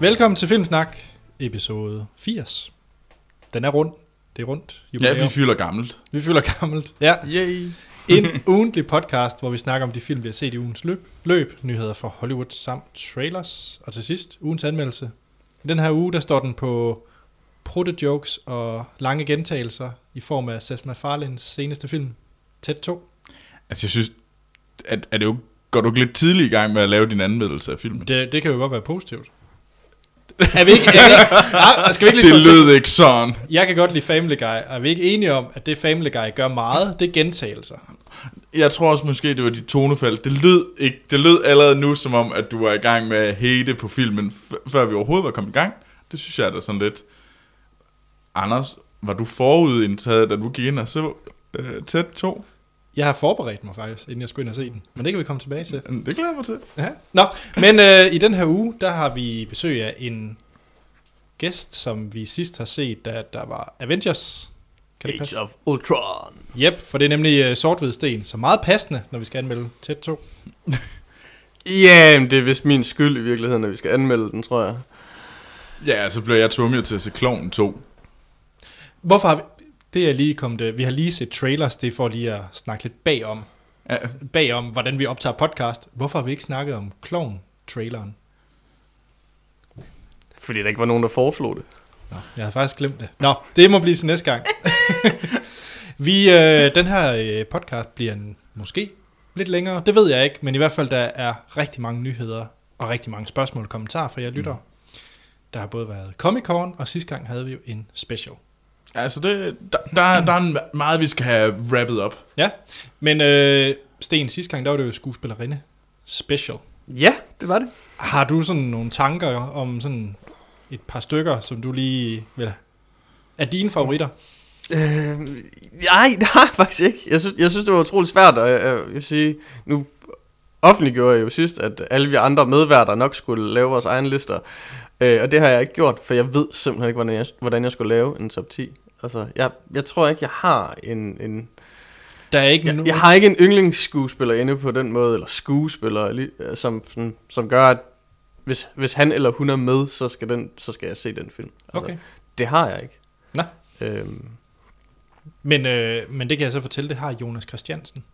Velkommen til Filmsnak, episode 80. Den er rund. Det er rundt. Ja, Jubilæum. vi fylder gammelt. vi fylder gammelt. Ja, Yay. en ugentlig podcast, hvor vi snakker om de film, vi har set i ugens løb, løb nyheder fra Hollywood samt trailers. Og til sidst, ugens anmeldelse. I den her uge, der står den på proto-jokes og lange gentagelser i form af Seth MacFarlanes seneste film, Tæt 2. Altså, jeg synes, at, er det jo, går du ikke lidt tidligt i gang med at lave din anmeldelse af filmen? Det, det kan jo godt være positivt. Er vi ikke, er vi ikke, nej, skal vi ikke lige Det til? lød ikke sådan. Jeg kan godt lide Family Guy. Er vi ikke enige om, at det Family Guy gør meget, det er gentagelser? Jeg tror også måske, det var dit tonefald. Det lød, ikke, det lød allerede nu, som om, at du var i gang med at hate på filmen, før vi overhovedet var kommet i gang. Det synes jeg da sådan lidt... Anders, var du forudindtaget, da du gik ind og så øh, tæt to? Jeg har forberedt mig faktisk, inden jeg skulle ind og se den. Men det kan vi komme tilbage til. Det glæder jeg mig til. Ja. Nå, men øh, i den her uge, der har vi besøg af en gæst, som vi sidst har set, da der var Avengers. Kan det passe? of Ultron. Yep, for det er nemlig øh, sort sten, så meget passende, når vi skal anmelde tæt 2. Ja, men det er vist min skyld i virkeligheden, at vi skal anmelde den, tror jeg. Ja, så blev jeg tvunget til at se Kloven 2. Hvorfor har vi... Det er lige kommet... øh, Vi har lige set trailers, det for lige at snakke lidt bagom. Ja, Bagom, hvordan vi optager podcast. Hvorfor har vi ikke snakket om Clown-traileren? Fordi der ikke var nogen, der foreslog det. Nå, jeg har faktisk glemt det. Nå, det må blive til næste gang. vi, øh, den her øh, podcast bliver en, måske lidt længere, det ved jeg ikke, men i hvert fald der er rigtig mange nyheder og rigtig mange spørgsmål og kommentarer fra jer lyttere. Der har både været Comic Con, og sidste gang havde vi jo en special. Altså det, der, der, der er en meget, vi skal have wrappet op. Ja, men øh, Sten, sidste gang der var det jo skuespillerinde special. Ja, det var det. Har du sådan nogle tanker om sådan et par stykker, som du lige vil er dine favoritter? Øh, nej, det har jeg faktisk ikke. Jeg synes, jeg synes det var utroligt svært, og jeg, jeg vil sige, nu offentliggjorde jeg jo sidst, at alle vi andre medværter nok skulle lave vores egne lister. Øh, og det har jeg ikke gjort, for jeg ved simpelthen ikke, hvordan jeg, hvordan jeg skulle lave en top 10. Altså, jeg, jeg tror ikke, jeg har en, en Der er ikke jeg, nogen... jeg har ikke en yndlingsskuespiller inde på den måde, eller skuespiller, som, som, som gør, at hvis, hvis han eller hun er med, så skal, den, så skal jeg se den film. Altså, Okay. Det har jeg ikke. Nå. Øhm, Men, øh, men det kan jeg så fortælle, det har Jonas Christiansen.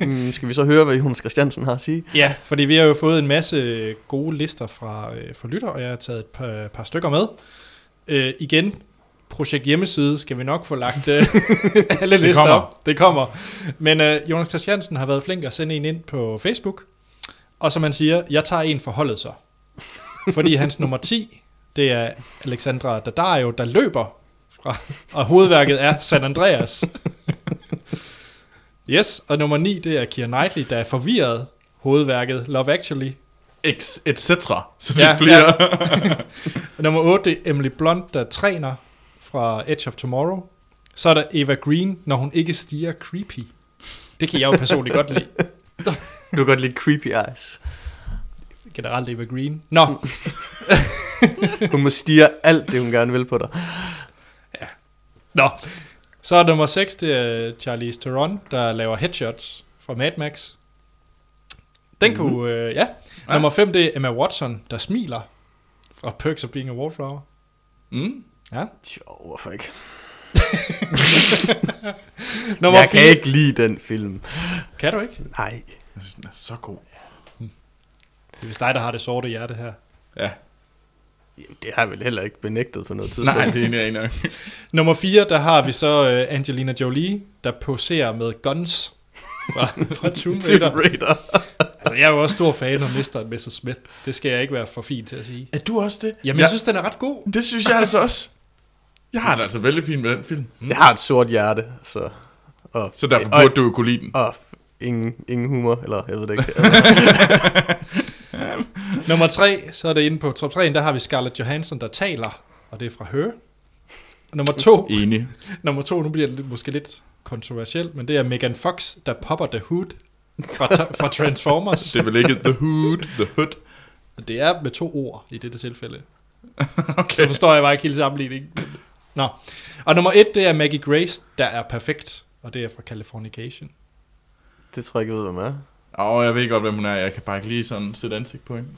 mm, skal vi så høre, hvad Jonas Christiansen har at sige? Ja, fordi vi har jo fået en masse gode lister fra, øh, fra lytter, og jeg har taget et par, par stykker med. Øh, igen, projekt hjemmeside skal vi nok få lagt øh, alle lister kommer. op. Det kommer. Men øh, Jonas Christiansen har været flink at sende en ind på Facebook, og som han siger, jeg tager en for holdet så. Fordi hans nummer 10, det er Alexandra Daddario, der løber fra, og hovedværket er San Andreas. Yes, og nummer 9, det er Keira Knightley, der er forvirret hovedværket Love Actually. Ex, et cetera. Så det Ja, flere. Ja. Nummer 8, det er Emily Blunt, der træner fra Edge of Tomorrow. Så er der Eva Green, når hun ikke stiger creepy. Det kan jeg jo personligt godt lide. Du kan godt lide Creepy Eyes. Generelt Eva Green. Nå, Hun må stige alt det, hun gerne vil på dig. nå. Så er nummer 6, det er Charlize Theron, der laver headshots fra Mad Max. Den Mhm. kunne, øh, ja. Ja. Nummer 5, det er Emma Watson, der smiler fra Perks of Being a Wallflower. Mm. Ja. Jo, hvorfor ikke? Nummer jeg 4. kan ikke lide den film. Kan du ikke? Nej. Jeg synes, den er så god. Det er vist dig, der har det sorte hjerte her. Ja. Jamen, det har jeg vel heller ikke benægtet på noget tidspunkt. Nej, det er ikke nok. Nummer 4, der har vi så uh, Angelina Jolie, der poserer med guns fra, fra Tomb Tomb Raider. Raider. Altså, jeg er jo også stor fan af Mr. Mrs. Smith. Det skal jeg ikke være for fin til at sige. Er du også det? Jamen, ja, jeg synes, den er ret god. Det synes jeg altså også. Jeg har det altså vældig fint med den film. Jeg har et sort hjerte, så... Og, Så derfor og, burde du jo kunne lide den. og ingen, ingen humor, eller jeg ved det ikke. Nummer 3, så er det inde på top 3, der har vi Scarlett Johansson, der taler, og det er fra Her. Nummer 2, Enig. nummer to nu bliver det måske lidt kontroversielt, men det er Megan Fox, der popper The Hood fra, fra Transformers. Det er vel ikke The Hood, The Hood. Det er med to ord i dette tilfælde. Okay. Så forstår jeg bare ikke helt sammenligning. Nå. Og nummer et, det er Maggie Grace, der er perfekt. Og det er fra Californication. det tror jeg ikke, jeg ved, hvem er. Og jeg ved godt, hvem hun er. Jeg kan bare ikke lige sådan sætte ansigt på hende.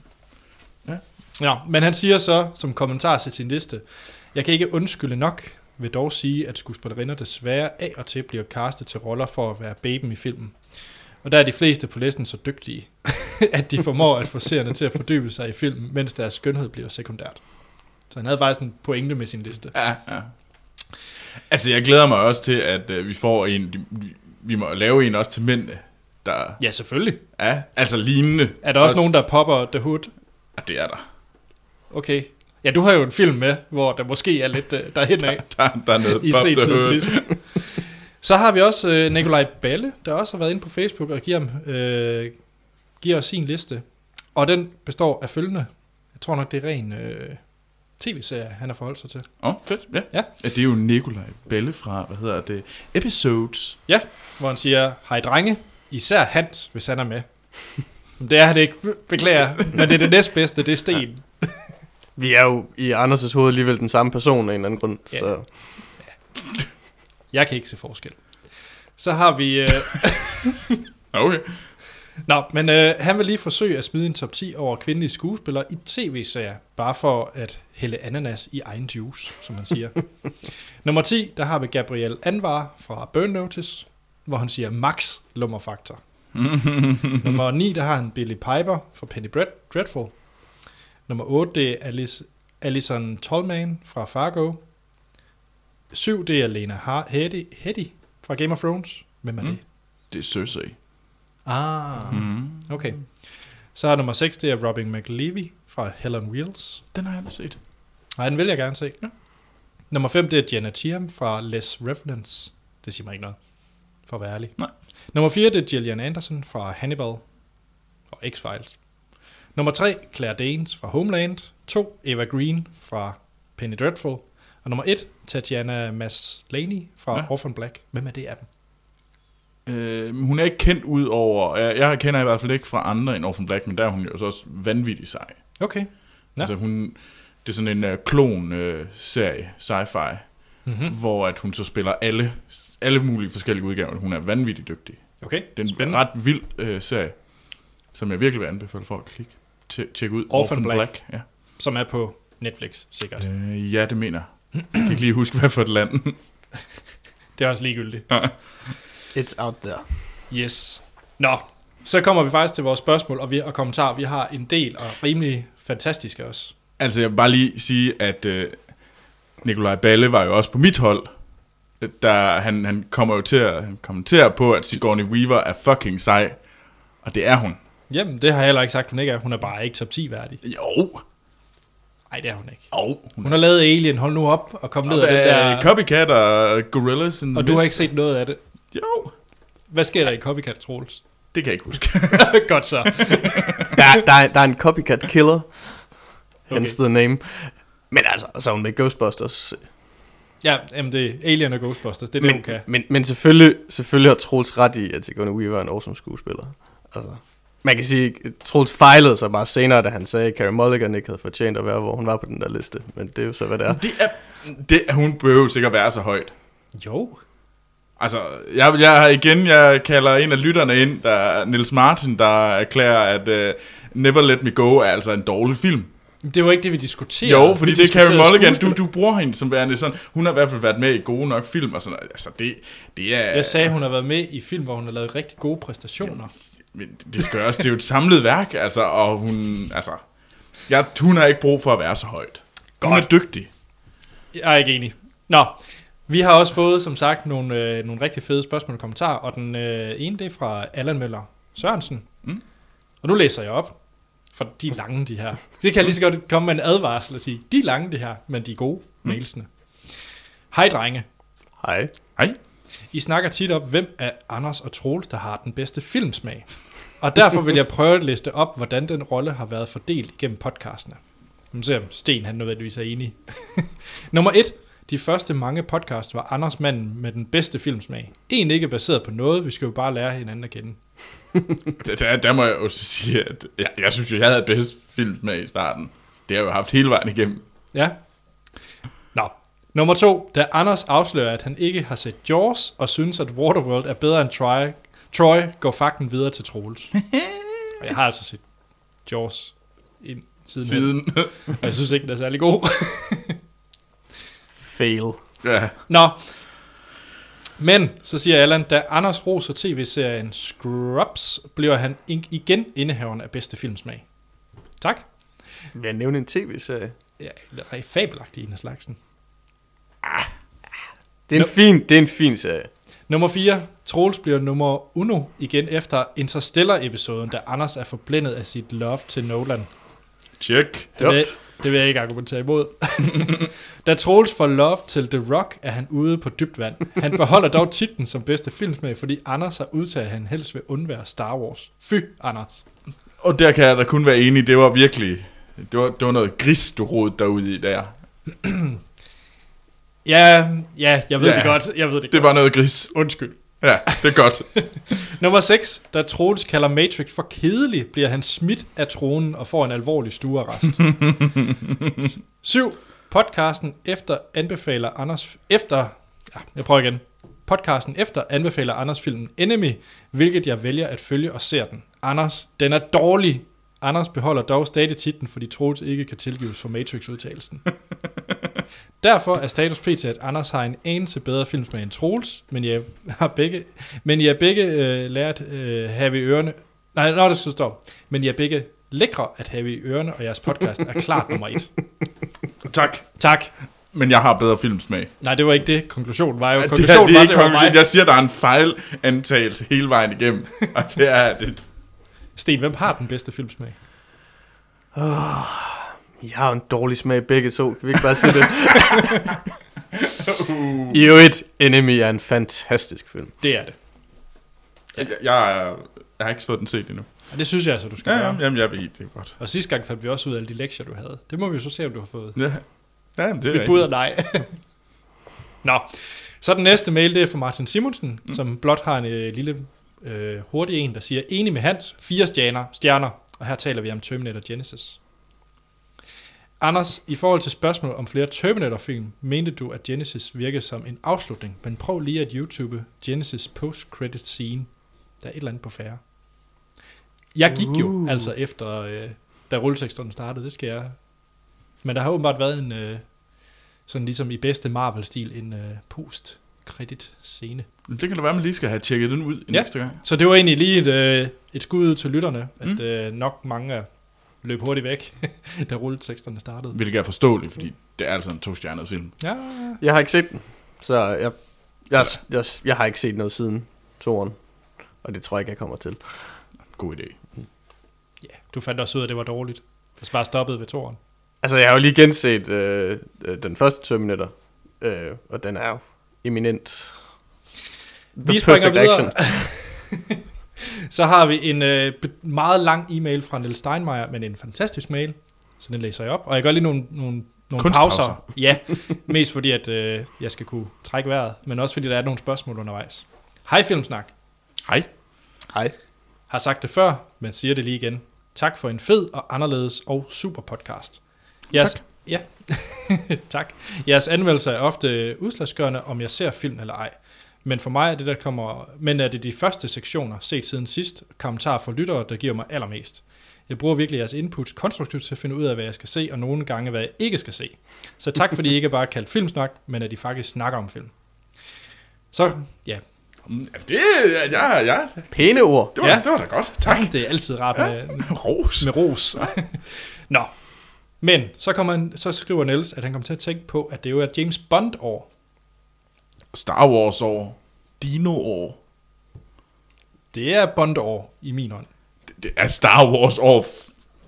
Ja. Ja, men han siger så, som kommentar til sin liste, jeg kan ikke undskylde nok, vil dog sige, at skuespillerinder desværre af og til bliver castet til roller for at være baben i filmen. Og der er de fleste på listen så dygtige, at de formår at få seerne til at fordybe sig i filmen, mens deres skønhed bliver sekundært. Så han havde faktisk en pointe med sin liste. Ja, ja. Altså, jeg glæder mig også til, at øh, vi får en... Vi, vi må lave en også til mænd, der Ja, selvfølgelig. er altså lignende. Er der også, også nogen, der popper The Hood? Ja, det er der. Okay. Ja, du har jo en film med, hvor der måske er lidt uh, derhen af Der, der er noget i pop, set der siden sidst. Så har vi også uh, Nikolaj Balle, der også har været inde på Facebook og giver, uh, giver os sin liste. Og den består af følgende. Jeg tror nok, det er ren uh, tv-serie, han har forholdt sig til. Åh, oh, fedt. Ja. Ja. ja. det er jo Nikolaj Belle fra, hvad hedder det, Episodes. Hvor han siger, hej drenge, især Hans, hvis han er med. Det er han ikke, beklager, men det er det næstbedste, det er Sten. Vi er jo i Anders' hoved alligevel den samme person af en eller anden grund. Ja. Så. Jeg kan ikke se forskel. Så har vi... Uh, Okay. Nå, men øh, han vil lige forsøge at smide en top 10 over kvindelige skuespillere i tv-serier, bare for at hælde ananas i egen juice, som man siger. Nummer 10, der har vi Gabriel Anvar fra Burn Notice, hvor han siger max lummerfaktor. Nummer 9, der har han Billy Piper fra Penny Dread- Dreadful. Nummer 8, det er Alice, Alison Tolman fra Fargo. 7, det er Lena Headey, Headey fra Game of Thrones. Hvem er Mm. det? Det er Cersei. Ah, Mm. Okay. Så er nummer 6, det er Robin McLevy fra Hell on Wheels. Den har jeg aldrig set. Nej, den vil jeg gerne se. Ja. Nummer 5, det er Jenna Chiam fra Les Revenants. Det siger mig ikke noget, for at være ærlig. Nej. Nummer 4, det er Gillian Anderson fra Hannibal og X-Files. Nummer 3, Claire Danes fra Homeland. 2, Eva Green fra Penny Dreadful. Og nummer 1, Tatiana Maslany fra ja. Orphan Black. Hvem er det af dem? Øh, hun er ikke kendt ud over... Jeg, jeg kender i hvert fald ikke fra andre end Orphan Black, men der er hun jo så også vanvittig sej. Okay. Ja. Altså hun... Det er sådan en uh, klon-serie, sci-fi, Mm. mm. hvor at hun så spiller alle, alle mulige forskellige udgaver. Hun er vanvittig dygtig. Okay, Det er en Spændende. ret vild uh, serie, som jeg virkelig vil anbefale folk at klikke. Tje- Tjek ud. Orphan Black. Ja. som er på Netflix, sikkert. Øh, ja, det mener. Jeg kan ikke lige huske, hvad for et land. Det er også ligegyldigt. It's out there. Yes. Nå, så kommer vi faktisk til vores spørgsmål og, vi, og kommentarer. Vi har en del og rimelig fantastiske også. Altså, jeg vil bare lige sige, at øh, Nikolaj Balle var jo også på mit hold. Der, han, han kommer jo til at kommentere på, at Sigourney Weaver er fucking sej. Og det er hun. Jamen, det har jeg heller ikke sagt, hun ikke er. Hun er bare ikke top 10 værdig. Jo. Nej, det er hun ikke. Jo. Hun Hun har lavet Alien, hold nu op og kom ned af den der... Copycat og Gorillas Og du har ikke set noget af det. Jo. Hvad sker der i Copycat, Troels? Det kan jeg ikke huske. Godt så. Der, der, er, der er en copycat killer. Okay. Hence the name. Men altså, så er hun med Ghostbusters. Ja, jamen det er Alien og Ghostbusters, det er det, Men, hun kan. men, men selvfølgelig, selvfølgelig har Troels ret i, at Sigourney Weaver er en awesome skuespiller. Altså, man kan sige, at Troels fejlede sig bare senere, da han sagde, at Carey Mulligan ikke havde fortjent at være, hvor hun var på den der liste. Men det er jo så, hvad det er. det er, det, hun behøver sikkert være så højt. Jo. Altså, jeg, jeg har igen, jeg kalder en af lytterne ind, der er Nils Martin, der erklærer, at uh, Never Let Me Go er altså en dårlig film. Det var ikke det, vi diskuterede. Jo, fordi Vi det er diskuterede Mulligan, du, du bruger hende som værende sådan, hun har i hvert fald været med i gode nok film og sådan. Altså, det, det er... Jeg sagde, hun har været med i film, hvor hun har lavet rigtig gode præstationer. Men det skal også, det er jo et samlet værk, altså, og hun, altså, jeg, hun har ikke brug for at være så højt. Hun er dygtig. Jeg er ikke enig. Nå, vi har også fået, som sagt, nogle, øh, nogle rigtig fede spørgsmål og kommentarer, og den øh, ene, det er fra Allan Møller Sørensen. Mm. Og nu læser jeg op, for de er lange, de her. Det kan jeg lige så godt komme med en advarsel og sige, de er lange, det her, men de er gode, Mm. mailsene. Hej, drenge. Hej. Hej. I snakker tit om, hvem af Anders og Troels, der har den bedste filmsmag. Og derfor vil jeg prøve at liste op, hvordan den rolle har været fordelt igennem podcastene. Nu ser om Sten han nødvendigvis er enig. Nummer et. De første mange podcast var Anders manden med den bedste filmsmag. En ikke baseret på noget, vi skal jo bare lære hinanden at kende. Der, der, må jeg jo sige, at jeg, jeg synes jo, jeg havde bedst film med i starten. Det har jeg jo haft hele vejen igennem. Ja. Nå. Nummer to. Da Anders afslører, at han ikke har set Jaws, og synes, at Waterworld er bedre end Troy, Troy går fakten videre til Troels. og jeg har altså set Jaws ind siden. Siden. Og jeg synes ikke, den er særlig god. Fail. ja. Nå, men, så siger Allan, da Anders roser tv-serien Scrubs, bliver han igen indehaveren af bedste filmsmag. Tak. Vil jeg nævne en tv-serie? Ja, rigtig fabelagtig en af slagsen. Det er en, fin, det er en fin serie. Nummer 4. Troels bliver nummer uno igen efter Interstellar-episoden, da Anders er forblændet af sit love til Nolan. Check. Det vil, jeg, det vil jeg ikke argumentere imod. da Troels får love til The Rock, er han ude på dybt vand. Han beholder dog titlen som bedste filmsmag, fordi Anders har udtaget, at han helst vil undvære Star Wars. Fy, Anders. Og der kan jeg da kun være enig, det var virkelig, det var, det var noget gris, du rodede derude i der. Ja, ja, jeg ved Ja. det godt. Jeg ved det, Det godt. var noget gris. Undskyld. Ja, det er godt. Nummer 6. Da Troels kalder Matrix for kedelig, bliver han smidt af tronen og får en alvorlig stuearrest. 7. Podcasten efter anbefaler Anders... Efter... Ja, jeg prøver igen. Podcasten efter anbefaler Anders filmen Enemy, hvilket jeg vælger at følge og ser den. Anders, den er dårlig. Anders beholder dog stadig titlen, fordi Troels ikke kan tilgives for Matrix-udtalelsen. Derfor er status pt, at Anders har en anelse bedre filmsmag end Troels, men jeg har begge, men jeg begge øh, lært øh, have i ørerne. Nej, nå, det skal stå. Men jeg begge lækre at have i ørerne, og jeres podcast er klart nummer et. tak. Tak. Men jeg har bedre filmsmag. Nej, det var ikke det. Konklusionen var jo. det, her, Konklusionen det er var, ikke det var mig. Jeg siger, der er en fejlantagelse hele vejen igennem. Og det er det. Sten, hvem har den bedste filmsmag? I har en dårlig smag begge to. Kan vi ikke bare sige det? I øvrigt, Enemy er en fantastisk film. Det er det. Jeg, jeg, er- jeg har ikke fået den set endnu. Og det synes jeg altså, du skal Ja, gøre. ja, jamen, jeg ved det er godt. Og sidste gang fandt vi også ud af alle de lektier, du havde. Det må vi jo så se, om du har fået. Ja, ja jamen, det er Mit bud er nej. Nå, så den næste mail, det er fra Martin Simonsen, mm. som blot har en øh, lille øh, hurtig en, der siger, enig med Hans, fire stjerner, stjerner, og her taler vi om Terminator Genesis. Anders, i forhold til spørgsmålet om flere Terminator-film, mente du, at Genesis virkede som en afslutning, men prøv lige at YouTube Genesis post-credit scene. Der er et eller andet på færre. Jeg gik jo Uh. altså efter, øh, da rulleteksterne startede, det skal jeg. Men der har åbenbart været en, øh, sådan ligesom i bedste Marvel-stil, en øh, post-credit scene. Det kan da være, at man lige skal have tjekket den ud en Ja. ekstra gang. Så det var egentlig lige et, øh, et skud ud til lytterne, at Mm. øh, nok mange er løb hurtigt væk, da rulleteksterne startede. Hvilket er forståeligt, fordi det er altså en to-stjernet film. Ja, Jeg har ikke set den, så jeg, jeg, jeg, jeg har ikke set noget siden toren. Og det tror jeg ikke, jeg kommer til. God idé. ja, du fandt også ud af, at det var dårligt. Det bare stoppede ved toren. Altså, jeg har jo lige genset øh, øh, den første Terminator, øh, og den er jo eminent. The Vi springer videre. så har vi en øh, meget lang e-mail fra Niels Steinmeier, men en fantastisk mail, så den læser jeg op. Og jeg gør lige nogle, nogle, nogle pauser. Ja, mest fordi, at øh, jeg skal kunne trække vejret, men også fordi, der er nogle spørgsmål undervejs. Hej Filmsnak. Hej. Hej. Har sagt det før, men siger det lige igen. Tak for en fed og anderledes og super podcast. Jeres, Tak. Ja, tak. Jeres anmeldelse er ofte udslagsgørende, om jeg ser film eller ej. Men for mig er det, der kommer, men er det de første sektioner, set siden sidst, kommentarer fra lyttere, der giver mig allermest. Jeg bruger virkelig jeres inputs konstruktivt til at finde ud af, hvad jeg skal se, og nogle gange, hvad jeg ikke skal se. Så tak, fordi I ikke bare kaldt filmsnak, men at I faktisk snakker om film. Så, ja, Mm, ja, Det, ja, ja, ja. Pæne ord. Det var, Ja. det var da godt. Tak. tak. det er altid rart med, Ros. med ros. Nå, men så, kommer han, så skriver Niels, at han kommer til at tænke på, at det jo er James Bond-år. Star Wars år. Dino år. Det er Bond-år i min ånd. Det, det er Star Wars år.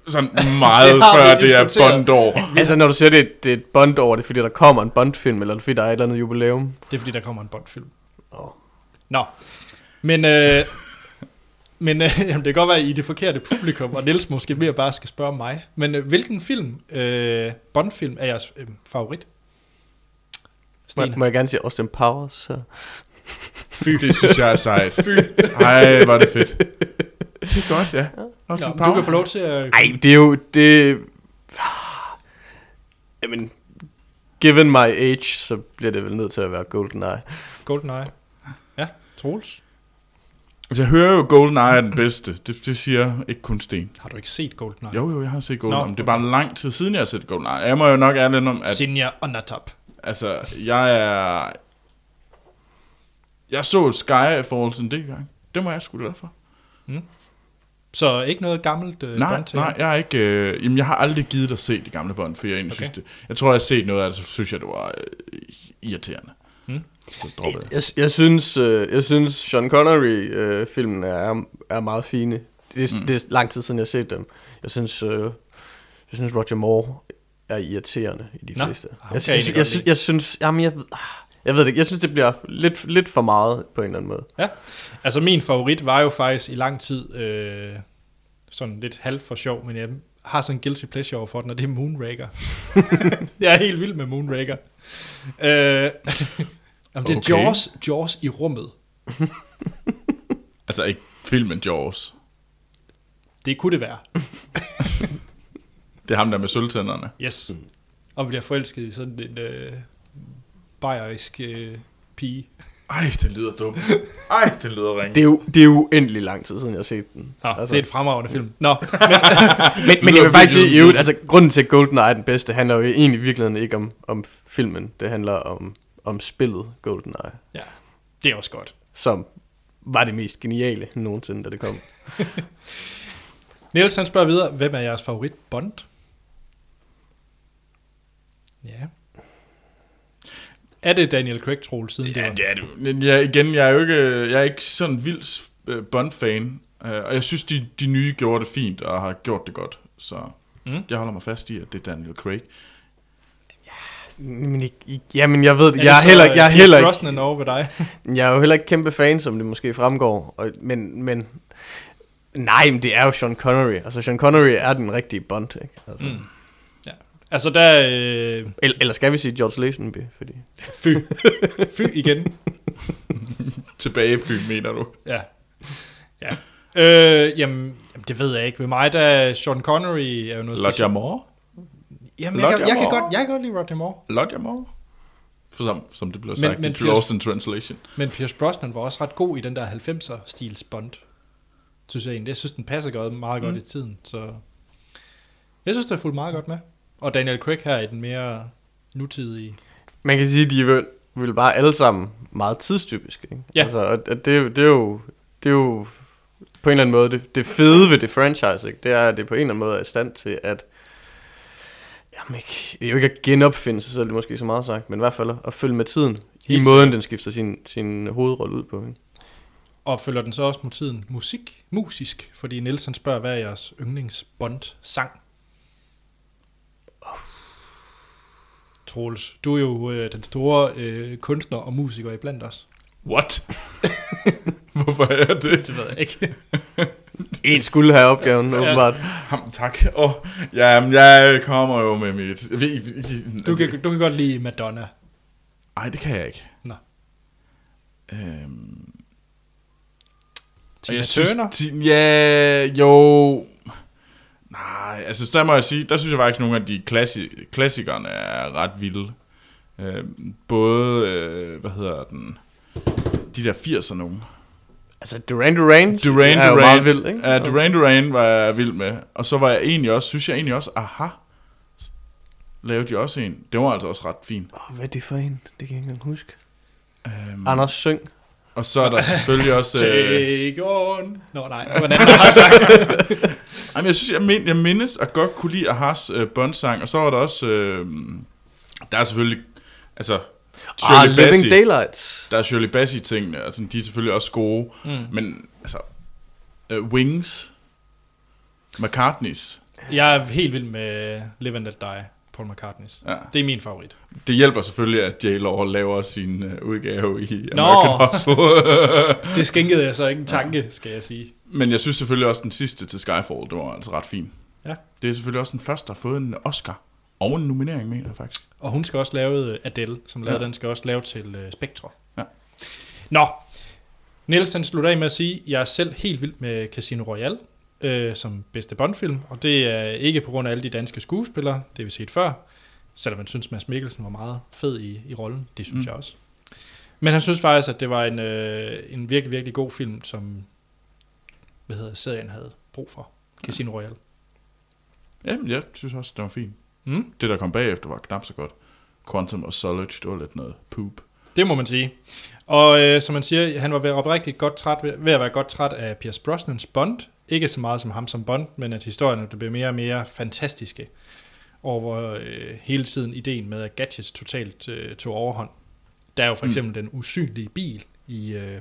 Sådan meget Det før det er diskuteret. Bond år. Altså, når du siger, det, er- det er et Bond over, det er fordi, der kommer en Bond-film, eller er fordi, der er et eller andet jubilæum? Det er fordi, der kommer en Bond-film. Åh. Nå, men, øh, men øh, jamen, det kan godt være, at I er det forkerte publikum, og Niels måske mere bare skal spørge mig. Men øh, hvilken film, øh, Bond-film, er jeres øh, favorit? Må, Stine? må jeg gerne sige Austin Powers? Så. Fy. Det synes jeg er sejt. Fy. Ej, var det fedt. Det er godt, ja. Nå, lidt du kan få lov til at... Ej, det er jo... Det... Jamen, given my age, så bliver det vel nødt til at være GoldenEye. GoldenEye. Ja, Troels. Altså, jeg hører jo, GoldenEye er den bedste. Det, det siger ikke kun Sten. Har du ikke set GoldenEye? Jo, jo, jeg har set GoldenEye, Nå, men det er bare lang tid siden, jeg har set GoldenEye. Jeg må jo nok ærlig om, at Sinja on the top. Altså, jeg er... Jeg så Skyfall en del gang. Det må jeg sgu glad for. Så ikke noget gammelt øh, nej, bånd til nej, jeg, er ikke, øh, jamen, jeg har aldrig givet dig at se de gamle bånd, for jeg egentlig Okay. synes det. Jeg tror, jeg har set noget af det, så synes jeg, det var øh, irriterende. Så droppede jeg. Jeg, jeg, synes, øh, jeg synes, Sean Connery-filmen er, er meget fine. Det, Mm. mm. det er lang tid siden, jeg har set dem. Jeg synes, øh, jeg synes Roger Moore er irriterende i de Nå, fleste. ham Jeg, kan jeg jeg, egentlig jeg, synes, jamen jeg, jeg ved det ikke, jeg synes, det bliver lidt, lidt for meget på en eller anden måde. Altså min favorit var jo faktisk i lang tid øh, sådan lidt halv for sjov, men jeg har sådan en guilty pleasure over for den, og det er Moonraker. jeg er helt vild med Moonraker. Øh, jamen, det er Okay. Jaws, Jaws i rummet. Altså ikke filmen Jaws. Det kunne det være. Det er ham der med sølvtænderne. Yes. Og bliver forelsket i sådan en øh, bayerisk øh, pige. Ej, det lyder dumt. Ej, det lyder ringe. Det er jo, det er jo uendelig lang tid siden, jeg har set den. Nå, altså. det er et fremragende film. Nå, men, men jeg vil faktisk sige, jo, altså grunden til, at GoldenEye er den bedste, handler jo egentlig i virkeligheden ikke om, om filmen. Det handler om, om spillet GoldenEye, ja, det er også godt. som var det mest geniale nogensinde, da det kom. Niels han spørger videre, hvem er jeres favorit Bond? Ja. Er det Daniel Craig, Troel, siden det Ja, var? det er det. Men jeg, igen, jeg er jo ikke, jeg er ikke sådan vild øh, Bond-fan. øh, Og jeg synes, de, de nye gjorde det fint og har gjort det godt. Så Mm. jeg holder mig fast i, at det er Daniel Craig. Men, ikke- jamen, jeg ved det. Er Jeg er det heller, jeg er heller ikke, over ved dig? jeg er jo heller ikke kæmpe fan, som det måske fremgår. Og, men, men, nej, men det er jo Sean Connery. Altså, Sean Connery er den rigtige Bond, ikke? Altså, Mm. Altså, der øh, eller, eller skal vi sige George Lazenby, fordi... fy. Fy igen. Tilbagefilm, mener du? Ja. ja. Øh, jamen, jamen, det ved jeg ikke. Ved mig, der Sean Connery er jo noget Roger specielt. Moore? Jamen, jeg, kan, jeg, kan godt, jeg kan godt lide Roger Moore. Roger Moore? For som, som det blev Men- sagt men i Pierce- Lost in Translation. Men Pierce Brosnan var også ret god i den der 90'er stils Bond. Synes jeg egentlig. Jeg synes, den passer godt, meget godt Mm. i tiden. Så jeg synes, det er fuldt meget godt med. Og Daniel Craig her i den mere nutidige. Man kan sige, de er vel, vel bare alle sammen meget tidstypiske, ikke? Ja. Altså, og, og det, er jo- det, er jo, det er jo på en eller anden måde, det, det fede ved det franchise, ikke? det er, at det på en eller anden måde er i stand til at, jamen ikke, det er jo ikke at genopfinde sig selv, det er måske så meget sagt, men i hvert fald at følge med tiden, i Helt måden, sikkert. den skifter sin, sin hovedrolle ud på. Ikke? Og følger den så også mod tiden musik, musisk, fordi Niels han spørger, hvad er jeres yndlings Bond Troels, du er jo øh, den store øh, kunstner og musiker i blandt os. What? Hvorfor er jeg det? Det ved jeg ikke. En skulle have opgaven, Ja. åbenbart. Ham, tak. Oh, jamen, jeg kommer jo med mit... Du kan, du kan godt lide Madonna. Ej, det kan jeg ikke. Nå. Øhm, Tina jeg Turner? Synes, ti- ja, jo... Nej, altså der må jeg sige, der synes jeg faktisk, at nogle af de klassi- klassikerne er ret vilde. Øh, både, øh, hvad hedder den, de der 80'er nogen. Altså, Duran Duran, Duran er Duran, meget vild, ikke? Ja, Duran Duran var jeg vild med. Og så var jeg egentlig også, synes jeg egentlig også, aha, lavede de også en. Det var altså også ret fint. Åh, hvad er det for en? Det kan jeg ikke engang huske. Um, Anders Syng. Og så er der selvfølgelig også... øh, Take on. Nå nej, der har sagt. Jamen, jeg synes, jeg, mind, jeg mindes at godt kunne lide Ahas øh, Bond-sang, og så var der også, øh, der er selvfølgelig, altså, Ah, Shirley Living Bassey, Daylights. der er Shirley Bassey-tingene, altså, de er selvfølgelig også gode, Mm. men altså, øh, Wings, McCartney's, Jeg er helt vild med Live and Let Die, Paul McCartney's. ja. Det er min favorit. det hjælper selvfølgelig, at J-Law laver sin øh, udgave i Nå. American Hustle. Det skænkede jeg så ikke en tanke, skal jeg sige. men jeg synes selvfølgelig også, den sidste til Skyfall, det var altså ret fin. Ja. Det er selvfølgelig også den første, der har fået en Oscar, og en nominering, mener jeg faktisk. Og hun skal også lave, Adele, som lavede Ja. den, skal også lave til uh, Spectre. Ja. Nå, Niels han slutter af med at sige, jeg er selv helt vild med Casino Royale øh, som bedste Bond-film, og det er ikke på grund af alle de danske skuespillere, det har vi set før, selvom man synes, Mads Mikkelsen var meget fed i, i rollen, det synes Mm. jeg også. Men han synes faktisk, at det var en, øh, en virkelig, virkelig god film, som hvad hedder serien havde brug for. Casino Royale. Ja, jeg synes også, det var fint. Mm, Det, der kom bagefter, var knap så godt. Quantum og Solid, det var lidt noget poop. det må man sige. Og øh, som man siger, han var ved oprigtigt godt træt, ved, ved at være godt træt af Pierce Brosnans Bond. Ikke så meget som ham som Bond, men at historierne blev mere og mere fantastiske. Over øh, hele tiden ideen med, at gadgets totalt øh, tog overhånd. Der er jo for Mm. eksempel den usynlige bil i øh,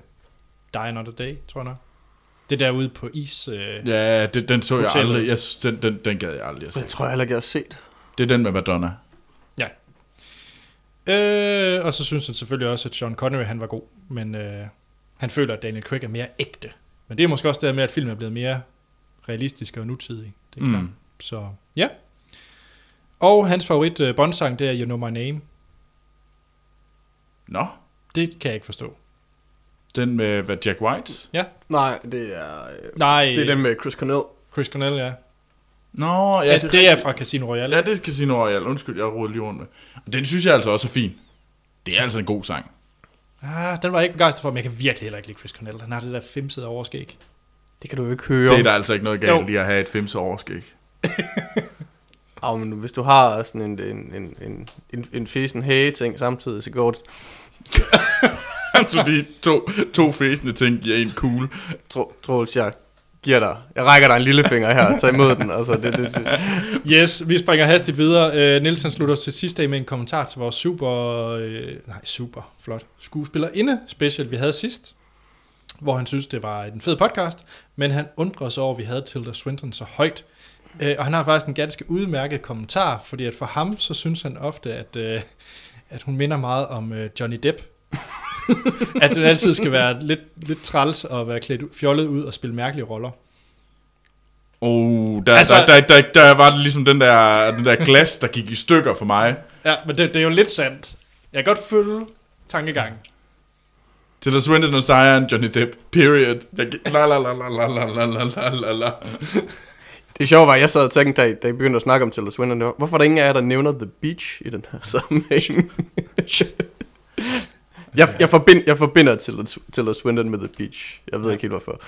Die Another Day, tror jeg nok. Det der ude på is. Øh, Ja, det, den så jeg Hotellet. aldrig. Jeg, den, den, den gad jeg aldrig at se. Det tror jeg heller ikke, jeg har set. Det er den med Madonna. Øh, og så synes han selvfølgelig også, at Sean Connery han var god, men øh, han føler, at Daniel Craig er mere ægte. Men det er måske også det med, at filmen er blevet mere realistisk og nutidig. Det er klart. Mm. Så ja. Og hans favorit uh, Bond-sang, det er You Know My Name. Nå, Det kan jeg ikke forstå. den med hvad, Jack White? Nej, det er, øh, Nej, det er den med Chris Cornell. Chris Cornell, ja. Nå, Ja, ja, det, det er fra Casino Royale. Ja, det er Casino Royale. Undskyld, jeg rodet lige rundt med. Og den synes jeg altså også er fin. Det er altså en god sang. Ah, den var jeg ikke begejstret for, men jeg kan virkelig heller ikke lide Chris Cornell. Han har det der femsede overskæg. Det kan du jo ikke høre. Det er der altså ikke noget galt Jo. i at have et femse overskæg. Oh, men hvis du har sådan en, en, en, en, en, en fesen hage-ting samtidig, så går det. Så de to, to fæsende ting giver en kugle. Tro, Troels, jeg giver dig. Jeg rækker dig en lille finger her. Tag imod den. Altså, det, det, det. Yes, vi springer hastigt videre. Øh, Nielsen slutter os til sidst af med en kommentar til vores super, øh, nej super, flot, skuespillerinde special, vi havde sidst. Hvor han synes, det var en fed podcast, men han undrer sig over, at vi havde Tilda Swinton så højt. Øh, og han har faktisk en ganske udmærket kommentar, fordi at for ham, så synes han ofte, at, øh, at hun minder meget om øh, Johnny Depp at den altid skal være lidt, lidt træls og være klædt fjollet ud og spille mærkelige roller. Oh, der, Altså- altså, der, der, der, der var det ligesom den der, den der glas, der gik i stykker for mig. Ja, men det, det er jo lidt sandt. Jeg kan godt følge tankegangen. Til der Swinton og sejren, Johnny Depp, period. Jeg, la, la, la, la, la, la, la, la, la, det sjove var, at jeg sad og tænkte, da, da I begyndte at snakke om Tilda Swinton, det hvorfor er der ingen af jer, der nævner The Beach i den her sammenhæng? Jeg, jeg, forbind, jeg forbinder Tilda, Tilda Swinton med The Beach. Jeg ved ikke helt hvorfor.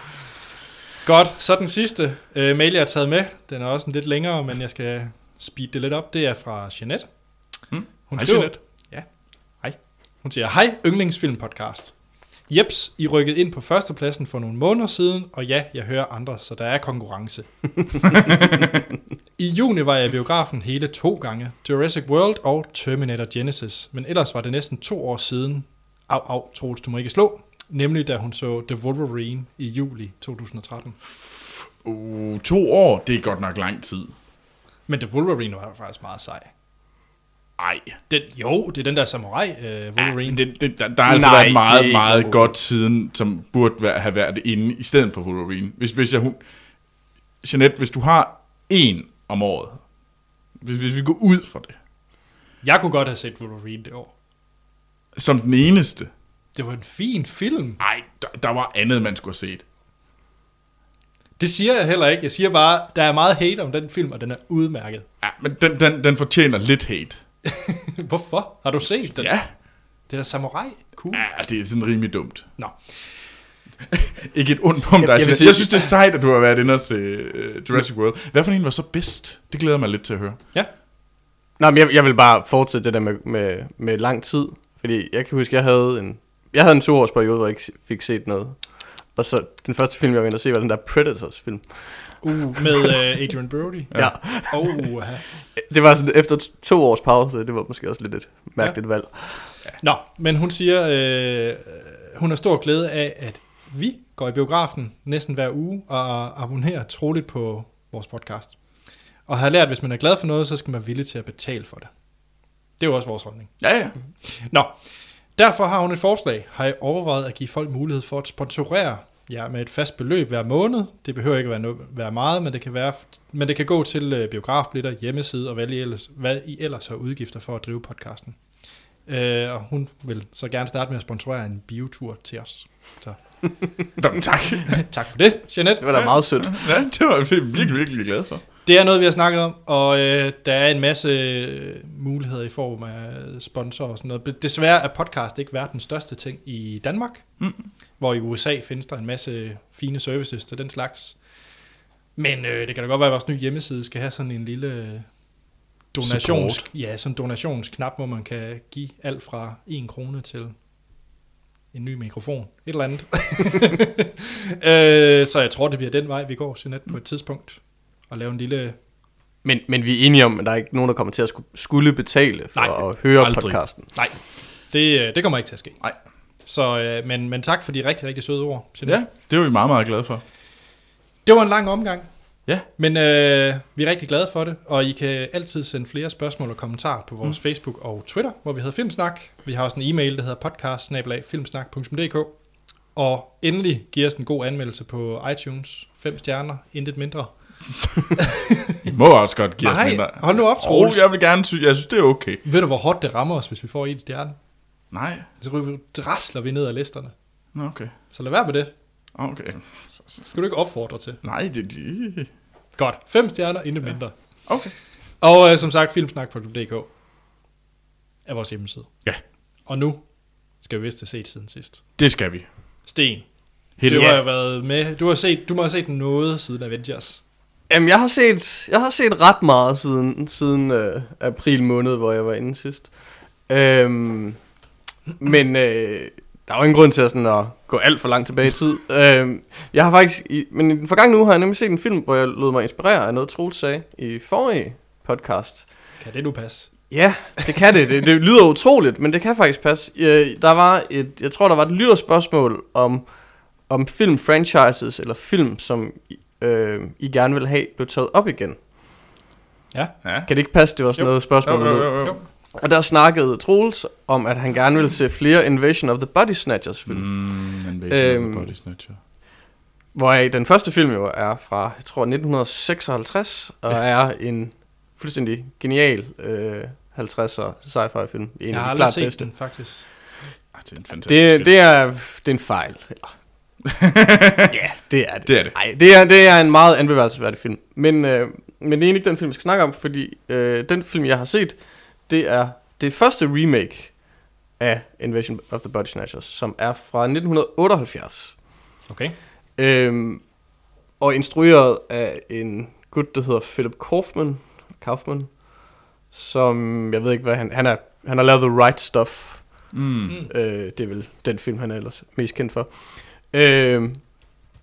Godt, så den sidste øh, mail, jeg har taget med, den er også en lidt længere, men jeg skal speed det lidt op. Det er fra Jeanette. Hmm. Hun Hej, skriver, Jeanette. Ja, hej. Hun siger, hej yndlingsfilm podcast. Jeps, I rykkede ind på førstepladsen for nogle måneder siden, og ja, jeg hører andre, så der er konkurrence. I juni var jeg i biografen hele to gange, Jurassic World og Terminator Genesis, men ellers var det næsten to år siden, au au, Troels, du må ikke slå, nemlig da hun så The Wolverine i juli 2013. Uh, to år, det er godt nok lang tid. Men The Wolverine var faktisk meget sej. Ej. Den, jo, det er den der samurai uh, Wolverine. Ja, det, det, der, der har altså Nej, været er meget, ikke meget Wolverine. godt siden, som burde være, have været inde i stedet for Wolverine. Hvis, hvis jeg, hun, Jeanette, hvis du har en om året, hvis, hvis vi går ud fra det, Jeg kunne godt have set Wolverine det år. Som den eneste, Det var en fin film. ej, der, der var andet, man skulle have set. Det siger jeg heller ikke. Jeg siger bare, der er meget hate om den film, og den er udmærket. Ja, men den, den, den fortjener lidt hate. Hvorfor? Har du set den? Ja, Det er da samurai. Cool. ja det er sådan rimelig dumt. Nå. Ikke et ondt på dig. Jeg- Jeg, jeg sige- synes, det er sejt, at du har været inde og se uh, Jurassic World. Hvad for en var så bedst? Det glæder mig lidt til at høre. Nej, men jeg, jeg vil bare fortsætte det der med, med, med lang tid. Fordi jeg kan huske, jeg havde en, jeg havde en toårsperiode, hvor jeg ikke fik set noget. Og så den første film, jeg var inde og se, var den der Predators film. Uh, med uh, Adrian Brody. Ja. Oh, Det var sådan efter to års pause, det var måske også lidt et mærkeligt valg. Nå, men hun siger, øh, hun har stor glæde af, at vi går i biografen næsten hver uge og abonnerer troligt på vores podcast. Og har lært, at hvis man er glad for noget, så skal man være villig til at betale for det. Det er jo også vores holdning. Ja, ja. Nå, derfor har hun et forslag. Har I overvejet at give folk mulighed for at sponsorere jer med et fast beløb hver måned? Det behøver ikke at være, være meget, men det kan, være, men det kan gå til øh, biografblitter, hjemmeside og hvad I, ellers, hvad I ellers har udgifter for at drive podcasten. Øh, og hun vil så gerne starte med at sponsorere en biotur til os. Så Nå, tak. tak for det, Jeanette. Det var da meget sødt. Ja, det var jeg virkelig, virkelig glad for. Det er noget, vi har snakket om, og øh, der er en masse øh, muligheder i form af sponsorer og sådan noget. Desværre er podcast ikke verdens største ting i Danmark, Mm. hvor i USA findes der en masse fine services til den slags. Men øh, det kan da godt være, at vores nye hjemmeside skal have sådan en lille donations, Support. ja, sådan en donationsknap, hvor man kan give alt fra 1 krone til en ny mikrofon, et eller andet. øh, så jeg tror, det bliver den vej, vi går, Jeanette, på et tidspunkt. Og lave en lille Men, men vi er enige om, at der er ikke nogen, der kommer til at sku- skulle betale for Nej, at høre aldrig. podcasten. Nej, det, øh, det kommer ikke til at ske. Nej. Så, øh, men, men tak for de rigtig, rigtig søde ord. Jeanette. Ja, det var vi meget, meget glade for. Det var en lang omgang. Ja. Men øh, vi er rigtig glade for det, og I kan altid sende flere spørgsmål og kommentarer på vores mm. Facebook og Twitter, hvor vi hedder Filmsnak. Vi har også en e-mail, der hedder podcast Og endelig giv os en god anmeldelse på iTunes. Fem stjerner, intet mindre. I må også godt give os Nej, mindre. hold nu op, Troels. jeg vil gerne synes, jeg synes, det er okay. Ved du, hvor hårdt det rammer os, hvis vi får en stjerne? Nej. Så drasler vi ned ad listerne. Okay. Så lad være med det. Okay. Skal du ikke opfordre til. Nej, det, det... Godt. Fem stjerner, intet mindre. Okay. Og øh, som sagt, filmsnak.dk er vores hjemmeside. Ja. Og nu skal vi vist have set siden sidst. Det skal vi. Sten, Helt du har været med. Du har set, du må have set noget siden Avengers. Jamen, jeg har set, jeg har set ret meget siden, siden øh, april måned, hvor jeg var inde sidst. Øhm, men øh, der er jo ingen grund til at, sådan, at gå alt for langt tilbage i tid. øhm, jeg har faktisk, i, men i den forgangne uge har jeg nemlig set en film, hvor jeg lod mig inspirere af noget, Troels sagde i forrige podcast. Kan det nu passe? Ja, det kan det. det. Det lyder utroligt, men det kan faktisk passe. Øh, Der var et, jeg tror, der var et lytterspørgsmål om, om film-franchises, eller film, som øh, I gerne vil have, blev taget op igen. Ja. Ja. Kan det ikke passe, det var sådan Jo. noget spørgsmål? Jo, jo, jo, jo. Jo. Og der snakkede Troels om, at han gerne ville se flere Invasion of the Body Snatchers film. Mm. Invasion Øhm, of the Body Snatcher. Hvoraf den første film jo er fra, jeg tror, 1956, og er en fuldstændig genial øh, 50'er sci-fi film. En Jeg har aldrig klart set bedste. den, faktisk. Ah, det er en fantastisk Det, film. det, er, det er en fejl. Eller. ja, det er det. Det er det. Nej, det er, det er en meget anbefalesværdig film. Men, øh, men det er egentlig ikke den film, vi skal snakke om, fordi øh, den film, jeg har set, det er det første remake af Invasion of the Body Snatchers, som er fra 1978. Okay. Øhm, og instrueret af en gut, der hedder Philip Kaufman, Kaufman som, jeg ved ikke hvad han, han, er, han har lavet The Right Stuff, Mm. Mm. Øh, det er vel den film, han er ellers mest kendt for. Øh,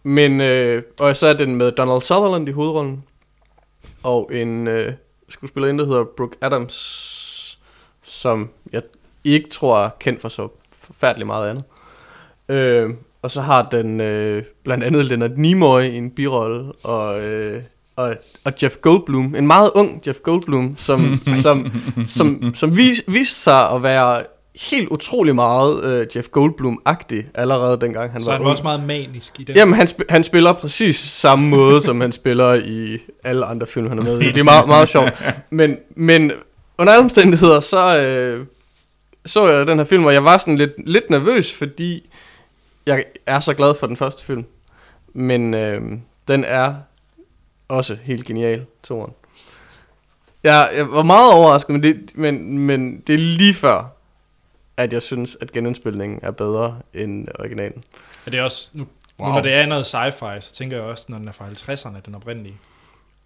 men, øh, og så er den med Donald Sutherland i hovedrollen. Og en øh, skuespillerinde, der hedder Brooke Adams, som jeg ikke tror er kendt for så forfærdeligt meget andet. Øh, og så har den øh, blandt andet Leonard Nimoy i en birolle, og, øh, og, og Jeff Goldblum, en meget ung Jeff Goldblum, som, som, som, som vis, viste sig at være helt utrolig meget øh, Jeff Goldblum-agtig allerede dengang han Så var han ung. var også meget manisk i den. Jamen, han, sp- han spiller præcis samme måde, som han spiller i alle andre film, han er med i. Det er meget, meget sjovt. Men, men under alle omstændigheder, så øh, så jeg den her film, og jeg var sådan lidt, lidt nervøs, fordi jeg er så glad for den første film. Men øh, den er også helt genial, toren. Jeg, jeg var meget overrasket, men det, men, men det er lige før, at jeg synes, at genindspilningen er bedre end originalen. Men det er også, nu. Wow. nu når det er noget sci-fi, så tænker jeg også, når den er fra 50'erne, den oprindelige.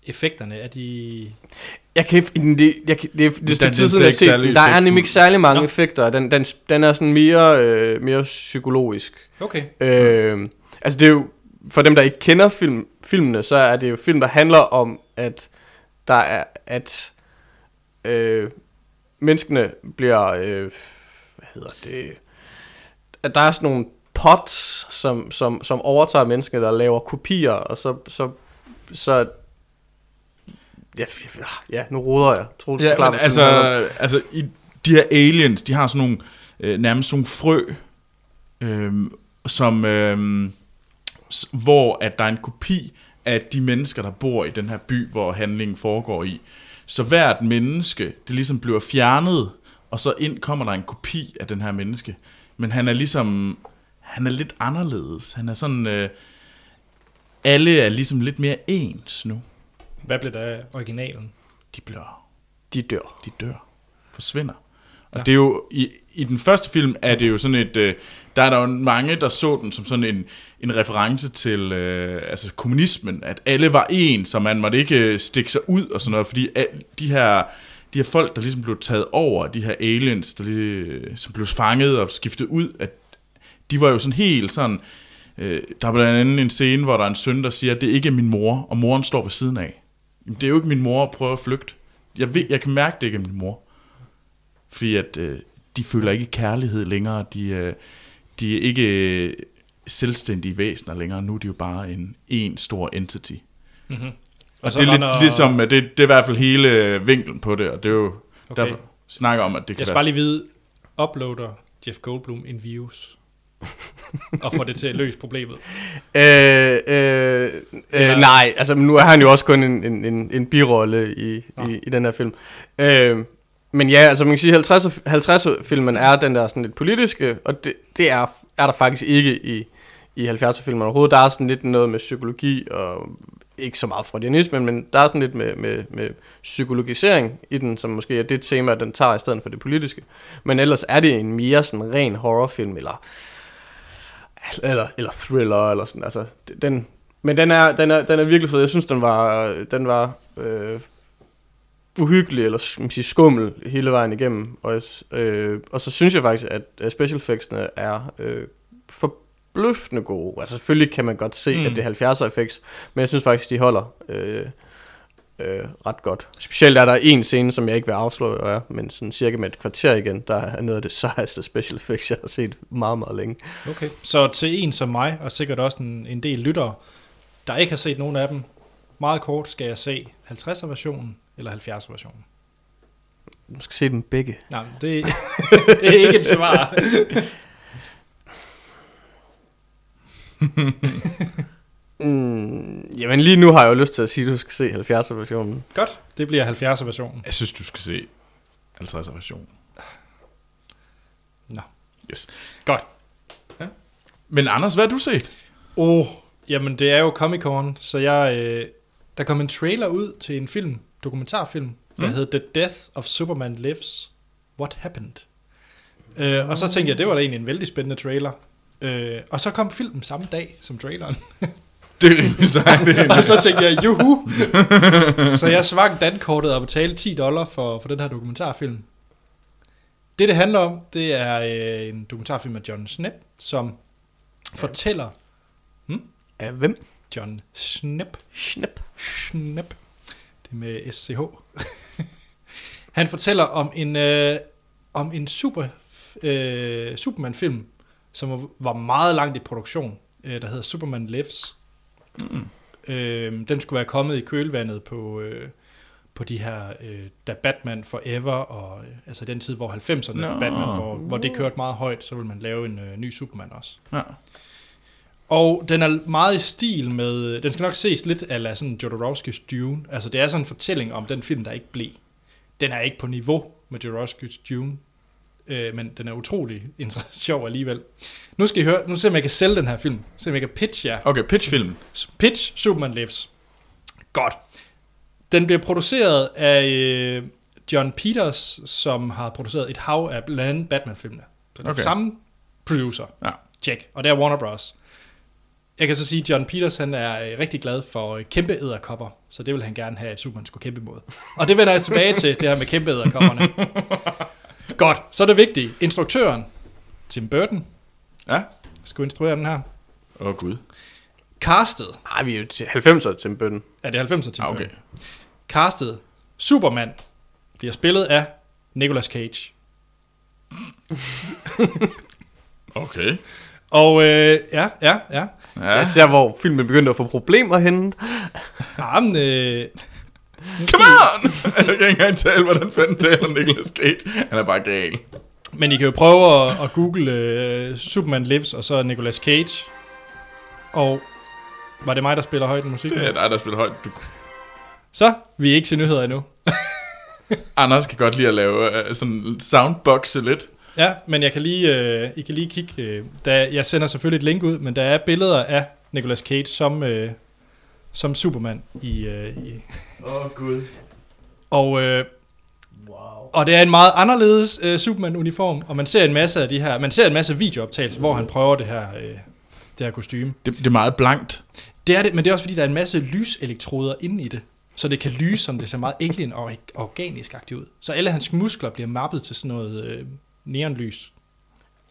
Effekterne, er de... Jeg kan ikke, det, jeg, kan- det, det, det er den tid siden, jeg set den. Der er nemlig ikke særlig mange Nå. effekter. Den, den, den er sådan mere, øh, mere psykologisk. Okay. Øh, altså det er jo, for dem der ikke kender film, filmene, så er det jo film, der handler om, at der er, at øh, menneskene bliver, øh, hvad hedder det, at der er sådan nogle pots, som, som, som overtager menneskene, der laver kopier, og så, så, så ja, ja, nu roder jeg. Troels, Ja, forklar, men altså, altså i, de her aliens, de har sådan nogle, øh, nærmest sådan nogle frø, øh, som, øh, hvor at der er en kopi af de mennesker, der bor i den her by, hvor handlingen foregår i. Så hvert menneske, det ligesom bliver fjernet, og så ind kommer der en kopi af den her menneske. Men han er ligesom, han er lidt anderledes. Han er sådan, øh, alle er ligesom lidt mere ens nu. Hvad blev der af originalen? De bliver, De dør. de dør, forsvinder. Og Ja. det er jo, i, i den første film er det jo sådan et, øh, der er der jo mange, der så den som sådan en, en reference til øh, altså kommunismen, at alle var en, så man måtte ikke øh, stikke sig ud og sådan noget, fordi al, de her, de her folk, der ligesom blev taget over, de her aliens, der lige, som blev fanget og skiftet ud, at de var jo sådan helt sådan, øh, der er blandt andet en scene, hvor der er en søn, der siger, at det ikke er min mor, og moren står ved siden af. Det er jo ikke min mor at prøve at flygte. Jeg, ved, jeg kan mærke, det ikke er min mor. Fordi at øh, de føler ikke kærlighed længere. De, øh, de er ikke øh, selvstændige væsener længere. Nu er de jo bare en, en stor entity. Mm-hmm. Og, og det er lidt ligesom, at det, det er i hvert fald hele øh, vinklen på det, og det er jo Okay. derfor snakker om, at det Jeg kan skal være... bare lige vide, uploader Jeff Goldblum en virus? Og får det til at løse problemet. Øh, øh, øh, nej, altså nu er han jo også kun en, en, en, en birolle i, Nå. i, i den her film. Øh, men ja, altså man kan sige, 50 50'er-filmen er den der sådan lidt politiske, og det, det er, er der faktisk ikke i, i 70'er-filmen overhovedet. Der er sådan lidt noget med psykologi, og ikke så meget freudianisme, men der er sådan lidt med, med, med psykologisering i den, som måske er det tema, den tager i stedet for det politiske. Men ellers er det en mere sådan ren horrorfilm, eller eller, eller thriller, eller sådan, altså, den, men den er, den er, den er virkelig fed. Jeg synes, den var, den var øh, uhyggelig, eller sige, skummel hele vejen igennem. Og, øh, og så synes jeg faktisk, at special effectsene er øh, forbløffende gode. Altså selvfølgelig kan man godt se, mm. at det er 70'er effects, men jeg synes faktisk, de holder øh, øh, ret godt. Specielt er der en scene, som jeg ikke vil afsløre, er, men sådan cirka med et kvarter igen, der er noget af det sejeste special effects, jeg har set meget, meget længe. Okay. Så til en som mig, og sikkert også en, en del lyttere, der ikke har set nogen af dem, meget kort skal jeg se 50'er versionen eller 70'er versionen. Du skal se dem begge. Nej, det, det er ikke et svar. Mm, jamen lige nu har jeg jo lyst til at sige, at du skal se 70'er versionen. Godt, det bliver 70'er versionen. Jeg synes, du skal se 50'er version. Nå. Yes. Godt. Men Anders, hvad har du set? Oh, jamen det er jo Comic Con, så jeg, øh, der kom en trailer ud til en film, dokumentarfilm, der mm. Mm. hed The Death of Superman Lives, What Happened? Øh, og så tænkte jeg, det var da egentlig en vældig spændende trailer. Øh, og så kom filmen samme dag som traileren. Det er rimelig sejt. Det og så tænkte jeg, juhu! så jeg svang dankortet og betalte 10 dollar for, for den her dokumentarfilm. Det, det handler om, det er øh, en dokumentarfilm af John Snap, som fortæller... Af hvem? John Snap. Snap. Snap. Det er med SCH. Han fortæller om en, øh, om en super, øh, Superman-film, som var- var meget langt i produktion, øh, der hedder Superman Lives. Mm. Øh, den skulle være kommet i kølvandet på, øh, på de her, øh, da Batman Forever, og øh, altså den tid, hvor 90'erne Nå. Batman, hvor, hvor det kørte meget højt, så vil man lave en øh, ny Superman også. Ja. Og den er meget i stil med, den skal nok ses lidt af sådan Jodorowsky's Dune. Altså det er sådan en fortælling om den film, der ikke blev. Den er ikke på niveau med Jodorowsky's Dune, øh, men den er utrolig sjov alligevel. Nu skal I høre, nu ser jeg, om jeg kan sælge den her film. Se om jeg kan pitch jer. Okay, pitchfilm. Pitch Superman Lives. Godt. Den bliver produceret af øh, John Peters, som har produceret et hav af blandt andet Batman-filmene. Så det er Okay. samme producer. Ja. Check. Og det er Warner Bros. Jeg kan så sige, at John Peters han er øh, rigtig glad for øh, kæmpe æderkopper, så det vil han gerne have, at Superman skulle kæmpe imod. Og det vender jeg tilbage til, det her med kæmpe æderkopperne. Godt, så er det vigtigt. Instruktøren, Tim Burton, Ja. skulle instruere den her. Åh, oh, gud. Castet, Nej, vi er jo til 90'er til bøtten. er det 90'er Tim Ah, Burton? okay. Castet Superman bliver spillet af Nicolas Cage. Okay. Og øh, ja, ja, ja. Ja. Jeg ser, hvor filmen begyndte at få problemer henne. Jamen, øh, Come on! jeg kan ikke engang tale, hvordan fanden taler Nicolas Cage. Han er bare gal. men I kan jo prøve at, at google øh, Superman Lives og så Nicolas Cage. Og var det mig, der spiller højt musik? Det er dig, der spiller højt. Du... Så, vi er ikke til nyheder endnu. Anders kan godt lide at lave uh, sådan soundboxe lidt. Ja, men jeg kan lige, øh, I kan lige kigge. Øh, der, jeg sender selvfølgelig et link ud, men der er billeder af Nicolas Cage som, øh, som Superman. I, øh, i. Åh, oh, Gud. Og, øh, Wow. og det er en meget anderledes øh, Superman-uniform, og man ser en masse af de her, man ser en masse videooptagelser, hvor han prøver det her, øh, det her kostume. Det, det er meget blankt. Det er det, men det er også fordi, der er en masse lyselektroder inde i det. Så det kan lyse, som det ser meget alien og organisk ud. Så alle hans muskler bliver mappet til sådan noget øh, neonlys.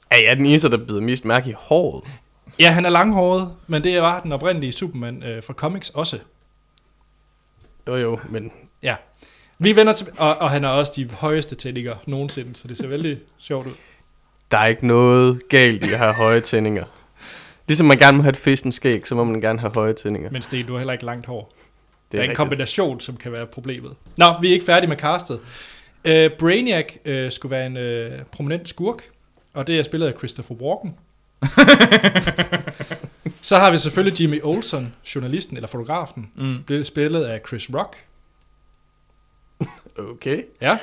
Er jeg den eneste, der bider mest mærke i håret? Ja, han er langhåret, men det var den oprindelige Superman øh, fra comics også. Jo jo, men Ja. Vi vender til, og, og han har også de højeste tændinger nogensinde, så det ser vældig sjovt ud. der er ikke noget galt i at have høje tændinger. Ligesom man gerne må have et festens skæg, så må man gerne have høje tændinger. Men Sten, du har heller ikke langt hår. Det der er en rigtigt. kombination, som kan være problemet. Nå, vi er ikke færdige med castet. Uh, Brainiac uh, skulle være en uh, prominent skurk, og det er spillet af Christopher Walken. Så har vi selvfølgelig Jimmy Olsen, journalisten eller fotografen, Mm. blev spillet af Chris Rock. Okay. Ja.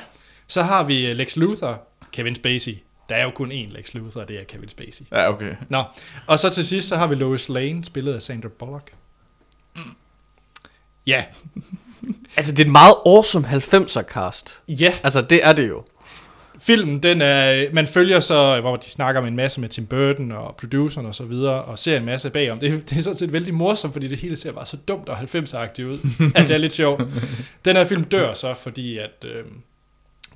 Så har vi øh, Lex Luthor, Kevin Spacey. Der er jo kun én Lex Luthor, og det er Kevin Spacey. Ja, okay. Nå, og så til sidst, så har vi Lois Lane, spillet af Sandra Bullock. Ja, Altså, det er et meget awesome 90'er cast. ja. Altså, det er det jo. Filmen, den er, man følger så, hvor de snakker med en masse med Tim Burton og produceren og så videre, og ser en masse bagom. Det, det er sådan set vældig morsomt, fordi det hele ser bare så dumt og 90'er-agtigt ud, at det er lidt sjovt. Den her film dør så, fordi at øh,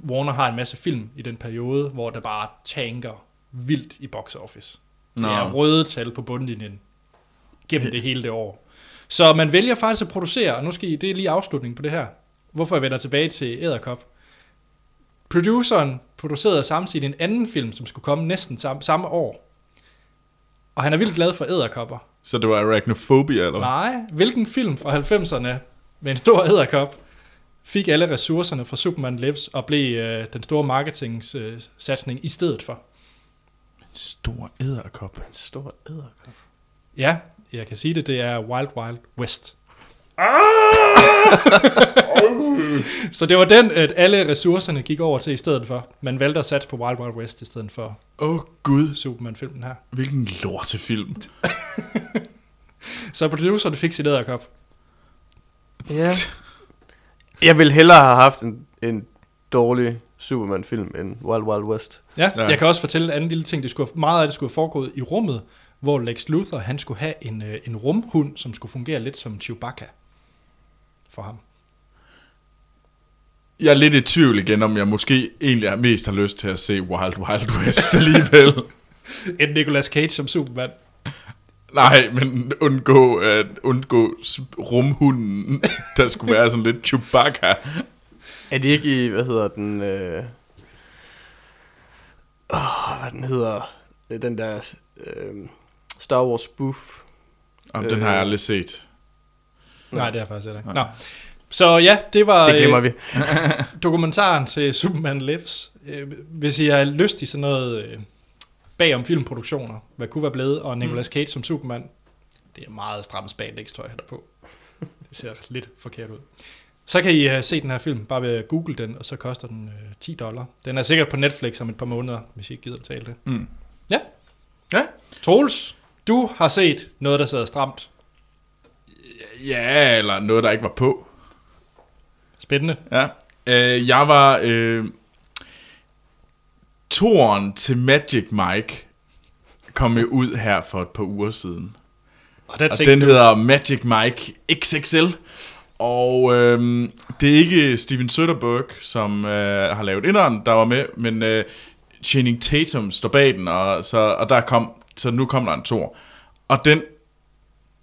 Warner har en masse film i den periode, hvor der bare tanker vildt i box office. Nå. Det er røde tal på bundlinjen gennem det hele det år. Så man vælger faktisk at producere, og nu skal I, det er lige afslutningen på det her. Hvorfor jeg vender tilbage til Æderkop. Produceren producerede samtidig en anden film, som skulle komme næsten samme, samme år. Og han er vildt glad for æderkopper. Så det var arachnophobia, eller? Nej, hvilken film fra 90'erne med en stor æderkop fik alle ressourcerne fra Superman Lives og blev øh, den store marketingssatsning øh, i stedet for? Stor æderkop. En stor æderkop. Ja, jeg kan sige det, det er Wild Wild West. Så det var den, at alle ressourcerne gik over til i stedet for. Man valgte at satse på Wild Wild West i stedet for Åh, oh, Gud. Superman-filmen her. Hvilken lortefilm. Så produceren fik sit æderkop. Ja. Jeg ville hellere have haft en, en dårlig Superman-film end Wild Wild West. Ja, Ja. ja, jeg kan også fortælle en anden lille ting. Det skulle, meget af det skulle have foregået i rummet, hvor Lex Luthor han skulle have en, øh, en rumhund, som skulle fungere lidt som Chewbacca for ham. Jeg er lidt i tvivl igen, om jeg måske egentlig har mest har lyst til at se Wild Wild West alligevel. En Nicolas Cage som Superman. Nej, men undgå, at undgå rumhunden, der skulle være sådan lidt Chewbacca. Er det ikke i, hvad hedder den, øh... Oh, hvad den hedder, Øh, den der øh, Star Wars spoof. Om den har jeg aldrig set. Nej, det er faktisk heller ikke. Nå. Så ja, det var Det glemmer øh, vi. dokumentaren til Superman Lives. Øh, hvis I har lyst i sådan noget øh, bagom filmproduktioner, hvad kunne være blevet, og Nicolas Cage som Superman, det er meget stramt spandex-tøj, han er på. Det ser lidt forkert ud. Så kan I uh, se den her film, bare ved at google den, og så koster den uh, 10 dollar. Den er sikkert på Netflix om et par måneder, hvis I ikke gider betale det. Mm. Ja. Ja. Troels, du har set noget, der sidder stramt. Ja, eller noget, der ikke var på. Spændende. Ja. Øh, jeg var... Øh, toren til Magic Mike kom jo ud her for et par uger siden. Og, der Og den du, hedder Magic Mike XXL. Og øhm, det er ikke Steven Soderbergh, som øh, har lavet inderen, der var med, men øh, Channing Tatum står bag den, og, så, og der kom, så nu kom der en tor. Og den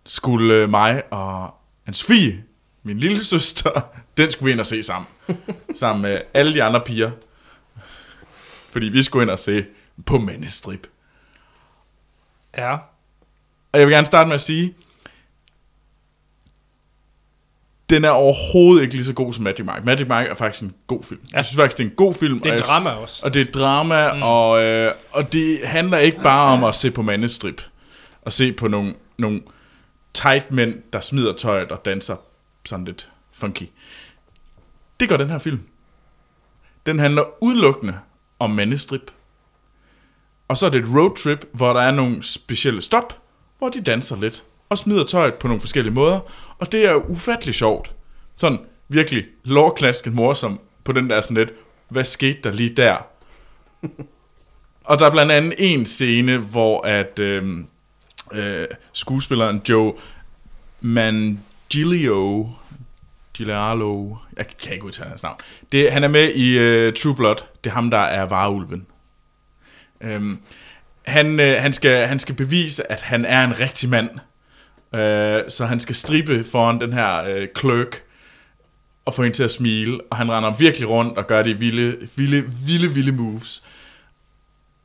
skulle øh, mig og Anne-Sophie, min lille søster, den skulle vi ind og se sammen. sammen med alle de andre piger. Fordi vi skulle ind og se på mandestrip. Ja, Og jeg vil gerne starte med at sige, den er overhovedet ikke lige så god som Magic Mike. Magic Mike er faktisk en god film. Ja. Jeg synes faktisk, det er en god film. det er og jeg- drama også. Og det er drama, mm. og, øh, og det handler ikke bare om at se på mandestrip. Og se på nogle, nogle tight mænd, der smider tøjet og danser sådan lidt funky. Det gør den her film. Den handler udelukkende om mandestrip. Og så er det et roadtrip, hvor der er nogle specielle stop, hvor de danser lidt og smider tøjet på nogle forskellige måder. Og det er ufattelig sjovt. Sådan virkelig lårklasket morsom på den der sådan lidt, hvad skete der lige der? og der er blandt andet en scene, hvor at øh, øh, skuespilleren Joe Mangilio, Giuliano, jeg kan ikke udtale hans navn, det, han er med i øh, True Blood, det er ham, der er varulven. Øhm, han, øh, han, skal, han skal bevise, at han er en rigtig mand. Øh, så han skal stribe foran den her øh, clerk og få hende til at smile. Og han render virkelig rundt og gør de vilde, vilde, vilde, vilde moves.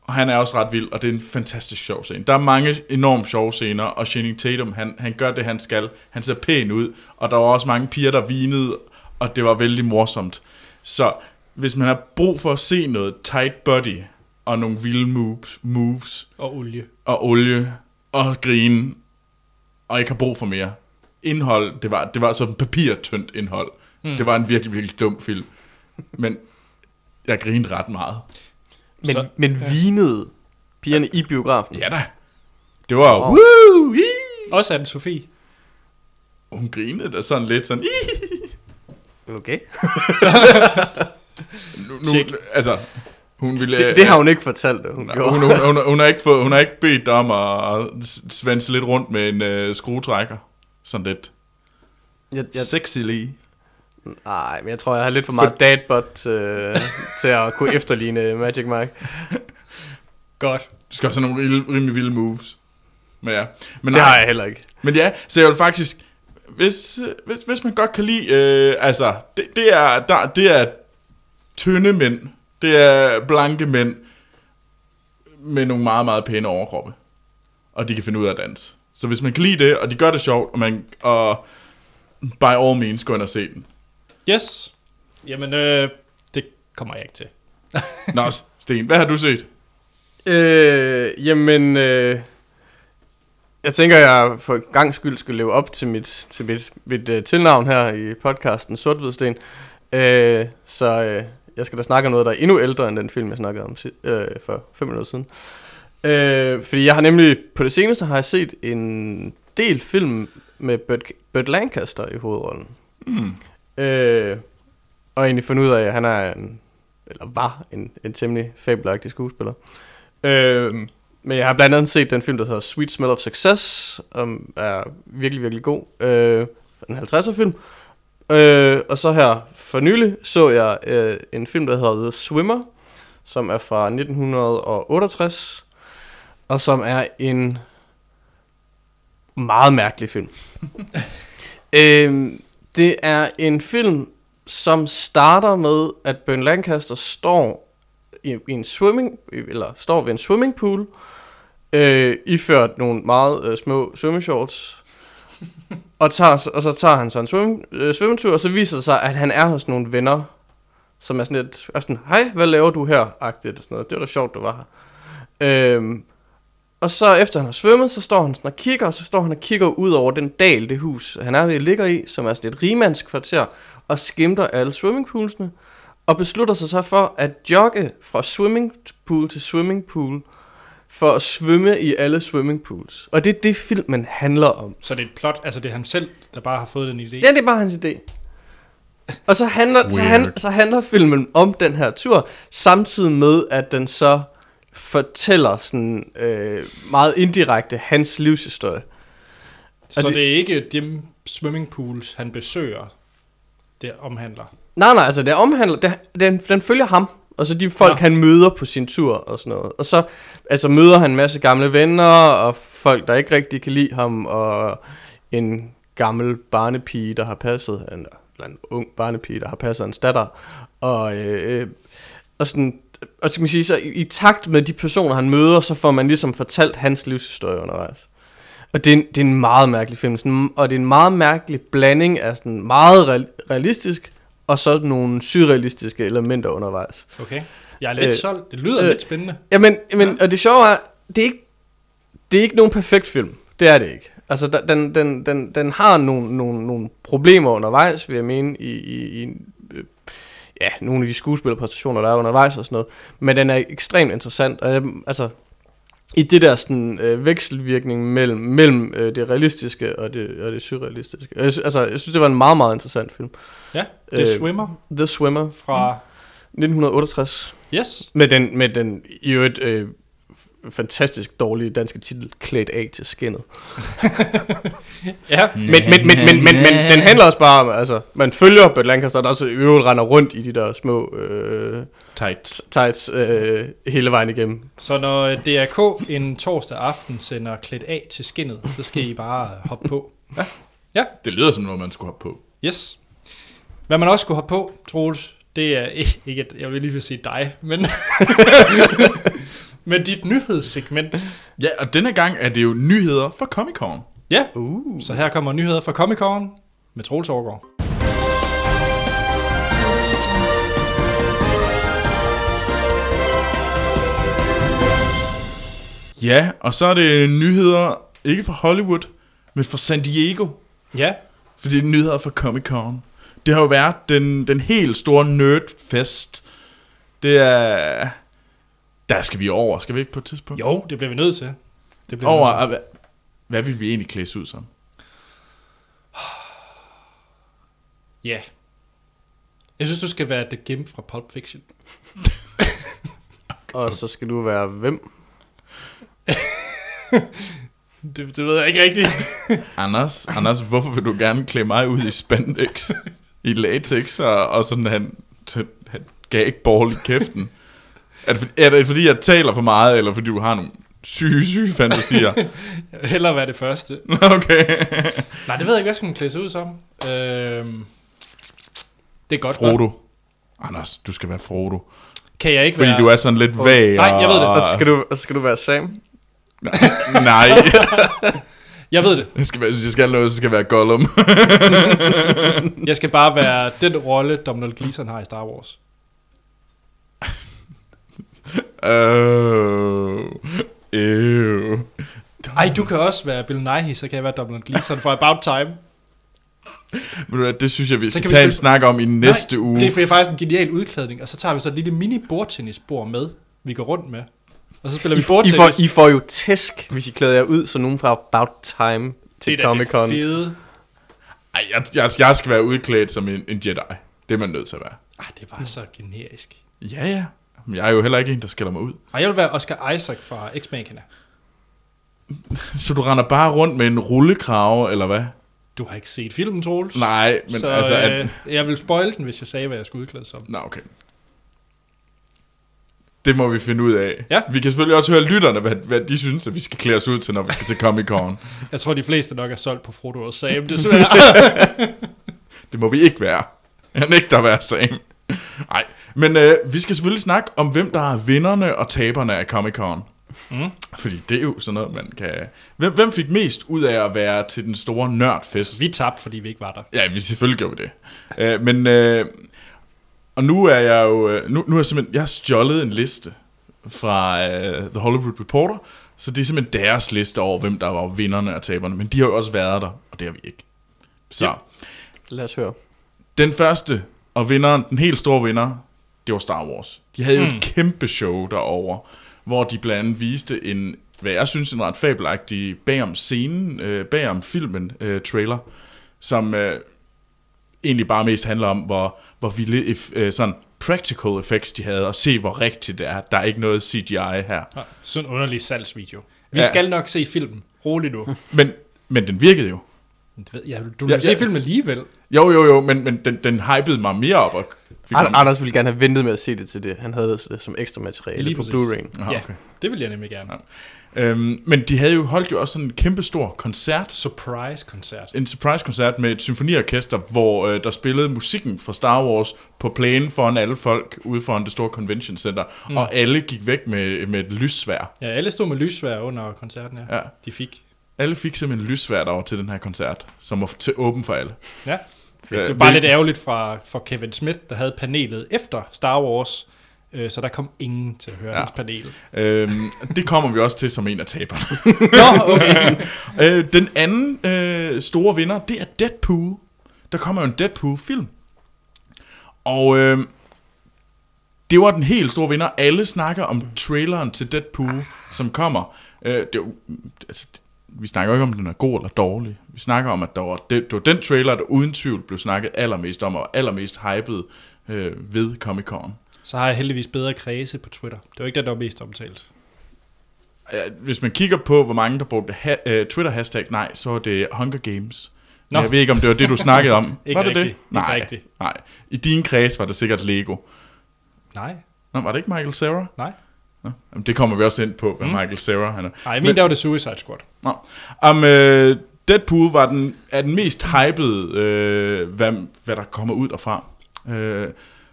Og han er også ret vild, og det er en fantastisk sjov scene. Der er mange enormt sjove scener, og Channing Tatum, han, han gør det, han skal. Han ser pæn ud, og der var også mange piger, der vinede, og det var vældig morsomt. Så hvis man har brug for at se noget tight body, og nogle vilde moves, moves Og olie. og olie, og grine, og ikke har brug for mere. Indhold, det var, det var sådan papirtyndt indhold. Mm. Det var en virkelig, virkelig dum film. Men jeg grinede ret meget. Men, Så- men vinede pigerne i biografen? Ja da. Det var woo, hi. Også anne Sofie. Hun grinede da sådan lidt sådan, "Ih." Okay. nu, nu, Check. altså, hun ville... Det, det har hun ikke fortalt, hun hun, gjorde. hun, hun, hun, hun, har ikke fået, hun har ikke bedt dig om at svanse lidt rundt med en uh, skruetrækker. Sådan lidt. Jeg, jeg, Sexily. Nej, men jeg tror, jeg har lidt for meget dadbutt øh, til at kunne efterligne Magic Mike. Godt. Du skal også have nogle rimelig, vilde moves. Men ja. Men Det nej. har jeg heller ikke. Men ja, så jeg vil faktisk, hvis, hvis, hvis man godt kan lide, øh, altså, det, det, er, der, det er tynde mænd, det er blanke mænd, med nogle meget, meget pæne overkroppe. Og de kan finde ud af at danse. Så hvis man kan lide det, og de gør det sjovt, og, man, og by all means, gå ind og se den. Yes. Jamen, øh, det kommer jeg ikke til. Nå, Sten, hvad har du set? Øh, jamen, øh, jeg tænker, jeg for gang skyld skal leve op til mit, til mit, mit uh, tilnavn her i podcasten Sortvidsten. Øh, så øh, jeg skal da snakke om noget, der er endnu ældre end den film, jeg snakkede om si- øh, for fem minutter siden. Øh, fordi jeg har nemlig, på det seneste har jeg set en del film med Burt, Burt Lancaster i hovedrollen. Hmm. Øh, og egentlig fundet ud af, at han er en, eller var en, en temmelig fabelagtig skuespiller. Øh, men jeg har blandt andet set den film, der hedder Sweet Smell of Success, som er virkelig, virkelig god. Øh, en 50'er film. Øh, og så her for nylig så jeg øh, en film, der hedder The Swimmer, som er fra 1968, og som er en meget mærkelig film. øh, det er en film, som starter med, at Ben Lancaster står i, i en swimming, eller står ved en swimmingpool, øh, iført nogle meget øh, små svømmeshorts, og, tager, og så tager han så en svømme, øh, svømmetur, og så viser det sig, at han er hos nogle venner, som er sådan lidt, er sådan, hej, hvad laver du her? Agtigt, og sådan noget. Det var da sjovt, du var her. Øhm, og så efter han har svømmet, så står han sådan og kigger, og så står han og kigger ud over den dal, det hus, han er ved ligger i, som er sådan et rigmandskvarter, og skimter alle swimmingpoolsene, og beslutter sig så for at jogge fra swimmingpool til swimmingpool, for at svømme i alle swimmingpools. Og det er det, filmen handler om. Så det er et plot, altså det er han selv, der bare har fået den idé. Ja, det er bare hans idé. Og så handler, så, han, så handler filmen om den her tur, samtidig med, at den så fortæller sådan øh, meget indirekte hans livshistorie. Så det, det er ikke de swimmingpools, han besøger, det omhandler. Nej, nej, altså det omhandler, det, den, den følger ham, og så de folk, Nå. han møder på sin tur og sådan noget. Og så altså, møder han en masse gamle venner, og folk, der ikke rigtig kan lide ham, og en gammel barnepige, der har passet, en, eller en ung barnepige, der har passet hans datter. Og, øh, og sådan, og skal man sige, så i, i takt med de personer, han møder, så får man ligesom fortalt hans livshistorie undervejs. Og det er, en, det er en meget mærkelig film, sådan, og det er en meget mærkelig blanding af sådan meget real- realistisk, og så nogle surrealistiske elementer undervejs. Okay. Jeg er lidt Øh, solgt. Det lyder øh, lidt spændende. Jamen, men, og det sjove er, det er ikke, det er ikke nogen perfekt film. Det er det ikke. Altså, den, den, den, den har nogle, nogle, nogle problemer undervejs, vil jeg mene, i, i, i, ja, nogle af de skuespillerpræstationer, der er undervejs og sådan noget. Men den er ekstremt interessant, og jeg, altså, i det der sådan, øh, vekselvirkning mellem, mellem øh, det realistiske og det, og det surrealistiske. Jeg, altså, jeg synes, det var en meget, meget interessant film. Ja, The Øh, Swimmer The Swimmer fra... 1968. Yes. Med den, med den i øvrigt øh, fantastisk dårlige danske titel, Klædt af til skinnet. Ja, Men, men, men, men, men, men den handler også bare om, altså, man følger Burt Lancaster, der også i øvrigt render rundt i de der små øh, Tight. tights øh, hele vejen igennem. så når øh, DRK en torsdag aften sender klædt af til skinnet, så skal I bare øh, hoppe på. Det lyder som noget, man skulle hoppe på. Yes. Hvad man også skulle have på, Troels, det er ikke, jeg vil lige vil sige dig, men, men dit nyhedssegment. Ja, og denne gang er det jo nyheder fra Comic Con. Ja, Uh. så her kommer nyheder fra Comic Con med Troels Overgaard. Ja, og så er det nyheder, ikke fra Hollywood, men fra San Diego. Ja, Fordi det er nyheder fra Comic Con. Det har jo været den, den helt store nerdfest. Det er... Der skal vi over, skal vi ikke på et tidspunkt? jo, det bliver vi nødt til. Det bliver Over, nødt hvad, hvad vil vi egentlig klædes ud som? Ja. Jeg synes, du skal være The Gimp fra Pulp Fiction. Og så skal du være hvem? Det, det ved jeg ikke rigtigt. Anders, Anders, hvorfor vil du gerne klæde mig ud i spandex? I latex og, og sådan han, han gagball i kæften? Er det, er det fordi, jeg taler for meget, eller fordi du har nogle syge, syge fantasier? Jeg vil hellere være det første. okay. Nej, det ved jeg ikke, hvad skal man klæde sig ud som. Øhm, det er godt. Frodo. Anders, du skal være Frodo. Kan jeg ikke Fordi være... du er sådan lidt vag. Nej, jeg ved det. Og så skal du, så skal du være Sam? Nej, Jeg ved det. jeg skal, være- jeg skal noget, så skal være Gollum. Jeg skal bare være den rolle, Donald Gleeson har i Star Wars. Øh, øh. Ej, du kan også være Bill Nighy, så kan jeg være Donald Gleeson for About Time. Hvad, Det synes jeg, vi Så skal kan vi tage en spille- snak om i næste Nej, uge. Det er faktisk en genial udklædning, og så tager vi så et lille mini bordtennisbord med, vi går rundt med. Og så spiller vi I, I, får, bordtennis. I får jo tæsk, hvis I klæder jer ud som nogen fra About Time til det er da Comic Con. det fede. Ej, jeg, jeg, jeg skal være udklædt som en, en Jedi. Det er man nødt til at være. Ej, det er bare så generisk. Ja, ja. Men jeg er jo heller ikke en, der skiller mig ud. Ej, jeg vil være Oscar Isaac fra X-Machina. Så du render bare rundt med en rullekrave, eller hvad? Du har ikke set filmen, Troels. Nej, men så, altså... At, øh, jeg vil spoil den, hvis jeg sagde, hvad jeg skulle udklæde som. Nå, okay. Det må vi finde ud af. Ja. Vi kan selvfølgelig også høre lytterne, hvad, hvad de synes, at vi skal klæde os ud til, når vi skal til Comic Con. Jeg tror, de fleste nok er solgt på Frodo og Sam, desværre. Det må vi ikke være. Jeg nægter at være Sam. Nej, men øh, vi skal selvfølgelig snakke om, hvem der er vinderne og taberne af Comic Con. Mm. Fordi det er jo sådan noget, man kan... Hvem, hvem fik mest ud af at være til den store nørdfest? vi tabte, fordi vi ikke var der. Ja, vi selvfølgelig gjorde vi det. Øh, men... Øh, og nu er jeg jo... øh, Nu, nu er jeg simpelthen... Jeg har stjålet en liste fra øh, The Hollywood Reporter. Så det er simpelthen deres liste over, hvem der var vinderne og taberne. Men de har jo også været der, og det har vi ikke. Så... Ja. Lad os høre. Den første og vinderen, den helt store vinder, det var Star Wars. De havde jo Mm. et kæmpe show derovre, hvor de blandt andet viste en, hvad jeg synes, en ret fabelagtig bag om scenen, øh, bag om filmen, øh, trailer, som øh, egentlig bare mest handler om, hvor, hvor vilde if, øh, sådan practical effects de havde, og se hvor rigtigt det er. Der er ikke noget CGI her. Ja, sådan en underlig salgsvideo. Vi Ja. skal nok se filmen. Rolig nu. Men, men den virkede jo. Det ved jeg, du Ja, vil se ja. filmen alligevel. Jo, jo, jo, men, men den, den hypede mig mere op. Og mig- Anders ville gerne have ventet med at se det til det. Han havde det som ekstra materiale Lige på præcis. Blu-ray. Aha, Ja. okay. Det vil jeg nemlig gerne. Øhm, men de havde jo holdt jo også sådan en kæmpe stor koncert Surprise-koncert. en surprise-koncert med et symfoniorkester, hvor øh, der spillede musikken fra Star Wars på plænen foran alle folk ude foran det store convention center, mm. og alle gik væk med, med et lyssvær. Ja, alle stod med lysvær under koncerten, ja. Ja. De fik. Alle fik simpelthen lyssvær derovre til den her koncert, som var til åben for alle. Ja. Ja, Det var bare lidt ærgerligt fra, for Kevin Smith, der havde panelet efter Star Wars, øh, så der kom ingen til at høre Ja. hans panel. Øhm, det kommer vi også til som en af taberne. Nå, okay. øh, den anden øh, store vinder, det er Deadpool. Der kommer jo en Deadpool-film. Og øh, det var den helt store vinder. Alle snakker om traileren til Deadpool, som kommer. Øh, det, er jo- altså, vi snakker ikke om, den er god eller dårlig. Vi snakker om, at der var, det, det var den trailer, der uden tvivl blev snakket allermest om, og allermest hyped øh, ved Comic-Con. Så har jeg heldigvis bedre kredse på Twitter. Det var ikke det, der var mest omtalt. Hvis man kigger på, hvor mange der brugte ha- øh, Twitter-hashtag nej, så var det Hunger Games. Nå. Jeg ved ikke, om det var det, du snakkede om. Ikke var det rigtigt. det? Ikke Nej, rigtigt. nej. I din kreds var det sikkert Lego. Nej, Nå, var det ikke Michael Cera? nej. Nå, jamen, det kommer vi også ind på, hvad Mm. Michael Cera han er. Nej, min der var det Suicide Squad. Nå. Om øh, Deadpool var den, er den mest hypede, øh, hvad, hvad der kommer ud derfra. Øh,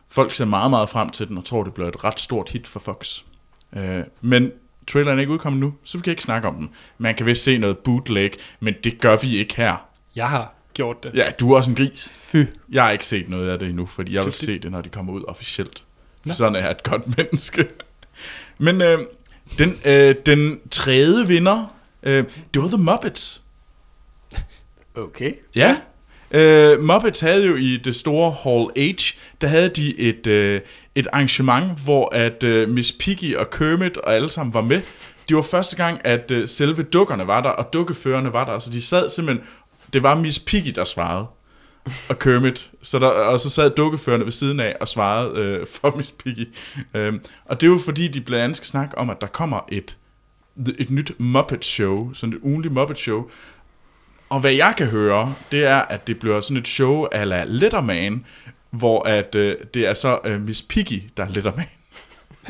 folk ser meget, meget frem til den, og tror, det bliver et ret stort hit for Fox. Øh, men traileren er ikke udkommet nu, så vi kan ikke snakke om den. Man kan vist se noget bootleg, men det gør vi ikke her. Jeg har gjort det. Ja, du er også en gris. Fy. Jeg har ikke set noget af det endnu, fordi jeg vil Det- det- se det, når de kommer ud officielt. Nå. Sådan er jeg et godt menneske. Men øh, den, øh, den tredje vinder, øh, det var The Muppets. Okay. Ja. Øh, Muppets havde jo i det store Hall H, der havde de et, øh, et arrangement, hvor at øh, Miss Piggy og Kermit og alle sammen var med. Det var første gang, at øh, selve dukkerne var der, og dukkeførerne var der, så de sad simpelthen, det var Miss Piggy, der svarede, og Kermit, så der, og så sad dukkeførende ved siden af og svarede øh, for Miss Piggy. Øhm, og det er jo fordi, de blandt andet skal snakke om, at der kommer et, et nyt Muppet Show, sådan et ugenligt Muppet Show, og hvad jeg kan høre, det er, at det bliver sådan et show a la Letterman, hvor at, øh, det er så øh, Miss Piggy, der er Letterman.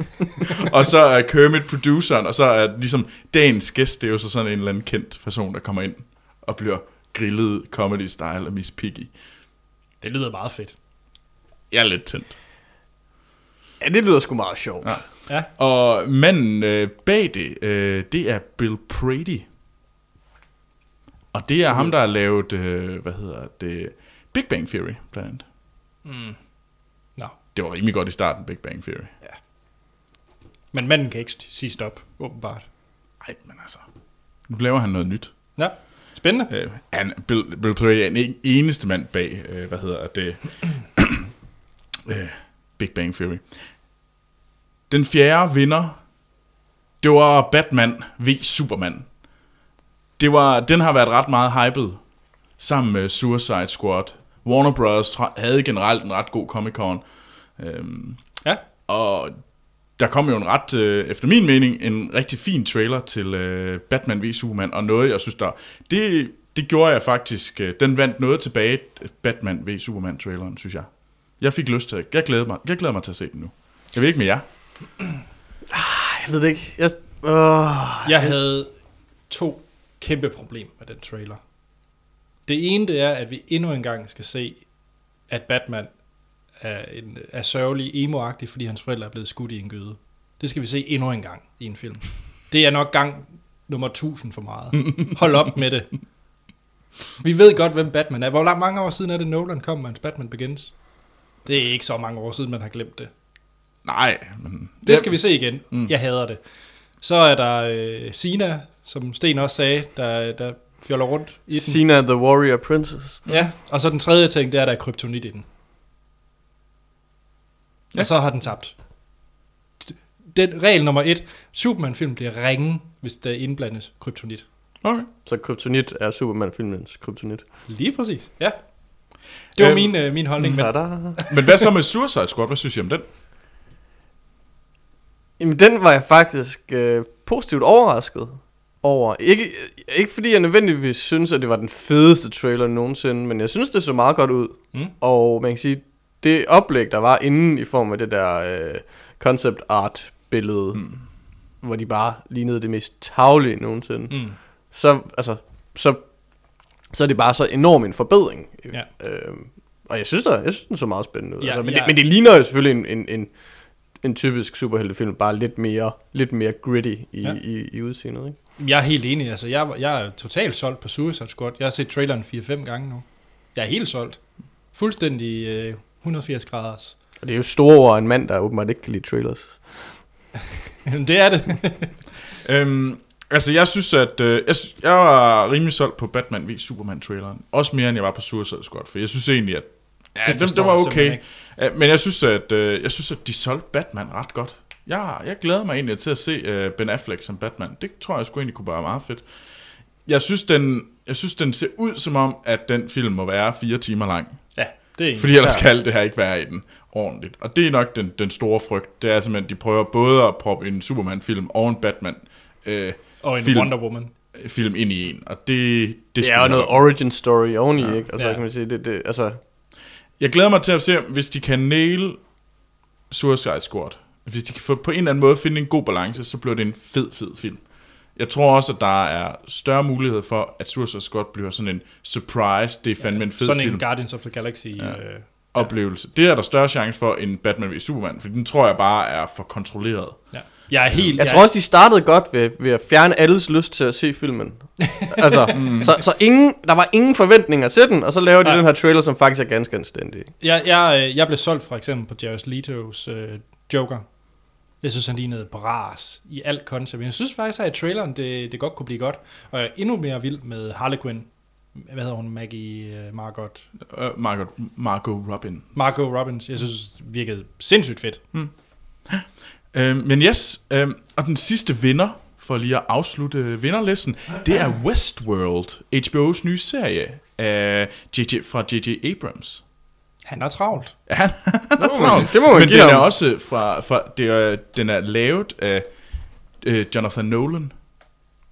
og så er Kermit produceren, og så er ligesom dagens gæst, det er jo så sådan en eller anden kendt person, der kommer ind og bliver grillet comedy-style af Miss Piggy. Det lyder meget fedt. Jeg er lidt tændt. Ja, det lyder sgu meget sjovt. Ja. Ja. Ja, Og manden øh, bag det, øh, det er Bill Prady. Og det er ham, der har lavet, øh, hvad hedder det, Big Bang Theory, blandt andet. Mm. Nå. Det var rimelig godt i starten, Big Bang Theory. men manden kan ikke sige stop, åbenbart. Nej, men altså, nu laver han noget nyt. Ja, spændende. Øh, han, Bill, Bill Prady er en eneste mand bag, øh, hvad hedder det, øh, Big Bang Theory. Den fjerde vinder, det var Batman v Superman. Det var, den har været ret meget hyped, sammen med Suicide Squad. Warner Bros. havde generelt en ret god Comic-Con. Øhm, Ja. og der kom jo en ret, øh, efter min mening, en rigtig fin trailer til øh, Batman v Superman, og noget, jeg synes, der... Det, det gjorde jeg faktisk... Øh, den vandt noget tilbage, Batman v Superman-traileren, synes jeg. Jeg fik lyst til det. Jeg glæder mig, jeg glæder mig til at se den nu. Jeg ved ikke med jer. Jeg ved det ikke. Jeg, åh, Jeg havde to kæmpe problemer med den trailer. Det ene det er, at vi endnu en gang skal se, at Batman er, en, er sørgelig emo fordi hans forældre er blevet skudt i en gyde. Det skal vi se endnu en gang i en film. Det er nok gang nummer 1000 for meget. Hold op med det. Vi ved godt, hvem Batman er. Hvor lang- mange år siden er det, Nolan kom med hans Batman Begins? Det er ikke så mange år siden, man har glemt det. Nej, men... Det skal vi se igen. Mm. Jeg hader det. Så er der øh, Sina, som Sten også sagde, der, der fjoller rundt i den. Sina the Warrior Princess. Ja, og så den tredje ting, det er, at der er kryptonit i den. Ja. Og så har den tabt. Den regel nummer et, Superman-film bliver ringe, hvis der indblandes kryptonit. Okay. Så Kryptonit er Superman-filmens Kryptonit. Lige præcis, ja. Det var Øhm, min, øh, min holdning, men. Men hvad så med Suicide Squad? Hvad synes I om den? Jamen, den var jeg faktisk øh, positivt overrasket over. Ikke, ikke fordi jeg nødvendigvis synes, at det var den fedeste trailer nogensinde, men jeg synes, det så meget godt ud. Mm. Og man kan sige, det oplæg, der var inden i form af det der øh, concept art billede, mm. hvor de bare lignede det mest tavlige nogensinde, mm. så, altså, så, så er det bare så enorm en forbedring. Ja. Øhm, og jeg synes, der, jeg synes, den så meget spændende ud. Ja, altså, men, ja. det, men det ligner jo selvfølgelig en, en, en, en typisk superheltefilm, bare lidt mere, lidt mere gritty i, ja. i, i udseendet. Ikke? jeg er helt enig. Altså, jeg, jeg er totalt solgt på Suicide Squad. Jeg har set traileren 4-5 gange nu. Jeg er helt solgt. Fuldstændig øh, 180 graders. Og det er jo store ord en mand, der åbenbart ikke kan lide trailers. det er det. Øhm, altså, jeg synes, at... Øh, jeg, jeg var rimelig solgt på Batman v Superman-traileren. Også mere, end jeg var på Suicide Squad. For jeg synes egentlig, at Ja, Det det, forstår det var okay. Ja, men jeg synes, at, øh, jeg synes, at de solgte Batman ret godt. Jeg, jeg glæder mig egentlig til at se øh, Ben Affleck som Batman. Det tror jeg sgu egentlig kunne være meget fedt. Jeg synes, den, jeg synes, den ser ud som om, at den film må være fire timer lang. Ja, det er. Fordi ellers kan alt det her ikke være i den ordentligt. Og det er nok den, den store frygt. Det er simpelthen, at de prøver både at proppe en Superman-film og en Batman øh, Og en film. Wonder Woman. film ind i en. Og det, det, Det er jo noget være. origin story oveni, Ja. ikke? Altså, Ja. kan man sige, det, det, altså, Jeg glæder mig til at se, hvis de kan nail Suicide Squad. Hvis de kan få, på en eller anden måde finde en god balance, så bliver det en fed, fed film. Jeg tror også, at der er større mulighed for, at Suicide Squad bliver sådan en surprise. Det er fandme en fed Sådan film. en Guardians of the Galaxy. Ja. Øh, oplevelse. Det er der større chance for end Batman v Superman, for den tror jeg bare er for kontrolleret. ja. Jeg er helt... jeg tror også, de startede godt ved, ved at fjerne alles lyst til at se filmen. altså, mm. så, så ingen, der var ingen forventninger til den, og så laver de Nej. den her trailer, som faktisk er ganske anstændig. Jeg, jeg, øh, jeg blev solgt for eksempel på Jared Leto's øh, Joker. Jeg synes, han lignede bras i alt koncept. Men jeg synes faktisk, at i traileren, det, det godt kunne blive godt. Og jeg er endnu mere vild med Harley Quinn. Hvad hedder hun? Maggie uh, Margot. Uh, Margot, Margot Robin. Margot Robbins. Jeg synes, virkede sindssygt fedt. Uh, men yes, uh, og den sidste vinder, for lige at afslutte vinderlisten, det er Westworld, HBO's nye serie af JJ, fra J.J. Abrams. Han er travlt. Ja, han Det må man, det må man Men give den er ham. også fra, fra det er, den er lavet af uh, Jonathan Nolan.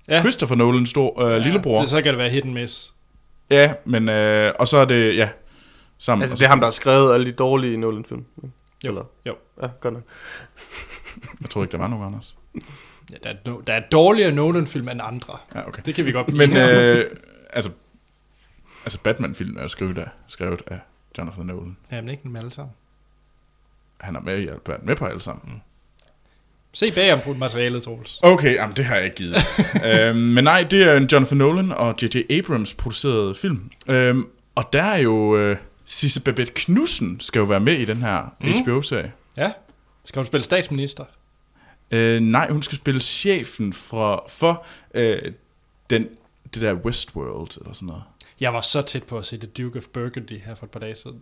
Ja. Christopher Nolan, stor uh, lillebror. Det, så kan det være hit and miss. Ja, men uh, og så er det, ja, sammen. Altså, det er ham, der har skrevet alle de dårlige Nolan-film. Jo. Eller? Jo. Ja, godt nok. Jeg tror ikke, der var nogen, Anders. Ja, der, er, no- der er dårligere Nolan-film end andre. Ja, okay. Det kan vi godt blive Men øh, altså, altså Batman-filmen er jo skrevet af, skrevet af Jonathan Nolan. Jamen ikke med alle sammen. Han er med, i, alt- med på alle sammen. Se bag om materialet, Troels. Okay, jamen, det har jeg ikke givet. øhm, men nej, det er en Jonathan Nolan og J.J. Abrams produceret film. Øhm, og der er jo... Øh, Sisse Babette Knudsen skal jo være med i den her Mm. mm. HBO-serie. Ja. Skal hun spille statsminister? Øh, nej, hun skal spille chefen for, for øh, den, det der Westworld, eller sådan noget. Jeg var så tæt på at se The Duke of Burgundy her for et par dage siden.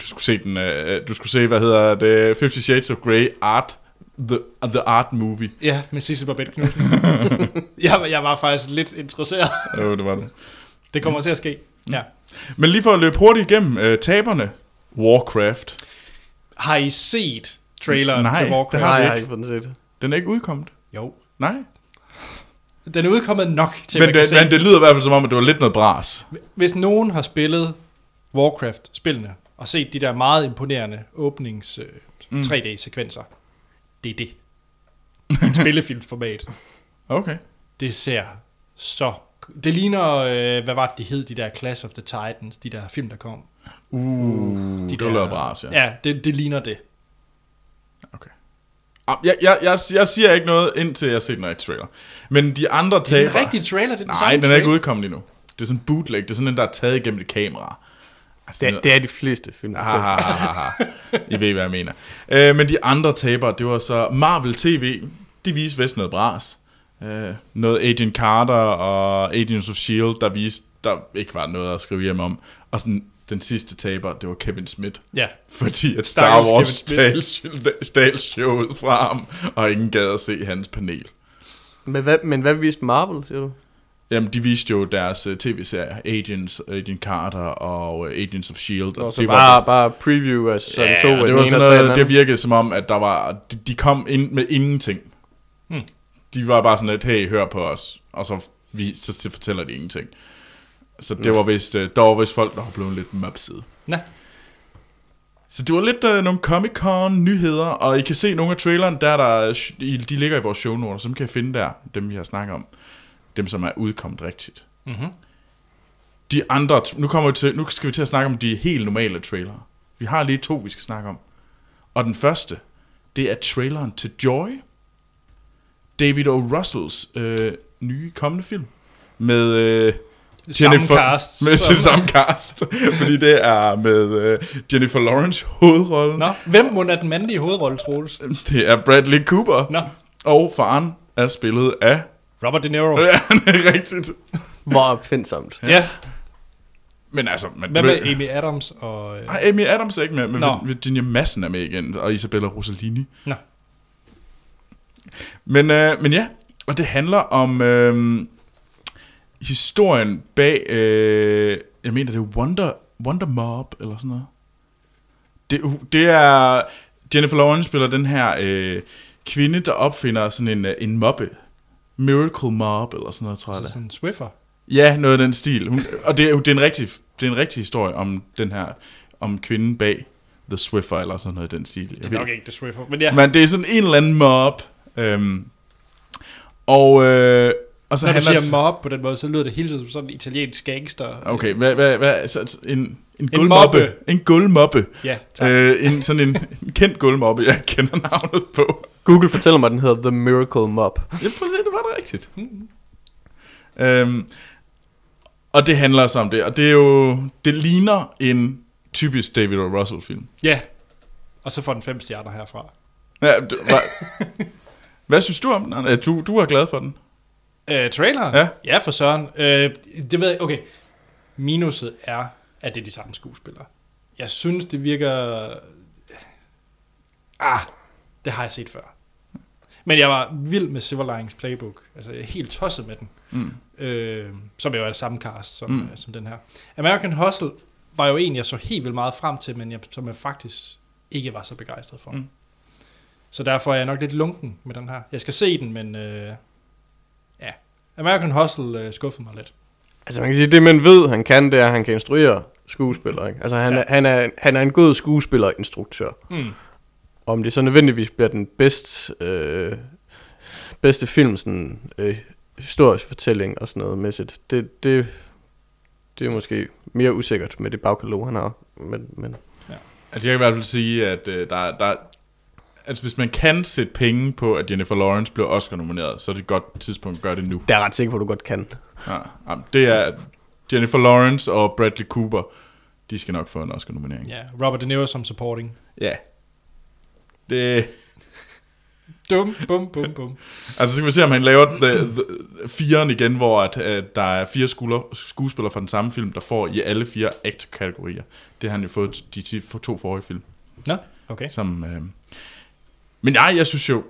Du skulle se den, øh, du skulle se, hvad hedder det, Fifty Shades of Grey Art, the, the Art Movie. Ja, med Sisse Babette Knudsen. jeg, var- jeg var faktisk lidt interesseret. Jo, det var det. Det kommer til at ske. Ja. Men lige for at løbe hurtigt igennem, øh, taberne, Warcraft, Har I set traileren Nej, til det Warcraft? Nej, jeg har ikke. ikke den set. den er ikke udkommet. Jo. Nej, Den er udkommet nok til, men man kan det, se. men det lyder i hvert fald som om, at det var lidt noget bras. Hvis nogen har spillet Warcraft-spillene, og set de der meget imponerende åbnings øh, Mm. 3D-sekvenser, det er det. Et spillefilmsformat. Okay. Det ser så... Det ligner, øh, hvad var det, de hed, de der Clash of the Titans, de der film, der kom. Uh, De det der- bras, ja. Ja, det, det ligner det. Ah, Jeg, jeg, jeg, jeg siger ikke noget, indtil jeg har set den rigtige trailer. Men de andre Det er taber... en rigtig trailer, det er den Nej, den er ikke udkommet endnu. Det er sådan en bootleg. Det er sådan en, der er taget igennem et kamera. Altså, Det, er- det er de fleste film. Ha, ha, ha, ha. I ved, hvad jeg mener. Øh, men de andre tabere, det var så Marvel TV. De viste vist noget bras. Øh, noget Agent Carter og Agents of S.H.I.E.L.D., der viste, der ikke var noget at skrive hjem om. Og sådan, den sidste taber, det var Kevin Smith. Ja, Fordi at Star Wars stjal showet fra ham, og ingen gad at se hans panel. Men hvad, men hvad viste Marvel, siger du? Jamen, de viste jo deres uh, tv-serier, Agents, Agent Carter og uh, Agents of S.H.I.E.L.D. Og så det bare, bare preview af sæson ja, 2 af det var sådan noget, det virkede som om, at der var, de, de kom ind med ingenting. Hmm. De var bare sådan lidt, hey, hør på os, og så, vi, så, så fortæller de ingenting. Så det var vist, uh, der var vist folk, der var blevet lidt mopsede. Nå. Så det var lidt uh, nogle Comic-Con nyheder, og I kan se nogle af traileren, der er der, i- de ligger i vores show notes, så kan jeg finde der, dem vi har snakket om. Dem, som er udkommet rigtigt. mm-hmm. De andre, nu, kommer vi til, nu skal vi til at snakke om de helt normale trailere. Vi har lige to, vi skal snakke om. Og den første, det er traileren til Joy. David O. Russells øh, nye kommende film. Med, øh, Samme Jennifer- cast. med til samme cast. fordi det er med øh, Jennifer Lawrence hovedrollen. Nå, hvem må er den mandlige hovedrolle, Troels? Det er Bradley Cooper. Nå, Og faren er spillet af... Robert De Niro. Ja, det er rigtigt. Hvor opfindsomt. Ja. Men altså... Men, Hvad med Amy Adams og... Øh, Nej, Amy Adams er ikke med, men Nå. Virginia Madsen er med igen, og Isabella Rossellini. Nå. Men, øh, men ja, og det handler om øh, historien bag, øh, jeg mener det er Wonder, Wonder Mob, eller sådan noget. Det, det er, Jennifer Lawrence spiller den her øh, kvinde, der opfinder sådan en, øh, en mobbe. Miracle Mob, eller sådan noget, tror jeg altså det. sådan en Swiffer. Ja, noget af den stil. Hun, og det er, det, er en rigtig, det er en rigtig historie om den her, om kvinden bag The Swiffer, eller sådan noget i den stil. Det er nok ikke The Swiffer, men ja. Men det er sådan en eller anden mob. Øhm, og, øh, og så Når du siger mob på den måde, så lyder det hele tiden som sådan en italiensk gangster. Okay, hvad, hvad, hvad, så, en, en En gulvmobbe. mobbe. En gulvmobbe. Ja, tak. Øh, en, sådan en, en kendt gulvmobbe, jeg kender navnet på. Google fortæller mig, at den hedder The Miracle Mob. Ja, prøv at se, det var det rigtigt. Øhm, og det handler så om det, og det er jo, det ligner en typisk David O. Russell film. Ja. Og så får den fem stjerner herfra. Ja, du, hvad, hvad synes du om den? Du, du er glad for den? Øh, traileren? Ja. Ja, for søren. Øh, det ved jeg, okay. Minuset er, at det er de samme skuespillere. Jeg synes, det virker... Ah, det har jeg set før. Men jeg var vild med Silver Linings Playbook. Altså, jeg er helt tosset med den. Mm. Øh, som jo er det samme cast som, Mm. mm. som den her. American Hustle var jo en, jeg så helt vildt meget frem til, men jeg, som jeg faktisk ikke var så begejstret for. Mm. Så derfor er jeg nok lidt lunken med den her. Jeg skal se den, men øh. American Hustle øh, skuffede mig lidt. Altså man kan sige, det man ved, han kan, det er, at han kan instruere skuespillere. Ikke? Altså han, Ja. ja. er, han, er, han er en god skuespillerinstruktør. Mm. Om det så nødvendigvis bliver den bedste, øh, bedste film, sådan øh, historisk fortælling og sådan noget mæssigt, det, det, det er måske mere usikkert med det bagkatalog, han har. Men, men Altså, jeg kan i hvert fald sige, at øh, der, der, altså, hvis man kan sætte penge på, at Jennifer Lawrence bliver Oscar-nomineret, så er det et godt tidspunkt at gøre det nu. det er jeg ret sikker på, at du godt kan. Ja, jamen, det er Jennifer Lawrence og Bradley Cooper, de skal nok få en Oscar-nominering. Ja, Robert De Niro som supporting. Ja. Det, Dum, bum, bum, bum. altså, så kan vi se, om han laver the, the, firen igen, hvor at, at der er fire skuler, skuespillere fra den samme film, der får i alle fire actor-kategorier. Det har han jo fået de, de to forrige film. Nå, okay. Som, øh... Men nej, jeg synes jo,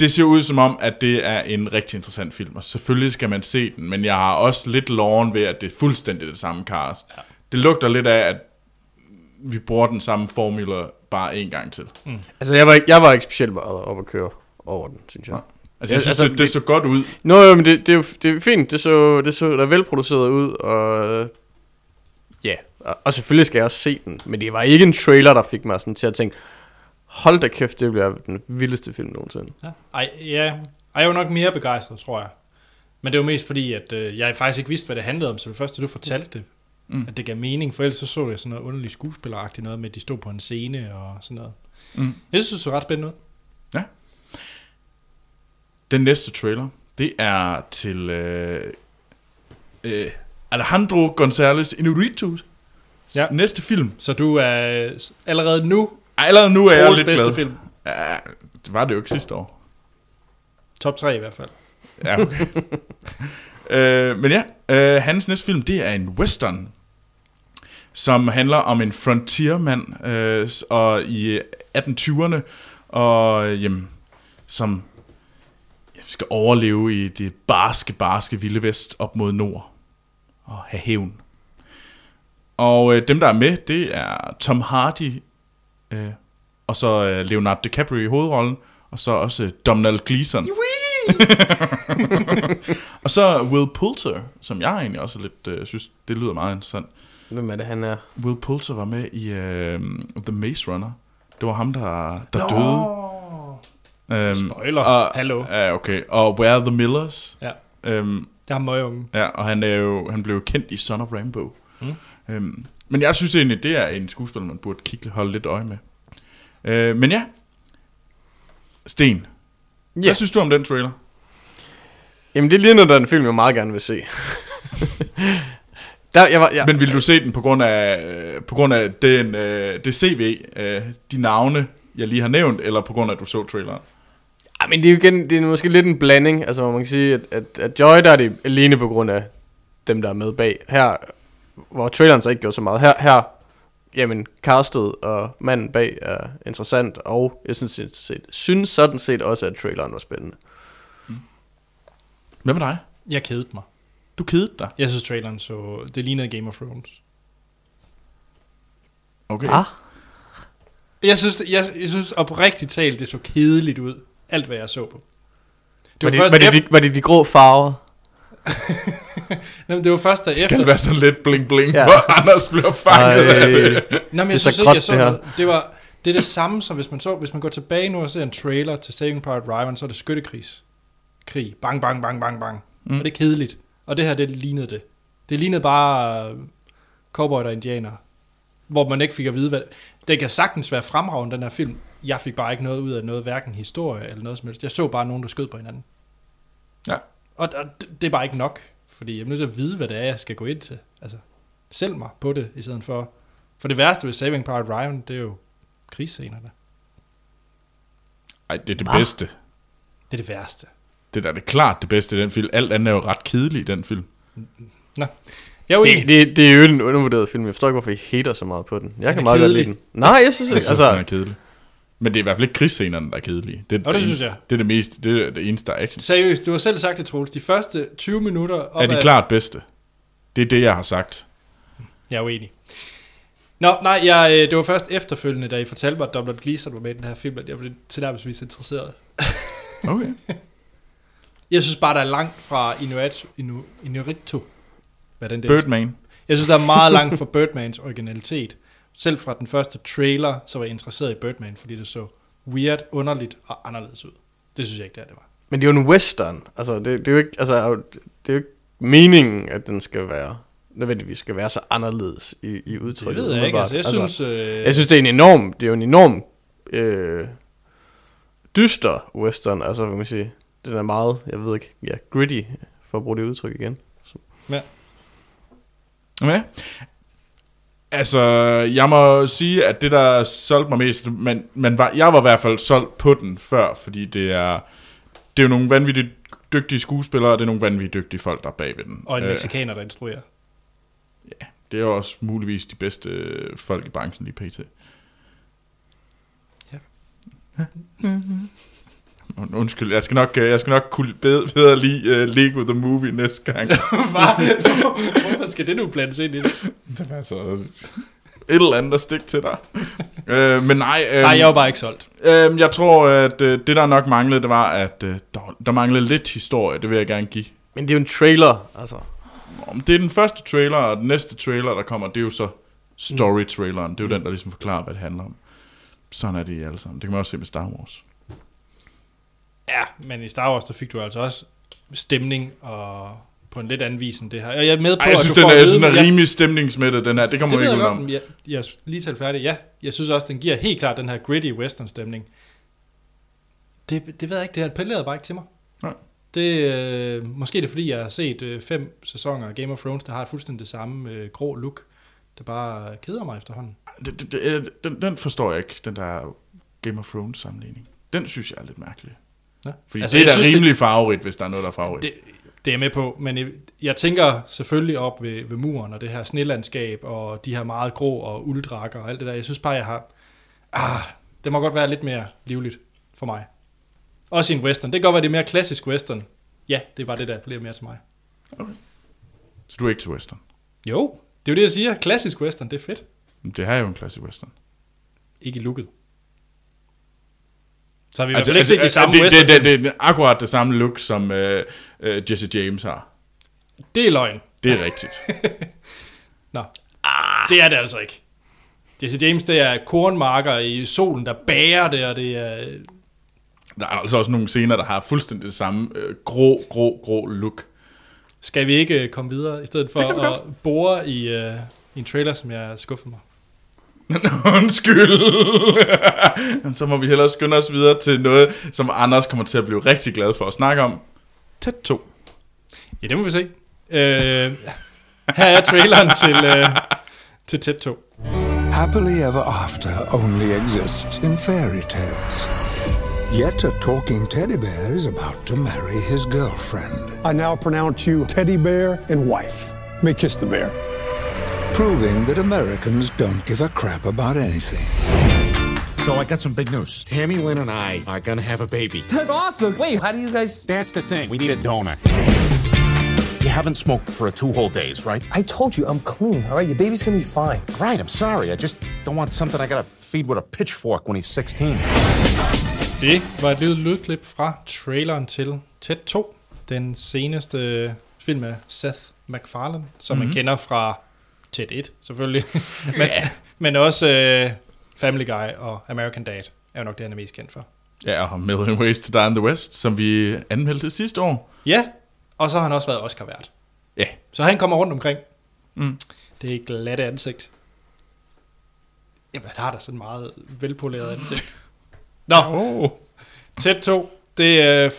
det ser ud som om, at det er en rigtig interessant film, og selvfølgelig skal man se den, men jeg har også lidt loven ved, at det er fuldstændig det samme cast. Ja. Det lugter lidt af, at vi bruger den samme formula bare en gang til. Altså jeg var, ikke- jeg var ikke specielt meget op at køre over den, synes jeg. Nej. Altså, jeg Ja, synes, altså, altså, det, det så godt ud. Nå, jo, men det, det, er jo det er fint. Det så, det så da velproduceret ud, og ja, og, og selvfølgelig skal jeg også se den. Men det var ikke en trailer, der fik mig sådan til at tænke, hold da kæft, det bliver den vildeste film nogensinde. Ja. Ej, ja. Ej, jeg var nok mere begejstret, tror jeg. Men det var mest fordi, at øh, jeg faktisk ikke vidste, hvad det handlede om, så det første, du fortalte det, Mm. at det gav mening, for ellers så så jeg sådan noget underligt skuespilleragtigt noget med, at de stod på en scene og sådan noget. Mm. Jeg synes, det så ret spændende ud. Den næste trailer, det er til øh, øh, Alejandro González Inarritu. Ja. Næste film. Så du er allerede nu Allerede nu er jeg Troels lidt bedste glad. film. Ja, det var det jo ikke sidste år. Top 3 i hvert fald. Ja, okay. øh, men ja, øh, hans næste film, det er en western, som handler om en frontiermand øh, og i 1820'erne, og jamen, som skal overleve i det barske, barske vilde vest op mod nord og have hævn. Og øh, dem, der er med, det er Tom Hardy, øh, og så øh, Leonardo DiCaprio i hovedrollen, og så også øh, Donald Gleeson. og så Will Poulter, som jeg egentlig også lidt øh, synes, det lyder meget interessant. Hvem er det, han er? Will Poulter var med i øh, The Maze Runner. Det var ham, der, der døde. Øhm, Spoiler. Og, Hallo. Ja, okay. Og Where are the Millers? Ja. Øhm, Det har møgeunge. ja, og han, er jo, han blev jo kendt i Son of Rambo. Mm. Øhm, men jeg synes egentlig, det er en skuespiller, man burde kigge, holde lidt øje med. Øh, men ja. Sten, Ja. hvad synes du om den trailer? Jamen det ligner da en film, jeg meget gerne vil se. Der, jeg var, ja, Men vil du se den på grund af, øh, på grund af den, øh, det CV, øh, de navne, jeg lige har nævnt, eller på grund af, at du så traileren? Ja, men det er jo igen, det er måske lidt en blanding. Altså, man kan sige, at, at, at Joy, der er det alene på grund af dem, der er med bag. Her hvor traileren så ikke gjorde så meget. Her, her jamen, castet og manden bag er interessant, og jeg synes, sådan set, synes sådan set også, at traileren var spændende. Hvad med dig? Jeg kedede mig. Du kedede dig. Jeg synes, traileren så... Det lignede Game of Thrones. Okay. Ah, Jeg synes, jeg, jeg synes oprigtigt talt, det så kedeligt ud. Alt, hvad jeg så på. Det var, var, det, først var, det, efter, de, var det de grå farver? Nå, men det var først der Det skal efter. være sådan lidt bling bling, Ja. hvor Anders bliver fanget Ej. af det. Nå, men Det er jeg så synes ikke, jeg så det her. noget. Det var det er det samme, som hvis man, så, hvis man går tilbage nu og ser en trailer til Saving Private Ryan, så er det skyttekrigs. Krig. Bang, bang, bang, bang, bang. Mm. Mm. Og det er kedeligt. Og det her, det lignede det. Det lignede bare uh, cowboy og indianer. Hvor man ikke fik at vide, hvad... Det kan sagtens være fremragende, den her film. Jeg fik bare ikke noget ud af noget, hverken historie eller noget som helst. Jeg så bare nogen, der skød på hinanden. Ja. Og, og det- det er bare ikke nok. Fordi jeg er nødt til at vide, hvad det er, jeg skal gå ind til. Altså, selv mig på det, i stedet for... For det værste ved Saving Private Ryan, det er jo krigsscenerne. Ej, det er det Hva? bedste. Det er det værste. Det der er det klart det bedste i den film. Alt andet er jo ret kedeligt i den film. Jeg er jo Det, det, det er jo en undervurderet film. Jeg forstår ikke, hvorfor I hater så meget på den. Jeg er kan meget godt lide kedelig. den. Nej, jeg synes Jeg ikke. synes, altså, den er kedelig. Men det er i hvert fald ikke krigsscenerne, der er kedelige. Det, er Og det det synes jeg. Det er det, mest, det, er det eneste, der er action. Seriøst, du har selv sagt det, Troels. De første 20 minutter op Er de ad- klart bedste? Det er det, jeg har sagt. Jeg er uenig. Nå, nej, jeg, øh, det var først efterfølgende, da I fortalte mig, at Donald Gleeson var med i den her film, at jeg blev tilnærmelsesvis interesseret. Okay. Jeg synes bare, der er langt fra Inuit, Inu, Inurito. Hvad den der? Birdman. Jeg synes, der er meget langt fra Birdmans originalitet. Selv fra den første trailer, så var jeg interesseret i Birdman, fordi det så weird, underligt og anderledes ud. Det synes jeg ikke, det er, det var. men det er jo en western. Altså, det, det er jo ikke, altså, det er jo ikke meningen, at den skal være nødvendigvis skal være så anderledes i, i Det udtrykket. ved jeg ikke. Altså, jeg synes... Øh, jeg synes, det er en enorm, det er jo en enorm øh, dyster western. Altså, hvad man sige, den er meget, jeg ved ikke, ja, gritty, for at bruge det udtryk igen. Ja. Altså, jeg må sige, at det, der solgte mig mest, men, men var, jeg var i hvert fald solgt på den før, fordi det er, det er jo nogle vanvittigt dygtige skuespillere, og det er nogle vanvittigt dygtige folk, der er bag ved den. og en Øh, mexikaner, der instruerer. det er jo også muligvis de bedste folk i branchen lige pt. Ja. Und- Undskyld, jeg skal nok, øh, jeg skal nok kunne bedre, bedre lide uh, Lego The Movie næste gang. Hvorfor skal det nu blandes ind i det? det var altså et eller andet at stikke til dig. øh, men nej, øh, Nej, jeg var bare ikke solgt. øh, jeg tror, at øh, det der nok manglede, det var, at øh, der, der manglede lidt historie. Det vil jeg gerne give. Men det er jo en trailer, altså. Om Det er den første trailer, og den næste trailer, der kommer, det er jo så story-traileren. Det er jo den, der ligesom forklarer, hvad det handler om. Sådan er det i alle sammen. Det kan man også se med Star Wars. Ja, men i Star Wars, der fik du altså også stemning og på en lidt anden vis end det her. Og jeg er med på, Ej, jeg at synes, du den er, at men er rimelig stemningsmættet, den her. Det kommer Det ikke jeg ud godt, om. men jeg, jeg lige talt færdig. Ja, jeg synes også, den giver helt klart den her gritty western stemning. Det, det ved jeg ikke, det appellerede bare ikke til mig. Nej. Det, øh, måske er det fordi, jeg har set øh, fem sæsoner af Game of Thrones, der har et fuldstændig det samme øh, grå look, der bare keder mig efterhånden. Det, det, det, øh, den, den forstår jeg ikke, den der Game of Thrones sammenligning. Den synes jeg er lidt mærkelig. Ja. Fordi Altså, det er da synes, rimelig farverigt, hvis der er noget, der er farverigt. Det, det er jeg med på, men jeg, jeg tænker selvfølgelig op ved, ved muren og det her snelandskab og de her meget grå og ulddrakker og alt det der. Jeg synes bare, jeg har... Ah, det må godt være lidt mere livligt for mig. Også i en western. Det kan godt være, det er mere klassisk western. Ja, det var det, der appellerer mere til mig. Så du er ikke til western. Jo, det er jo det, jeg siger. Klassisk western, det er fedt. Det her er jo en klassisk western. Ikke i looket. Så har vi i hvert fald ikke set de samme det, det, det, det, er akkurat det samme look, som uh, uh, Jesse James har. det er løgn. Det er rigtigt. Nå, ah. det er det altså ikke. Jesse James, det er kornmarker i solen, der bærer det, og det er... Der er altså også nogle scener, der har fuldstændig det samme uh, grå, grå, grå look. Skal vi ikke øh, komme videre, i stedet for at bore i, uh, i en trailer, som jeg skuffede mig? Undskyld. Jamen, Så må vi hellere skynde os videre til noget, som Anders kommer til at blive rigtig glad for at snakke om. Tæt 2. Ja, det må vi se. Uh, her er traileren til, uh, til Tæt 2. Happily ever after only exists in fairy tales. Yet a talking teddy bear is about to marry his girlfriend. I now pronounce you teddy bear and wife. May kiss the bear. Proving that Americans don't give a crap about anything. So I got some big news. Tammy Lynn and I are gonna have a baby. That's awesome. Wait, how do you guys? That's the thing. We need a donor. You haven't smoked for two whole days, right? I told you I'm clean. All right, your baby's gonna be fine. Right, I'm sorry. I just don't want something I gotta feed with a pitchfork when he's 16. Det var et lille lydklip fra traileren til Ted 2, den seneste film af Seth MacFarlane, som mm-hmm. man kender fra Ted 1, selvfølgelig. men, men også uh, Family Guy og American Dad er jo nok det, han er mest kendt for. Ja, og Million Ways to Die in the West, som vi anmeldte sidste år. Ja, og så har han også været Oscar-vært. Ja, Så han kommer rundt omkring. Mm. Det er glatte ansigt. Jamen, han har da sådan meget velpoleret ansigt. Nå, oh. Ted 2, det øh,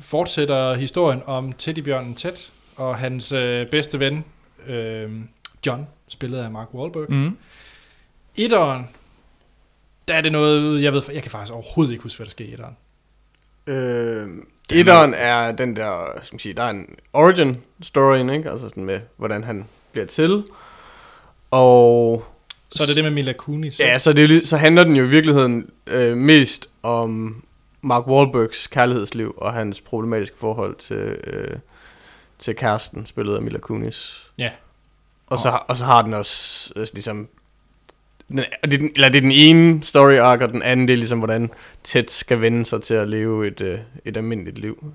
fortsætter historien om teddybjørnen Ted og hans øh, bedste ven, øh, John, spillet af Mark Wahlberg. Mm. Etteren, der er det noget, jeg ved, jeg kan faktisk overhovedet ikke huske, hvad der sker i etteren. Øh, etteren er den der, skal man sige, der er en origin story, ikke? Altså sådan med, hvordan han bliver til. Og Så er det det med Mila Kunis. ja, så, det er, så handler den jo i virkeligheden øh, mest om Mark Wahlbergs kærlighedsliv og hans problematiske forhold til, øh, til kæresten, spillet af Mila Kunis. Ja. Og så, og så har den også øh, ligesom... Den, det er den, eller det er den ene story arc, og den anden det er ligesom, hvordan Ted skal vende sig til at leve et, øh, et almindeligt liv.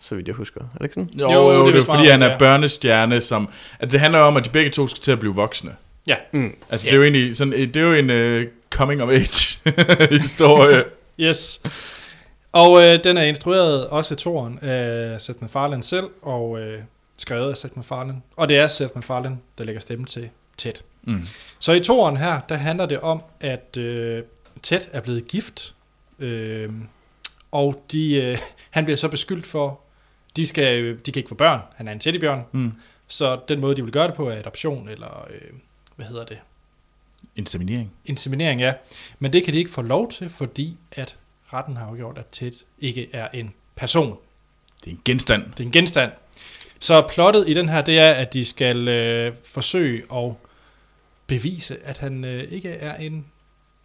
Så vidt jeg husker. Er det ikke sådan? Jo, Jo, jo, det er jo det er fordi, han er børnestjerne, som... At det handler om, at de begge to skal til at blive voksne. Ja. Mm. Altså, det er jo egentlig sådan, det er jo en uh, coming of age historie. Yes. Og øh, den er instrueret også i toren af Seth MacFarlane selv, og øh, skrevet af Seth MacFarlane. Og det er Seth MacFarlane, der lægger stemme til Ted. Mm. Så i toren her, der handler det om, at øh, Ted er blevet gift, øh, og de, øh, han bliver så beskyldt for, de, skal, øh, de kan ikke få børn, han er en teddybjørn, Mm. så den måde, de vil gøre det på, er adoption, eller øh, hvad hedder det, Inseminering. inseminering, ja. Men det kan de ikke få lov til, fordi at retten har afgjort, at Ted ikke er en person. Det er en genstand. Det er en genstand. Så plottet i den her, det er, at de skal øh, forsøge at bevise, at han øh, ikke er en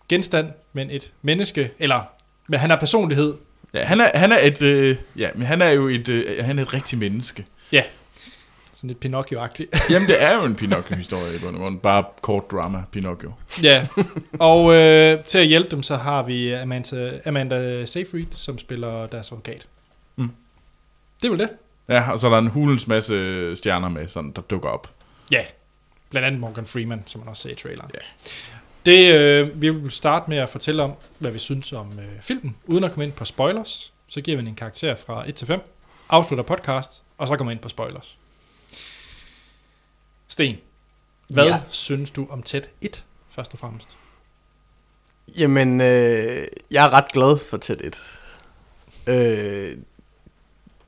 genstand, men et menneske, eller men han har personlighed. Ja, han er, han er et, øh, ja, men han er jo et, øh, han er et rigtigt menneske. Ja, sådan lidt Pinocchio-agtigt. Jamen, det er jo en Pinocchio-historie i bund og grund. Bare kort drama, Pinocchio. ja, og øh, til at hjælpe dem, så har vi Amanda, Amanda Seyfried, som spiller deres advokat. Mm. Det er vel det. Ja, og så er der en hulens masse stjerner med, sådan, der dukker op. Ja, blandt andet Morgan Freeman, som man også ser i traileren. Ja. Det, øh, vi vil starte med at fortælle om, hvad vi synes om øh, filmen, uden at komme ind på spoilers. Så giver vi en karakter fra 1 til 5, afslutter podcast, og så kommer vi ind på spoilers. Sten, hvad Ja. synes du om Ted 1, først og fremmest? Jamen, øh, jeg er ret glad for Ted 1. Øh,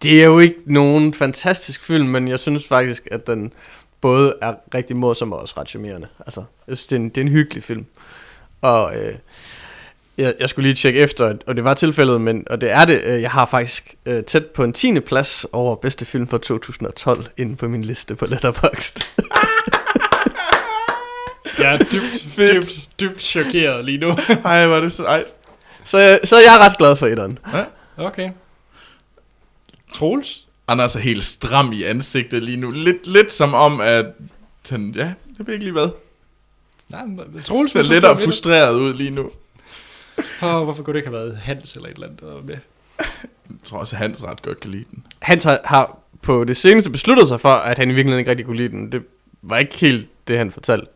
det er jo ikke nogen fantastisk film, men jeg synes faktisk, at den både er rigtig morsom og også ret charmerende. Altså, jeg synes, det er en, det er en hyggelig film. Og øh, jeg, jeg skulle lige tjekke efter, og det var tilfældet, men, og det er det. øh, Jeg har faktisk øh, tæt på en 10. plads over bedste film fra 2012 inde på min liste på Letterboxd. Jeg er dybt, dybt, dybt chokeret lige nu. Ej, var det så ej. så, så jeg er ret glad for etteren. Okay. Troels? Anders er helt stram i ansigtet lige nu. Lidt, lidt som om, at han, ja, det ved ikke lige hvad. Nej, men Troels, ser lidt og frustreret ud lige nu. Åh, hvorfor kunne det ikke have været Hans eller et eller andet der var med? Jeg tror også, at Hans ret godt kan lide den. Han har, har på det seneste besluttet sig for, at han i virkeligheden ikke rigtig kunne lide den. Det var ikke helt det, han fortalte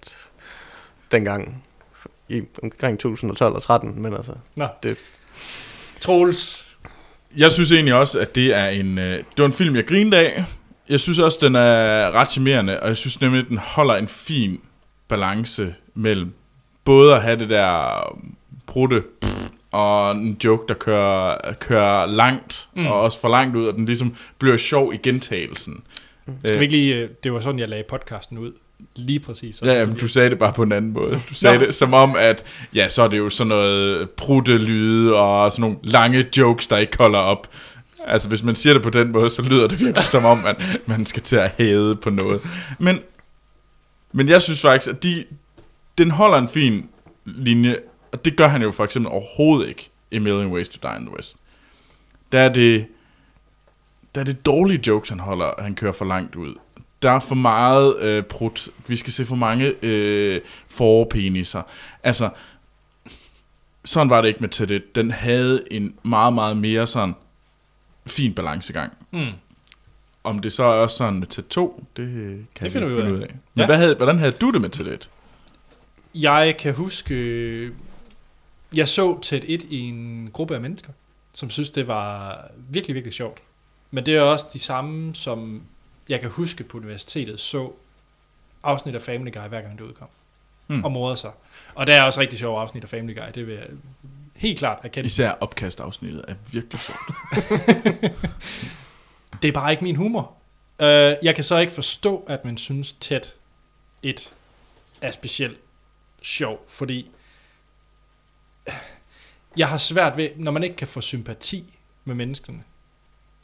dengang i omkring 2012 og 13, men altså... Nå. Det- Troels. Jeg synes egentlig også, at det er en, øh, det var en film, jeg grinede af. Jeg synes også, den er ret charmerende, og jeg synes nemlig, at den holder en fin balance mellem både at have det der brudte og en joke, der kører, kører langt, mm. Og også for langt ud, og den ligesom bliver sjov i gentagelsen. Skal vi ikke lige... øh, Det var sådan, jeg lagde podcasten ud. Lige præcis. Ja, jamen, du sagde det bare på en anden måde. Du sagde Nå. det som om, at ja, så er det jo sådan noget prutte lyde og sådan nogle lange jokes, der ikke holder op. Altså, hvis man siger det på den måde, så lyder det virkelig som om, at man skal til at hæde på noget. Men Men jeg synes faktisk, at de, den holder en fin linje, og det gør han jo for eksempel overhovedet ikke i Million Ways to Die in the West. Der er det, der er det dårlige jokes, han holder, han kører for langt ud. Der er for meget øh, prut. Vi skal se for mange øh, forpeniser. Altså, sådan var det ikke med Tedet. Den havde en meget, meget mere sådan fin balancegang. Mm. Om det så er også sådan med Ted 2, det kan Det finder vi finde ud ud af. af. Men Ja. hvad havde, hvordan havde du det med Tedet? Jeg kan huske, jeg så tæt et i en gruppe af mennesker, som synes, det var virkelig, virkelig sjovt. Men det er også de samme, som jeg kan huske på universitetet, så afsnit af Family Guy, hver gang det udkom. Mm. Og morede sig. Og der er også rigtig sjove afsnit af Family Guy, det vil jeg helt klart erkende. Især opkastafsnittet er virkelig sjovt. Det er bare ikke min humor. Uh, jeg kan så ikke forstå, at man synes tæt et er specielt sjov, fordi jeg har svært ved, når man ikke kan få sympati med menneskene,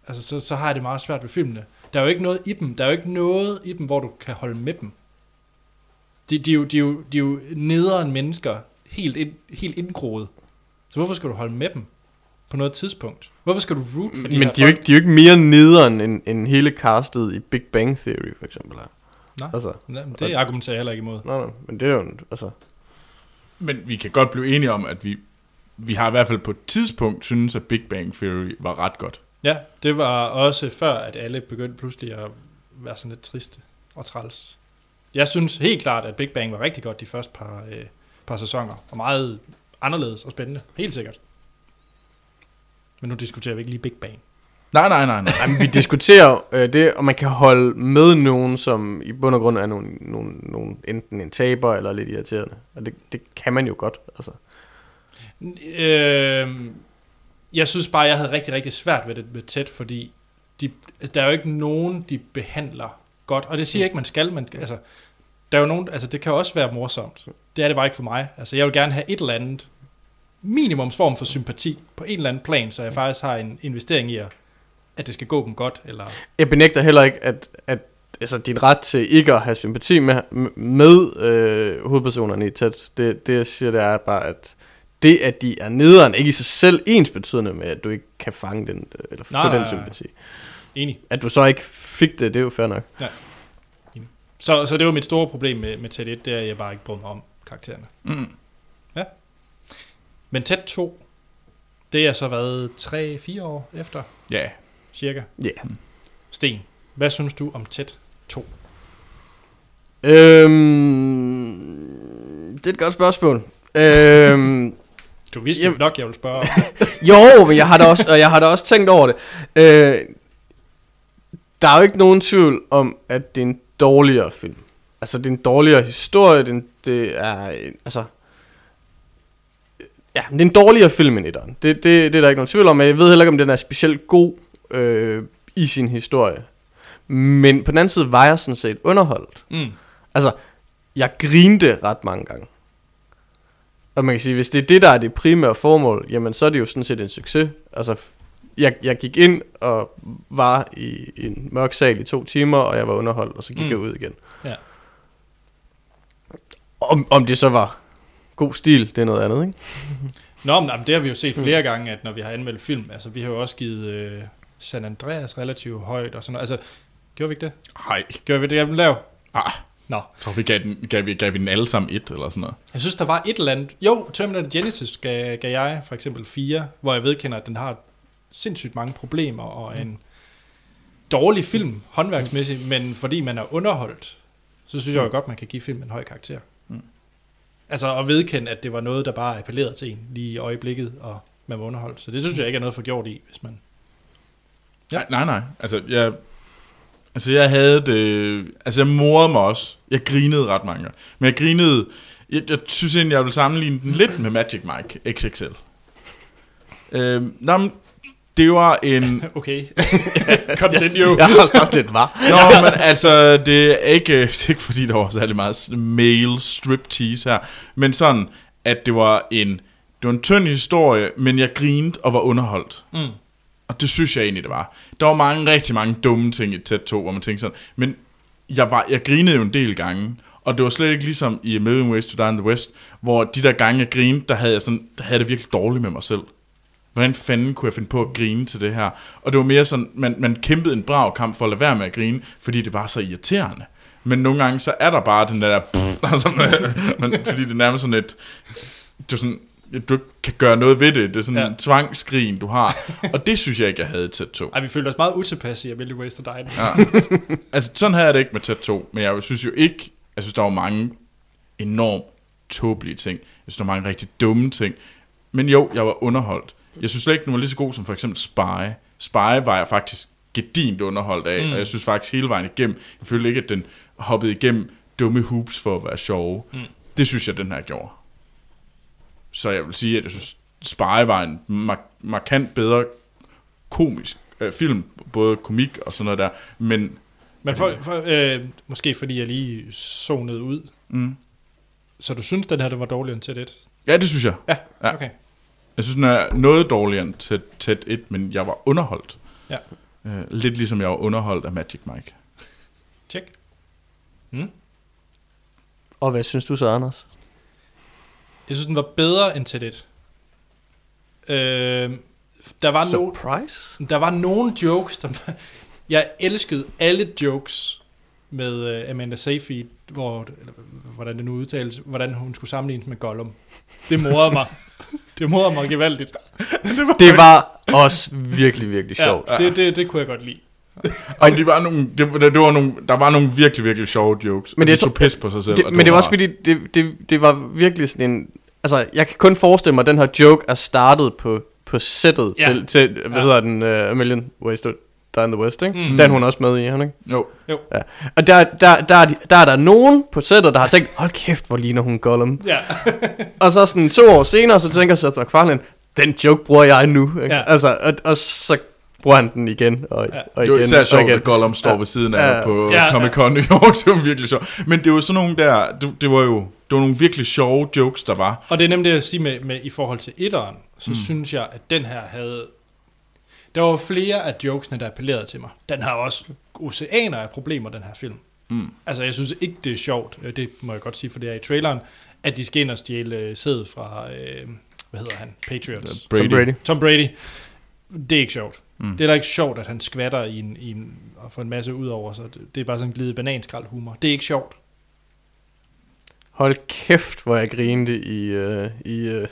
altså så, så har jeg det meget svært ved filmene. Der er jo ikke noget i dem, der er jo ikke noget i dem, hvor du kan holde med dem. De, de, er, jo, de, er, jo, de er jo nederen mennesker, helt, ind, helt indgroet. Så hvorfor skal du holde med dem på noget tidspunkt? Hvorfor skal du root for de Men her de er, jo ikke, de er jo ikke mere nederen end, end hele castet i Big Bang Theory, for eksempel. Er. Nej, Altså, Nej, men det argumenterer jeg heller ikke imod. nej, nej, men det er jo, en- altså... Men vi kan godt blive enige om, at vi, vi har i hvert fald på et tidspunkt synes, at Big Bang Theory var ret godt. Ja, det var også før, at alle begyndte pludselig at være sådan lidt triste og træls. Jeg synes helt klart, at Big Bang var rigtig godt de første par, øh, par sæsoner, og meget anderledes og spændende. Helt sikkert. Men nu diskuterer vi ikke lige Big Bang. Nej, nej, nej, nej. Jamen, vi diskuterer øh, det, om man kan holde med nogen, som i bund og grund er nogen, nogen, nogen, enten en taber eller lidt irriterende. Og det, det kan man jo godt, altså. Øh, jeg synes bare, jeg havde rigtig, rigtig svært ved det med tæt, fordi de, der er jo ikke nogen, de behandler godt. Og det siger jeg ikke, man skal, men altså, der er jo nogen, altså det kan også være morsomt. Det er det bare ikke for mig. Altså jeg vil gerne have et eller andet minimumsform for sympati på en eller anden plan, så jeg faktisk har en investering i, at, at det skal gå dem godt. Eller, Jeg benægter heller ikke, at, at altså, din ret til ikke at have sympati med, med øh, hovedpersonerne i tæt, det, det jeg siger, det er bare, at det, at de er nederen, ikke i sig selv ens betydende med, at du ikke kan fange den, øh, eller få Nej, den nej, nej. sympati. enig. At du så ikke fik det, det er jo fair nok. Så, så det var mit store problem med, med tæt 1, det er, at jeg bare ikke brød mig om karaktererne. Mm. Men tæt 2, det er så været 3-4 år efter, Ja, cirka. Ja. Yeah. Sten, hvad synes du om tæt 2? Øhm, det er et godt spørgsmål. øhm, Du vidste jo nok, jeg ville spørge om. jo, men jeg har da også, og jeg har da også tænkt over det. Øh, der er jo ikke nogen tvivl om, at det er en dårligere film. Altså, det er en dårligere historie, det er, en, det er altså... Ja, det er en dårligere film end etteren. Det, det, det er der ikke nogen tvivl om, men jeg ved heller ikke, om den er specielt god øh, i sin historie. Men på den anden side var jeg sådan set underholdt. Mm. Altså, jeg grinte ret mange gange. Og man kan sige, hvis det er det, der er det primære formål, jamen så er det jo sådan set en succes. Altså, jeg, jeg gik ind og var i en mørk sal i to timer, og jeg var underholdt, og så gik Mm. jeg ud igen. Ja. Om, om det så var god stil, det er noget andet, ikke? Nå, men jamen, det har vi jo set flere gange, at når vi har anmeldt film, altså vi har jo også givet øh, San Andreas relativt højt og sådan noget. Altså, gjorde vi ikke det? hej. Gjorde vi det, ville lave? Ah, Nå. tror, vi gav, den, gav, vi, gav vi den alle sammen et, eller sådan noget. Jeg synes, der var et eller andet... Jo, Terminator Genesis gav, gav jeg for eksempel fire, hvor jeg vedkender, at den har sindssygt mange problemer og en dårlig film, håndværksmæssigt, men fordi man er underholdt, så synes jeg jo godt, man kan give filmen en høj karakter. Mm. Altså at vedkende, at det var noget, der bare appellerede til en lige i øjeblikket, og man var underholdt. Så det synes jeg ikke er noget for gjort i, hvis man... Ja. Nej, nej. Altså, jeg, altså, jeg havde det... Altså, jeg morede mig også. Jeg grinede ret mange gange. Men jeg grinede... Jeg, jeg synes egentlig, jeg vil sammenligne den lidt med Magic Mike XXL. Øhm, nå, men det var en... Okay, continue. Jeg har også lidt var. Nå, men altså, det er ikke, det er ikke fordi, der var særlig meget male striptease her, men sådan, at det var en, det var en tynd historie, men jeg grinede og var underholdt. Mm. Og det synes jeg egentlig, det var. Der var mange, rigtig mange dumme ting i tæt 2, hvor man tænkte sådan, men jeg, var, jeg grinede jo en del gange, og det var slet ikke ligesom i A Million Ways to Die in the West, hvor de der gange, jeg grinede, der havde jeg, sådan, der havde det virkelig dårligt med mig selv. Hvordan fanden kunne jeg finde på at grine til det her? Og det var mere sådan, man, man kæmpede en brav kamp for at lade være med at grine, fordi det var så irriterende. Men nogle gange, så er der bare den der... Altså, men, fordi det er nærmest sådan et... Det er sådan, du ikke kan gøre noget ved det. Det er sådan ja. En tvangskrin, du har. Og det synes jeg ikke, jeg havde i tæt 2. Ej, vi følte os meget utilpasse i A Million Ways to Die. Ja. altså, sådan havde jeg det ikke med tæt 2. Men jeg synes jo ikke... Jeg synes, der var mange enormt tåbelige ting. Jeg synes, der var mange rigtig dumme ting. Men jo, jeg var underholdt. Jeg synes slet ikke, den var lige så god som for eksempel Spy. Spy var jeg faktisk gedint underholdt af, mm. og jeg synes faktisk hele vejen igennem, jeg følte ikke, at den hoppede igennem dumme hoops for at være sjove. Mm. Det synes jeg, den her gjorde. Så jeg vil sige, at jeg synes, Spy var en mar- markant bedre komisk øh, film, både komik og sådan noget der, men Men for, for, øh, måske fordi jeg lige zonede ud. Mm. Så du synes, den her den var dårligere end tæt 1? ja, det synes jeg. Ja, Ja. okay. Jeg synes, den er noget dårligere end tæt, tæt 1, men jeg var underholdt. Ja. Øh, lidt ligesom jeg var underholdt af Magic Mike. Tjek. Og hvad synes du så, Anders? Jeg synes, den var bedre end tæt 1. Øh, der var no, Surprise? der var nogle jokes, der var, jeg elskede alle jokes med uh, Amanda Seyfried, hvor, eller, hvordan det nu udtales, hvordan hun skulle sammenlignes med Gollum. Det morede mig. det morede mig gevaldigt. Det var også virkelig, virkelig sjovt. Ja, det, det, det kunne jeg godt lide. Og de var nogle, det, det, det var nogle, der var nogle virkelig, virkelig sjove jokes. Men det det er de så- pis på sig selv. Det, men det var også fordi, det, det, det var virkelig sådan en... Altså, jeg kan kun forestille mig, at den her joke er startet på, på sættet Ja. til, til, hvad Ja. hedder den, uh, A Million Ways to Die in the West, ikke? Mm. Den er hun også med i, han ikke? Jo, Ja. Og der, der, der, er de- der er der nogen på sættet, der har tænkt, hold kæft, hvor ligner hun Gollum. Ja. Og så sådan to år senere, så tænker Seth MacFarlane, den joke bruger jeg nu. Ikke? Ja. Altså, og, og så bruger han den igen og, Ja. og det igen. var især og sjovt, igen. at Gollum står Ja. ved siden af Ja. på Ja, ja, Comic Con New York. Det var virkelig sjovt. Men det var sådan nogle der, det, det var jo det var nogle virkelig sjove jokes, der var. Og det er nemlig det, jeg siger med, med i forhold til etteren, så mm. synes jeg, at den her havde... Der var flere af jokesene, der appellerede til mig. Den har også oceaner af problemer, den her film. Mm. Altså, jeg synes ikke, det er sjovt, øh, det må jeg godt sige, for det er i traileren, at de skal ind og stjæle øh, sædet fra, øh, hvad hedder han, Patriots. Brady. Tom Brady. Tom Brady. Det er ikke sjovt. Mm. Det er da ikke sjovt, at han skvatter i en, i en, og får en masse ud over sig. Det, det er bare sådan en glide bananskrald humor. Det er ikke sjovt. Hold kæft, hvor jeg grinede i, uh, i, uh,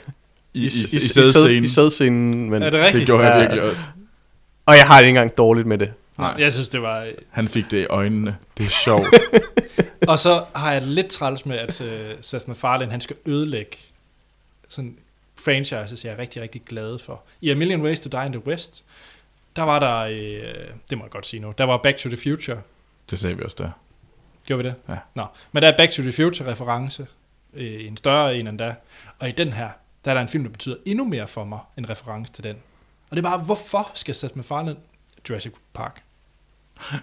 I, i, i, i, sæd- sædscenen. i sædscenen. Men, Er det rigtigt? Det gjorde jeg Ja. virkelig også. og jeg har det ikke engang dårligt med det. Nej. Jeg synes, det var... Han fik det i øjnene. Det er sjovt. Og så har jeg lidt træls med, at uh, Seth MacFarlane, han skal ødelægge sådan franchises, jeg er rigtig, rigtig glad for. I A Million Ways to Die in the West, der var der, øh, det må jeg godt sige nu, der var Back to the Future. det sagde vi også der. Gjorde vi det? Ja. Nå, men der er Back to the Future reference, øh, en større en end da. Og i den her, der er der en film, der betyder endnu mere for mig, en reference til den. Og det er bare, hvorfor skal Seth MacFarlane Jurassic Park?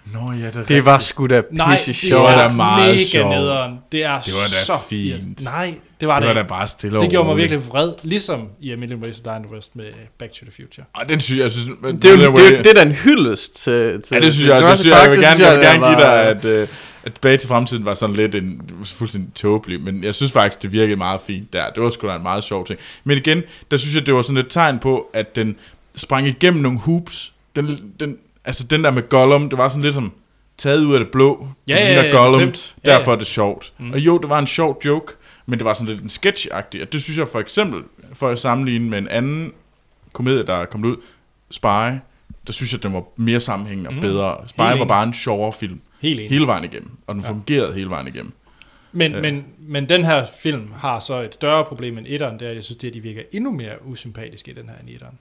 Nå ja, det er Det var sgu da Nej, pisse det sjovt. var er meget mega sjovt. nederen. Det er Det var da så fint. Nej, det var det det, var da bare stille Det gjorde mig virkelig vred, ligesom i A Million Ways to Die in the West med Back to the Future. Og den synes jeg, jeg synes... Det er det, er- det er da en hyldest til, til Ja, det synes jeg. Jeg, Jurassic synes, jeg, jeg Park. vil Det gerne, jeg vil gerne der give dig, at, øh, at Tilbage til fremtiden var sådan lidt en fuldstændig tåbelig, men jeg synes faktisk, det virkede meget fint der. Det var sgu da en meget sjov ting. Men igen, der synes jeg, det var sådan et tegn på, at den sprang igennem nogle hoops. Den, den, altså den der med Gollum, det var sådan lidt som taget ud af det blå. Ja, Den ja, ja, Gollum, bestemt. Ja, derfor ja. er det sjovt. Mm. Og jo, det var en sjov joke, men det var sådan lidt en sketch-agtig. Og det synes jeg for eksempel, for at sammenligne med en anden komedie, der er kommet ud, Spy, der synes jeg, den var mere sammenhængende og Mm. bedre. Spy Helt var bare en sjovere film. Helt enig. Hele vejen igennem. Og den Ja. fungerede hele vejen igennem. Men, Ja. men, men den her film har så et større problem end etteren, det er, at jeg synes, det at de virker endnu mere usympatiske i den her end etteren.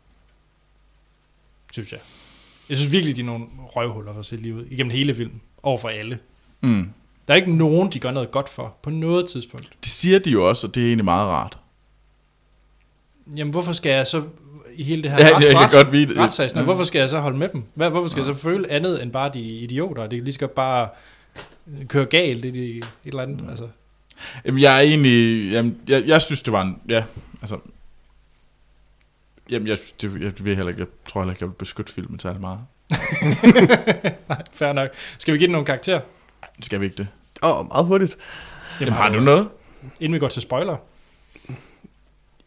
Synes jeg. Jeg synes virkelig, de er nogle røvhuller for at se livet igennem hele filmen. Over for alle. Mm. Der er ikke nogen, de gør noget godt for, på noget tidspunkt. Det siger de jo også, og det er egentlig meget rart. Jamen, hvorfor skal jeg så i hele det her Ja, jeg kan godt vide det. retssagsne, Ja. hvorfor skal jeg så holde med dem? Hvad, hvorfor skal jeg så føle andet end bare de idioter? Det kan lige så godt bare køre galt det, det, et eller andet. Mm. Altså. Jamen, jeg er egentlig... Jamen, jeg, jeg synes, det var en... Ja, altså... Jamen, jeg, det, jeg, ved heller ikke, jeg tror heller ikke, jeg vil beskytte filmen særlig meget. Nej, fair nok. Skal vi give den nogle karakterer? Skal vi ikke det? Åh, oh, meget hurtigt. Jamen, har du noget? Inden vi går til spoiler.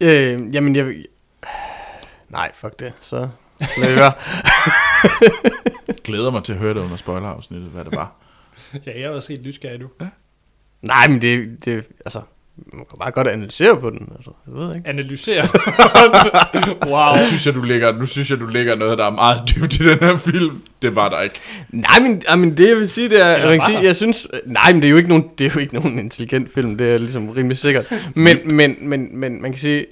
Øh, jamen, jeg. Nej, fuck det. Så lad det være. Glæder mig til at høre det under spoilerafsnittet, hvad det var. Ja, jeg er også helt nysgerrig nu. Nej, men det, det... Altså, man kan bare godt analysere på den. Altså, jeg ved ikke. Analysere. wow. Nu synes jeg, du lægger, nu synes jeg, du lægger noget, der er meget dybt i den her film. Det var der ikke. Nej, men, ja, men det jeg vil sige, det er, var sige, jeg synes, nej, men det er jo ikke nogen, det er jo ikke nogen intelligent film, det er ligesom rimelig sikkert. Men, men, men, men man kan sige,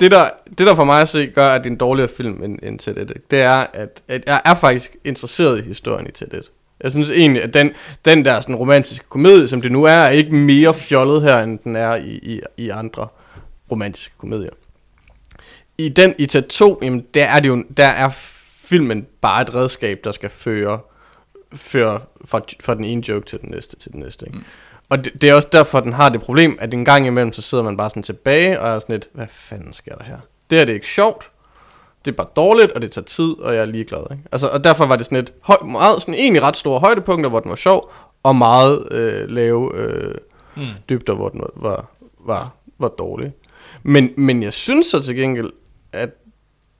det der, det der for mig at se gør, at det er en dårligere film end, end Ted Ed, det er, at, at jeg er faktisk interesseret i historien i Ted Ed. Jeg synes egentlig, at den, den der sådan romantiske komedie, som det nu er, er ikke mere fjollet her, end den er i, i, i andre romantiske komedier. I den, i Ted 2, jamen, der er det jo, der er filmen bare et redskab, der skal føre, føre fra, fra den ene joke til den næste, til den næste. Ikke? Mm. Og det, det, er også derfor, den har det problem, at en gang imellem, så sidder man bare sådan tilbage, og er sådan lidt, hvad fanden sker der her? Det er det ikke sjovt, det er bare dårligt, og det tager tid, og jeg er ligeglad. Ikke? Altså, og derfor var det sådan et høj, meget, sådan egentlig ret store højdepunkter, hvor den var sjov, og meget øh, lave øh, mm. dybder, hvor den var, var, var, var dårlig. Men, men jeg synes så til gengæld, at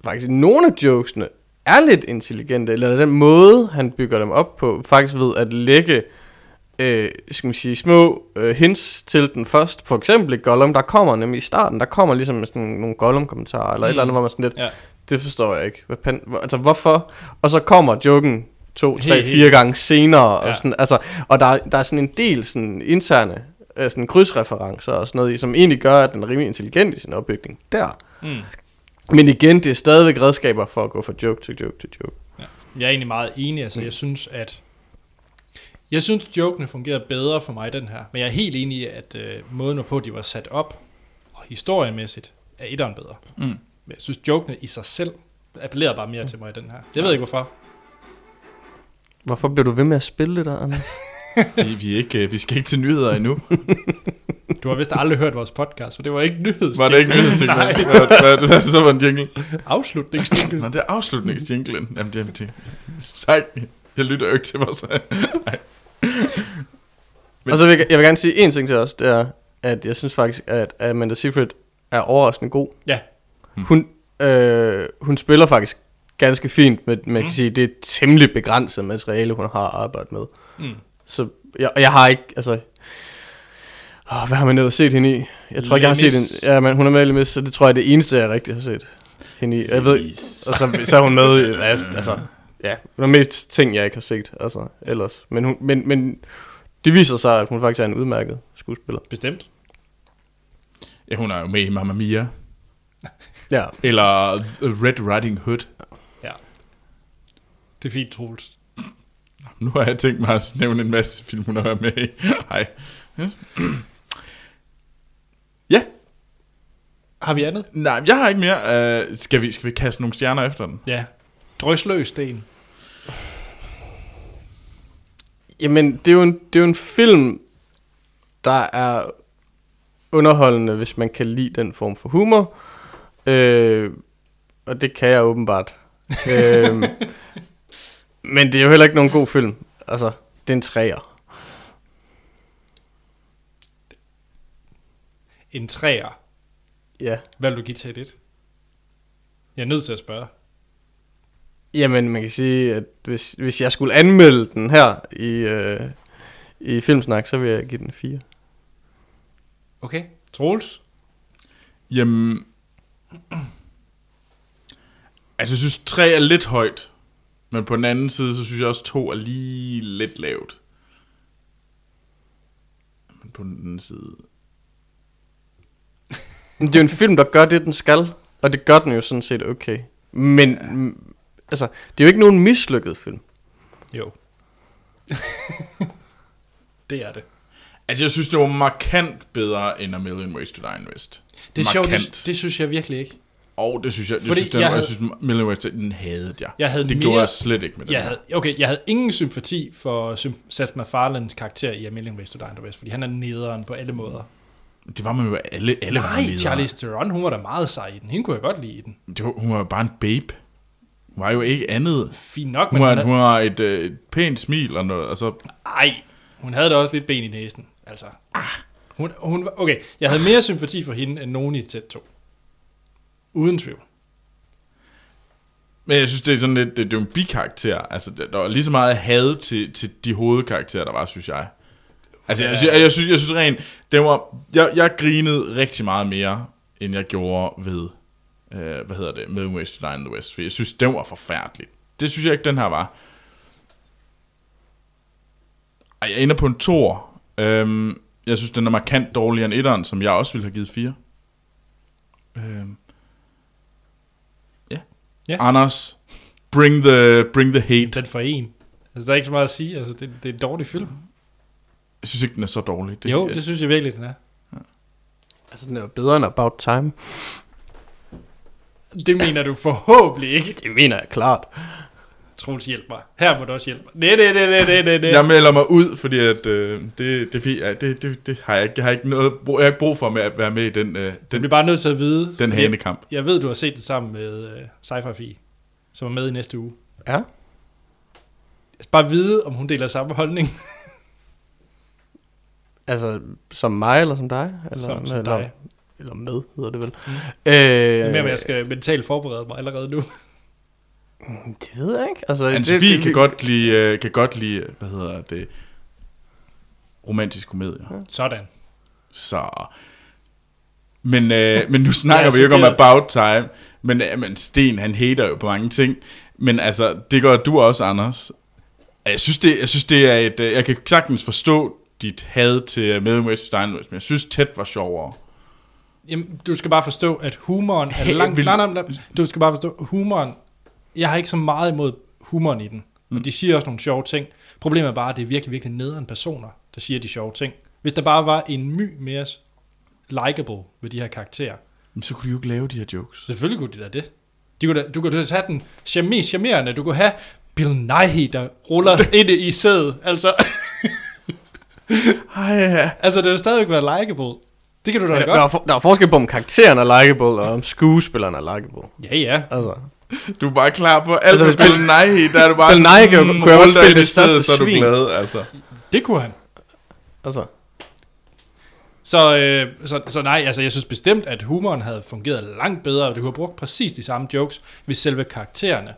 faktisk nogle af jokesene er lidt intelligente, eller den måde, han bygger dem op på, faktisk ved at lægge øh, skal man sige, små øh, hints til den først. For eksempel i Gollum, der kommer nemlig i starten, der kommer ligesom sådan nogle Gollum-kommentarer, eller mm. et eller andet, hvor man sådan lidt, Ja. det forstår jeg ikke. Hvad pan, altså, hvorfor? Og så kommer joken to, tre, Helt, fire helt. gange senere, og, Ja. sådan, altså, og der, der er sådan en del sådan interne øh, sådan krydsreferencer og sådan noget, i, som egentlig gør, at den er rimelig intelligent i sin opbygning der. Mm. Men igen, det er stadigvæk redskaber for at gå fra joke til joke til joke. Jeg er egentlig meget enig. Altså, jeg synes, at... Jeg synes, jokene fungerede bedre for mig, den her. Men jeg er helt enig i, at øh, måden, hvorpå de var sat op, og historiemæssigt, er etteren bedre. Mm. Men jeg synes, jokene i sig selv appellerer bare mere til mig i den her. Det ved jeg ikke, hvorfor. Hvorfor bliver du ved med at spille det der, Anders? Vi, vi, ikke, øh, vi skal ikke til nyheder endnu. Du har vist aldrig hørt vores podcast, for det var ikke nyheds. Var det ikke nyhedsjinglen? Nej. Hvad, hvad, så var en jingle? Afslutningsjingle. Nå, det er afslutningsjinglen. Jamen, det er det. Sejt. Jeg lytter jo ikke til mig, så... Nej. Men- Og så vil jeg, jeg vil gerne sige en ting til os, det er, at jeg synes faktisk, at Amanda Seyfried er overraskende god. Ja. Hun, øh, hun spiller faktisk ganske fint, men man kan Mm. sige, det er temmelig begrænset materiale, hun har arbejdet med. Mm. Så jeg, jeg har ikke, altså... Åh, hvad har man ellers set hende i? Jeg tror ikke, jeg har set hende. Ja, men hun er med i så det tror jeg er det eneste, jeg rigtig har set hende i. Jeg ved, og så, så er hun med i, altså, ja, der er mest ting, jeg ikke har set, altså, ellers. Men, hun, men, men det viser sig, at hun faktisk er en udmærket skuespiller. Bestemt. Ja, hun er jo med i Mamma Mia. Ja. Eller Red Riding Hood. Det er fint, Troels. Nu har jeg tænkt mig at nævne en masse film, hun har været med i. Hej. Ja. ja. Har vi andet? Nej, jeg har ikke mere. Uh, skal, vi, skal vi kaste nogle stjerner efter den? Ja. Drøsløs sten. Jamen, det er, jo en, det er jo en film, der er underholdende, hvis man kan lide den form for humor. Øh, og det kan jeg åbenbart. øh, men det er jo heller ikke nogen god film. Altså, det er en træer. En træer. Ja. Hvad vil du give til det? Jeg er nødt til at spørge. Jamen, man kan sige, at hvis, hvis jeg skulle anmelde den her i, øh, i Filmsnak, så vil jeg give den 4. Okay. Troels? Jamen... Altså, jeg synes, tre er lidt højt. Men på den anden side, så synes jeg også, to er lige lidt lavt. Men på den anden side... Men det er jo en film, der gør det, den skal. Og det gør den jo sådan set okay. Men, ja. Altså, det er jo ikke nogen mislykket film. Jo. det er det. Altså, jeg synes, det var markant bedre end A Million Ways to Die in West. Det er sjovt, det, det synes jeg virkelig ikke. Og det synes jeg, det Fordi synes, den, jeg havde- jeg synes, Million Ways to den havde jeg. Jeg havde det mere- gjorde jeg slet ikke med den Jeg havde, okay, jeg havde ingen sympati for Seth MacFarlanes karakter i A Million Ways to Die in the West, fordi han er nederen på alle måder. Det var man jo alle, alle var Nej, nedere. Charlize Theron, hun var da meget sej i den. Hende kunne jeg godt lide i den. Det var, hun var jo bare en babe. Hun var jo ikke andet. Fint nok, Hun men har, hun hun har et, øh, et pænt smil og noget. Altså, Ej, hun havde da også lidt ben i næsen. Altså, hun, hun, var- okay, jeg havde mere sympati for hende end nogen i tæt 2. Uden tvivl. men jeg synes, det er sådan lidt, det, det er jo en bikarakter. Altså, der var lige så meget had til, til de hovedkarakterer, der var, synes jeg. Altså, jeg, jeg, jeg, synes, jeg synes rent, det var, jeg, jeg grinede rigtig meget mere, end jeg gjorde ved, øh, hvad hedder det, Midway to Die in the West, for jeg synes, den var forfærdelig. Det synes jeg ikke, den her var. Ej, jeg ender på en tor. Øhm, jeg synes, den er markant dårligere end etteren, som jeg også ville have givet fire. Øhm. Ja. Ja. Anders, bring the, bring the hate. Den for en. Altså, der er ikke så meget at sige. Altså, det, det er en dårlig film. Jeg synes ikke, den er så dårlig. Det, jo, det synes jeg virkelig, den er. Altså, den er bedre end About Time. Det mener du forhåbentlig ikke. Det mener jeg klart. Troels, hjælp mig. Her må du også hjælpe mig. Nej, nej, nej, nej, nej, nej. Jeg melder mig ud, fordi at, øh, det, det, det, ja, det, det, det har jeg ikke. Jeg har ikke, noget, brug- jeg har ikke brug for med at være med i den, øh, Du den, bliver bare nødt til at vide. den hanekamp. Jeg ved, du har set den sammen med uh, Sci-Fi Fi, som er med i næste uge. Ja. Jeg skal bare vide, om hun deler samme holdning Altså, som mig eller som dig? Eller, som, som eller, dig. Eller med, hedder det vel. Mm. Øh, at jeg skal mentalt forberede mig allerede nu. Det ved jeg ikke. Altså, Anne-Sophie det, kan godt lide, øh, kan godt lide, hvad hedder det, romantisk komedie. Sådan. Så... Men, øh, men nu snakker Ja, vi jo ikke om About Time. Men, øh, men Sten, han hater jo på mange ting. Men altså, det gør du også, Anders. Jeg synes, det, jeg synes, det er et... øh, Jeg kan sagtens forstå dit had til Melvin West Steinway, men jeg synes, tæt var sjovere. Jamen, du skal bare forstå, at humoren er langt... vil- Nej, nej, du skal bare forstå, humoren... Jeg har ikke så meget imod humoren i den. Mm. Og de siger også nogle sjove ting. Problemet er bare, at det er virkelig, virkelig nederen personer, der siger de sjove ting. Hvis der bare var en my mere likable ved de her karakterer, Men så kunne de jo ikke lave de her jokes. selvfølgelig kunne de da det. De kunne da, du kunne da have den mest charmerende. Du kunne have Bill Nighy, der ruller ind i sædet. Altså, Ej, ja. altså, det vil stadigvæk være likable. Det kan du da der, godt. der, er, for- der er forskel på, om karakteren er likable, og om skuespilleren er likable. Ja, ja. Altså, Du er bare klar på alt, Altså, hvis nej, der er du bare Bill Nighy kan jo- mm, kunne spille det største stedet, så er du glad, altså. Det kunne han. altså. Så, øh, så, så nej, altså jeg synes bestemt, at humoren havde fungeret langt bedre, og du kunne have brugt præcis de samme jokes, hvis selve karaktererne,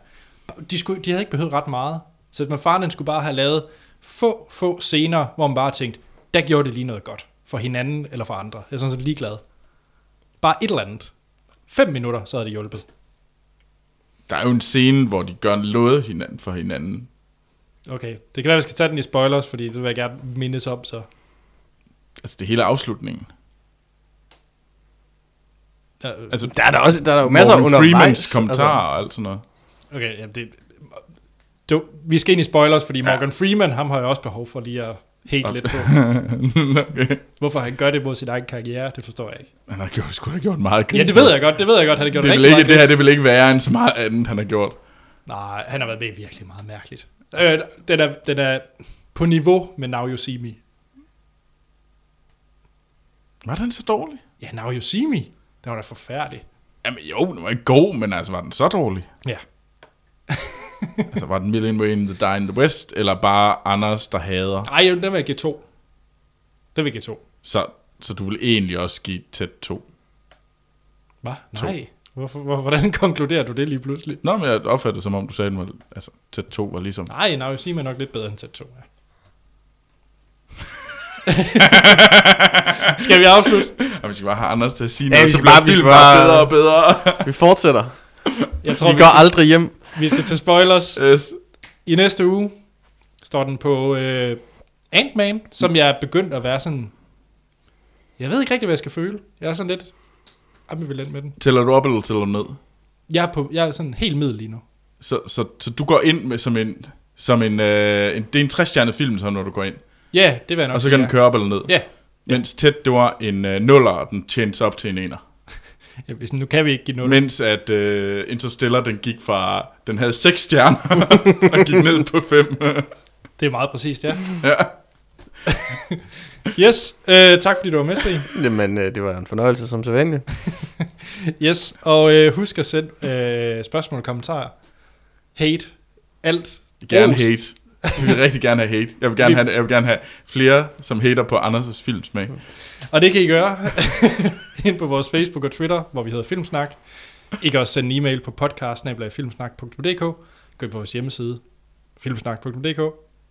de, skulle, de havde ikke behøvet ret meget. Så man faren skulle bare have lavet få, få scener, hvor man bare tænkte, der gjorde det lige noget godt, for hinanden eller for andre. Jeg er sådan set ligeglad. Bare et eller andet. Fem minutter, så havde det hjulpet. Der er jo en scene, hvor de gør noget hinanden for hinanden. Okay, det kan være, vi skal tage den i spoilers, fordi det vil jeg gerne mindes om, så... Altså, det hele afslutningen. Ja, øh, Altså, Der er der også der er der jo masser Morgan undervejs. Freemans kommentarer og alt sådan noget. Okay, ja, det, du, vi skal ind i spoilers, fordi Morgan. Freeman, ham har jeg også behov for lige at hate lidt på. okay. Hvorfor han gør det mod sin egen karriere, det forstår jeg ikke. Han har gjort, sgu da gjort meget grin Ja, det ved jeg godt, det ved jeg godt, han har gjort Det, rigtig ikke, meget det her gris. det vil ikke være en så meget andet, han har gjort. Nej, han har været med virkelig meget mærkeligt. Øh, den, er, den er på niveau med Now You See Me. Var den så dårlig? Ja, Now You See Me. Den var da forfærdelig. Jamen jo, den var ikke god, men altså, var den så dårlig? Ja. altså, var den Million Way in the Die in the West, eller bare Anders, der hader? Ej, den vil jeg give to. Den vil jeg give to. Så, så du vil egentlig også give tæt to. Hvad? To. Nej. Hvorfor, hvor, hvordan konkluderer du det lige pludselig? Nå, men jeg opfattede det, som om du sagde, at altså, tæt to var ligesom... Nej, Now You See Me er nok lidt bedre end tæt 2. Ja. Skal vi afslutte? Og vi skal bare have Anders til at sige Ja, noget, vi så skal bliver bare- vi bare bare- bedre og bedre. Vi fortsætter. Jeg tror, Vi vi, går skal, aldrig hjem. Vi skal til spoilers. yes. I næste uge står den på øh, Ant-Man, som jeg er begyndt at være sådan... Jeg ved ikke rigtig, hvad jeg skal føle. Jeg er sådan lidt ambivalent med den. Tæller du op eller tæller du ned? Jeg er, på, jeg er sådan helt middel lige nu. Så, så, så du går ind med som en... Som en, øh, en det er en 60 film, så når du går ind. Ja, det vil jeg nok Og så kan den ja. køre op eller ned. Ja. Mens tæt, det var en øh, nuller, og den tjente op til en ener. Ja hvis, nu kan vi ikke give noget. Mens at øh, Interstellar, den gik fra... Den havde 6 stjerner, og gik ned på 5. Det er meget præcist, ja. ja. Yes, øh, tak fordi du var med, Sten. Jamen, øh, det var en fornøjelse som sædvanligt. Yes, og øh, husk at sende øh, spørgsmål og kommentarer hate, alt. Gerne hate. Jeg vil rigtig gerne have hate. Jeg vil gerne have, jeg vil gerne have flere, som hater på Anders' filmsmag. Og det kan I gøre ind på vores Facebook og Twitter, hvor vi hedder Filmsnak. I kan også sende en e-mail på podcast.filmsnak.dk. Gå på vores hjemmeside, filmsnak.dk.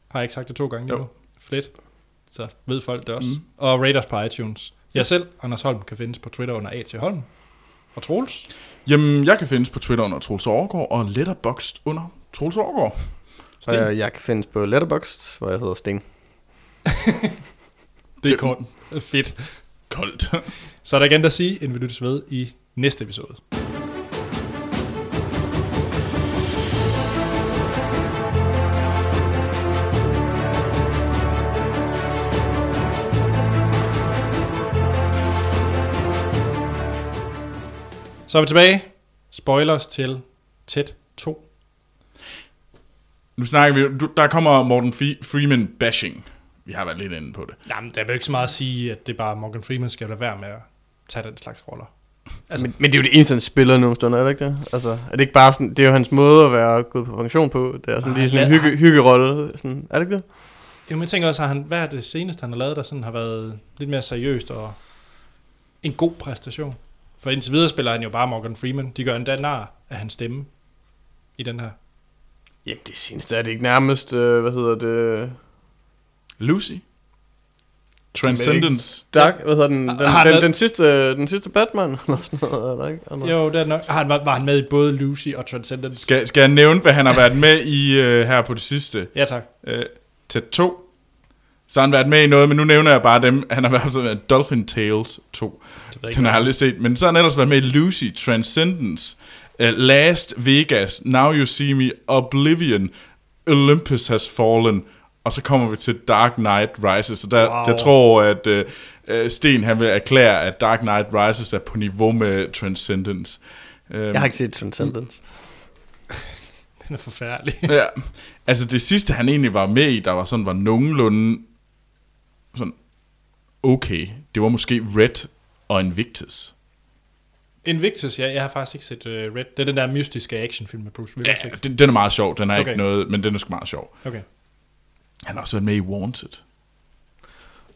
Har jeg ikke sagt det to gange endnu? Fedt. Så ved folk det også. Mm. Og rate os på iTunes. Jeg selv, Anders Holm, kan findes på Twitter under A.T. Holm. Og Troels. Jamen, jeg kan findes på Twitter under Troels Overgaard, og Letterboxd under Troels Overgaard. Og jeg, jeg kan findes på Letterboxd, hvor jeg hedder Sting. Det er kort. Fedt. Koldt. Så er der igen at sige, inden vi lyttes ved i næste episode. Så er vi tilbage. Spoilers til tæt 2. Nu snakker vi, du, der kommer Morten Freeman bashing. Vi har været lidt inde på det. Jamen, der er jo ikke så meget at sige, at det er bare Morgan Freeman skal lade være med at tage den slags roller. Altså, men, men det er jo det eneste, han spiller nu er det ikke det? Altså, er det ikke bare sådan, det er jo hans måde at være gået på pension på. Det er sådan lige sådan en hygge, hyggerolle. Sådan, er det ikke det? Jo, men jeg tænker også, at han, hvad er det seneste, han har lavet, der sådan har været lidt mere seriøst og en god præstation? For indtil videre spiller han jo bare Morgan Freeman. De gør endda nar af hans stemme i den her. Jamen, det seneste er det ikke nærmest, øh, hvad hedder det? Lucy. Transcendence. Dark, hvad hedder den? Den, Har den, det- den, sidste, den sidste Batman, eller sådan noget, er der ikke? Er der? Jo, det er nok, han, var, var han med i både Lucy og Transcendence? Skal, skal jeg nævne, hvad han har været med i uh, her på det sidste? Ja, tak. Uh, til 2. Så har han været med i noget, men nu nævner jeg bare dem. Han har været med i Dolphin Tales 2. Det ved jeg Den har jeg aldrig set. Men så har han ellers været med i Lucy, Transcendence, uh, Last Vegas, Now You See Me, Oblivion, Olympus Has Fallen, og så kommer vi til Dark Knight Rises. Og der, Wow. jeg tror, at uh, Sten han vil erklære, at Dark Knight Rises er på niveau med Transcendence. Um, Jeg har ikke set Transcendence. den er forfærdelig. ja, altså det sidste, han egentlig var med i, der var sådan, var nogenlunde sådan, okay. Det var måske Red og Invictus. Invictus, ja, jeg har faktisk ikke set uh, Red. Det er den der mystiske actionfilm med Bruce Willis. Ja, den, den er meget sjov. Den er. Okay. ikke noget, men den er sgu meget sjov. Okay. Han har også været med i Wanted.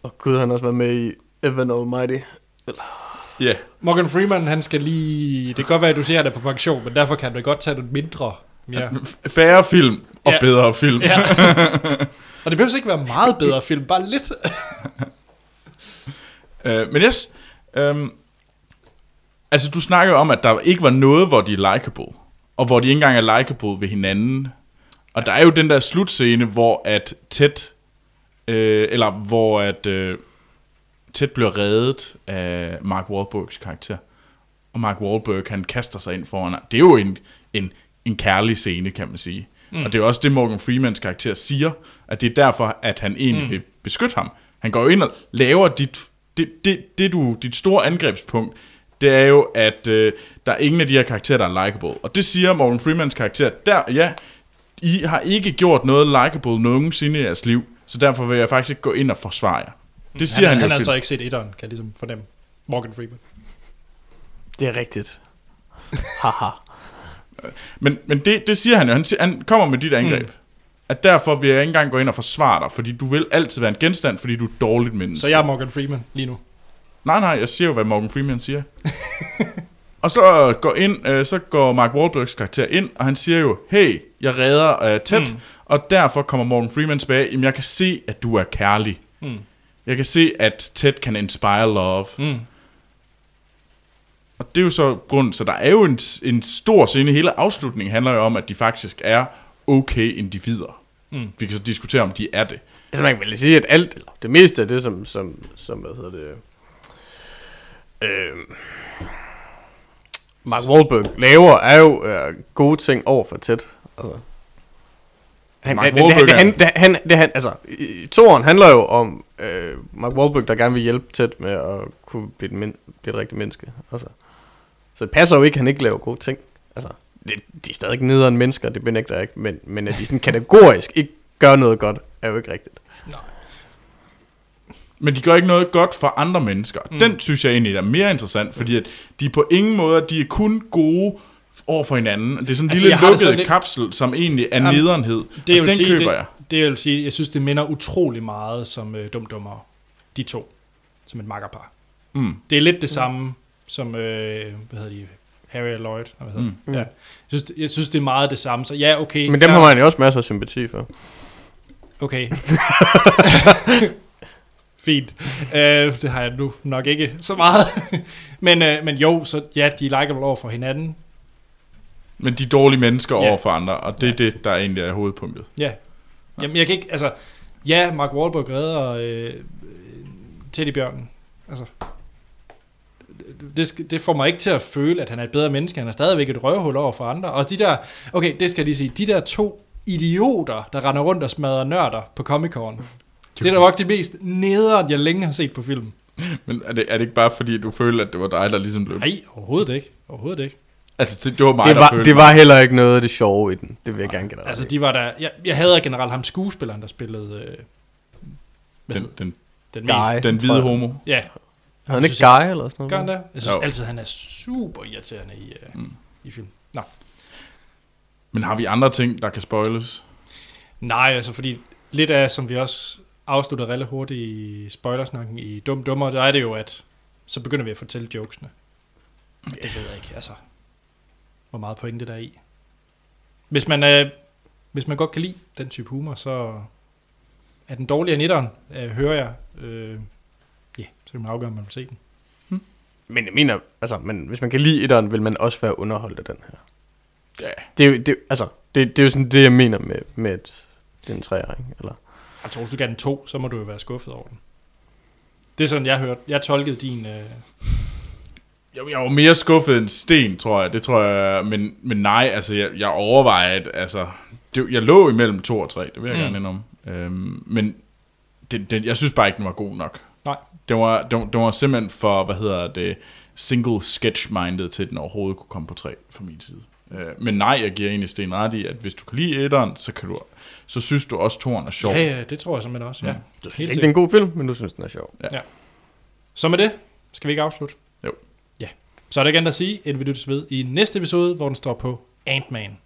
Og gud, han har også været med i Evan Almighty. Ja, yeah. Morgan Freeman, han skal lige... Det kan godt være, at du siger, at han er på pension, men derfor kan han da godt tage lidt mindre. Ja. færre film og Ja. bedre film. ja. og det behøver ikke være meget bedre film, bare lidt. Uh, men yes, um, altså du snakker om, at der ikke var noget, hvor de er likable, og hvor de ikke engang er likable ved hinanden. Og der er jo den der slutscene, hvor at Ted, øh, eller hvor at øh, Ted bliver reddet af Mark Wahlbergs karakter. Og Mark Wahlberg, han kaster sig ind foran ham. Det er jo en, en, en kærlig scene, kan man sige. Mm. Og det er også det, Morgan Freemans karakter siger, at det er derfor, at han egentlig mm. vil beskytte ham. Han går ind og laver dit, det, det, det du, dit store angrebspunkt, det er jo, at øh, der er ingen af de her karakterer, der er likable. Og det siger Morgan Freemans karakter, der, ja, I har ikke gjort noget likable nogensinde i jeres liv, så derfor vil jeg faktisk ikke gå ind og forsvare jer. Det siger han, han, han, har jo. så film. ikke set etteren, kan jeg ligesom fornemme. Morgan Freeman. Det er rigtigt. Haha. Men, men det, det siger han jo. Han, siger, han kommer med dit angreb. Mm. At derfor vil jeg ikke engang gå ind og forsvare dig, fordi du vil altid være en genstand, fordi du er et dårligt menneske. Så jeg er Morgan Freeman lige nu. Nej, nej, jeg siger jo, hvad Morgan Freeman siger. og så går, ind, øh, så går Mark Wahlbergs karakter ind, og han siger jo, hey, jeg redder øh, Ted, mm. og derfor kommer Morgan Freeman tilbage, jamen jeg kan se, at du er kærlig. Mm. Jeg kan se, at Ted kan inspire love. Mm. Og det er jo så grund, så der er jo en, en stor scene. Hele afslutningen handler jo om, at de faktisk er okay individer. Mm. Vi kan så diskutere, om de er det. Altså man kan vel sige, at alt, eller det meste af det, som, som, som hvad hedder det, øh, Mark Wahlberg laver, er jo øh, gode ting over for tæt. Altså. Han, Mark det, Wahlberg det, han, det, han, det, han, altså, i- toren handler jo om øh, Mark Wahlberg, der gerne vil hjælpe tæt med at kunne blive, et men, blive et rigtigt menneske. Altså. Så det passer jo ikke, at han ikke laver gode ting. Altså, det, de er stadig nederen mennesker, det benægter jeg ikke, men, men at de sådan kategorisk ikke gør noget godt, er jo ikke rigtigt. Men de gør ikke noget godt for andre mennesker. Mm. Den synes jeg egentlig er mere interessant, fordi at de på ingen måde, de er kun gode over for hinanden. Det er sådan en Altså, lille lukket lidt- kapsel, som egentlig er Jamen, nederenhed. Det og vil den sige, køber det, jeg. det jeg vil sige, jeg synes, det minder utrolig meget som øh, dumdummer. De to. Som et makkerpar. Mm. Det er lidt det samme som, øh, hvad hedder de, Harry og Lloyd. Hvad hedder Mm. mm. ja. jeg, synes, jeg synes, det er meget det samme. Så ja, okay. Men dem har man jo også masser af sympati for. Okay. Fint. Uh, det har jeg nu nok ikke så meget. men, uh, men jo, så ja, de er likeable over for hinanden. Men de er dårlige mennesker Ja. over for andre, og det er det, der egentlig er hovedpunktet. Ja. Jamen, jeg kan ikke, altså, ja, Mark Wahlberg redder øh, Teddybjørnen. Altså, det, det får mig ikke til at føle, at han er et bedre menneske. Han er stadigvæk et røvhul over for andre. Og de der, okay, det skal jeg lige sige, de der to idioter, der render rundt og smadrer nørder på Comic-Con. Det er da nok det mest nederen, jeg længe har set på film. Men er det, er det ikke bare fordi, du følte, at det var dig, der ligesom blev... Nej, overhovedet ikke. Overhovedet ikke. Altså, det, det var mig, Det der var, følte det var heller ikke noget af det sjove i den. Det vil jeg gerne ret Altså, de var der... Jeg, jeg havde generelt ham skuespilleren, der spillede... Øh, den, den, den, den Guy. mest... den hvide homo. Ja, han ikke synes jeg- Guy eller sådan noget? gør han det? Jeg synes Jo. altid, han er super irriterende i, øh, Mm. i film. Nå. Men har vi andre ting, der kan spoiles? Nej, altså fordi lidt af, som vi også afslutter relativt hurtigt i spoilersnakken i Dum Dummer, der er det jo, at så begynder vi at fortælle jokesene. Men det ved jeg ikke, altså. Hvor meget pointe der er i. Hvis man, øh, hvis man godt kan lide den type humor, så er den dårligere end etteren, øh, hører jeg. Øh, ja, så kan man afgøre, om man vil se den. Men jeg mener, altså, men hvis man kan lide etteren, vil man også være underholdt af den her. Ja. Det er jo, det, altså, det, det er jo sådan det, jeg mener med, med et, den træer, ikke? Eller? Jeg tror, du gav den to, så må du jo være skuffet over den. Det er sådan, jeg hørte. Jeg tolkede din... Øh, Jeg, jeg var mere skuffet end Sten, tror jeg. Det tror jeg, men, men nej, altså, jeg, jeg overvejede, altså, det, jeg lå imellem to og tre, det vil jeg Mm. gerne indom. Øhm, men det, det, jeg synes bare ikke, den var god nok. Nej. Det var, det, var, det var simpelthen for, hvad hedder det, single sketch-minded til, at den overhovedet kunne komme på tre fra min side. Øh, men nej, jeg giver egentlig Sten ret i, at hvis du kan lide etteren, så, kan du, så synes du også, toren er sjov. ja, ja, det tror jeg simpelthen også. Ja. Mm. Du synes ikke, det er en god film, men du synes, den er sjov. Så med det, skal vi ikke afslutte? Jo. Ja. Så er der ikke andet at sige, end vi lyttes ved i næste episode, hvor den står på Ant-Man.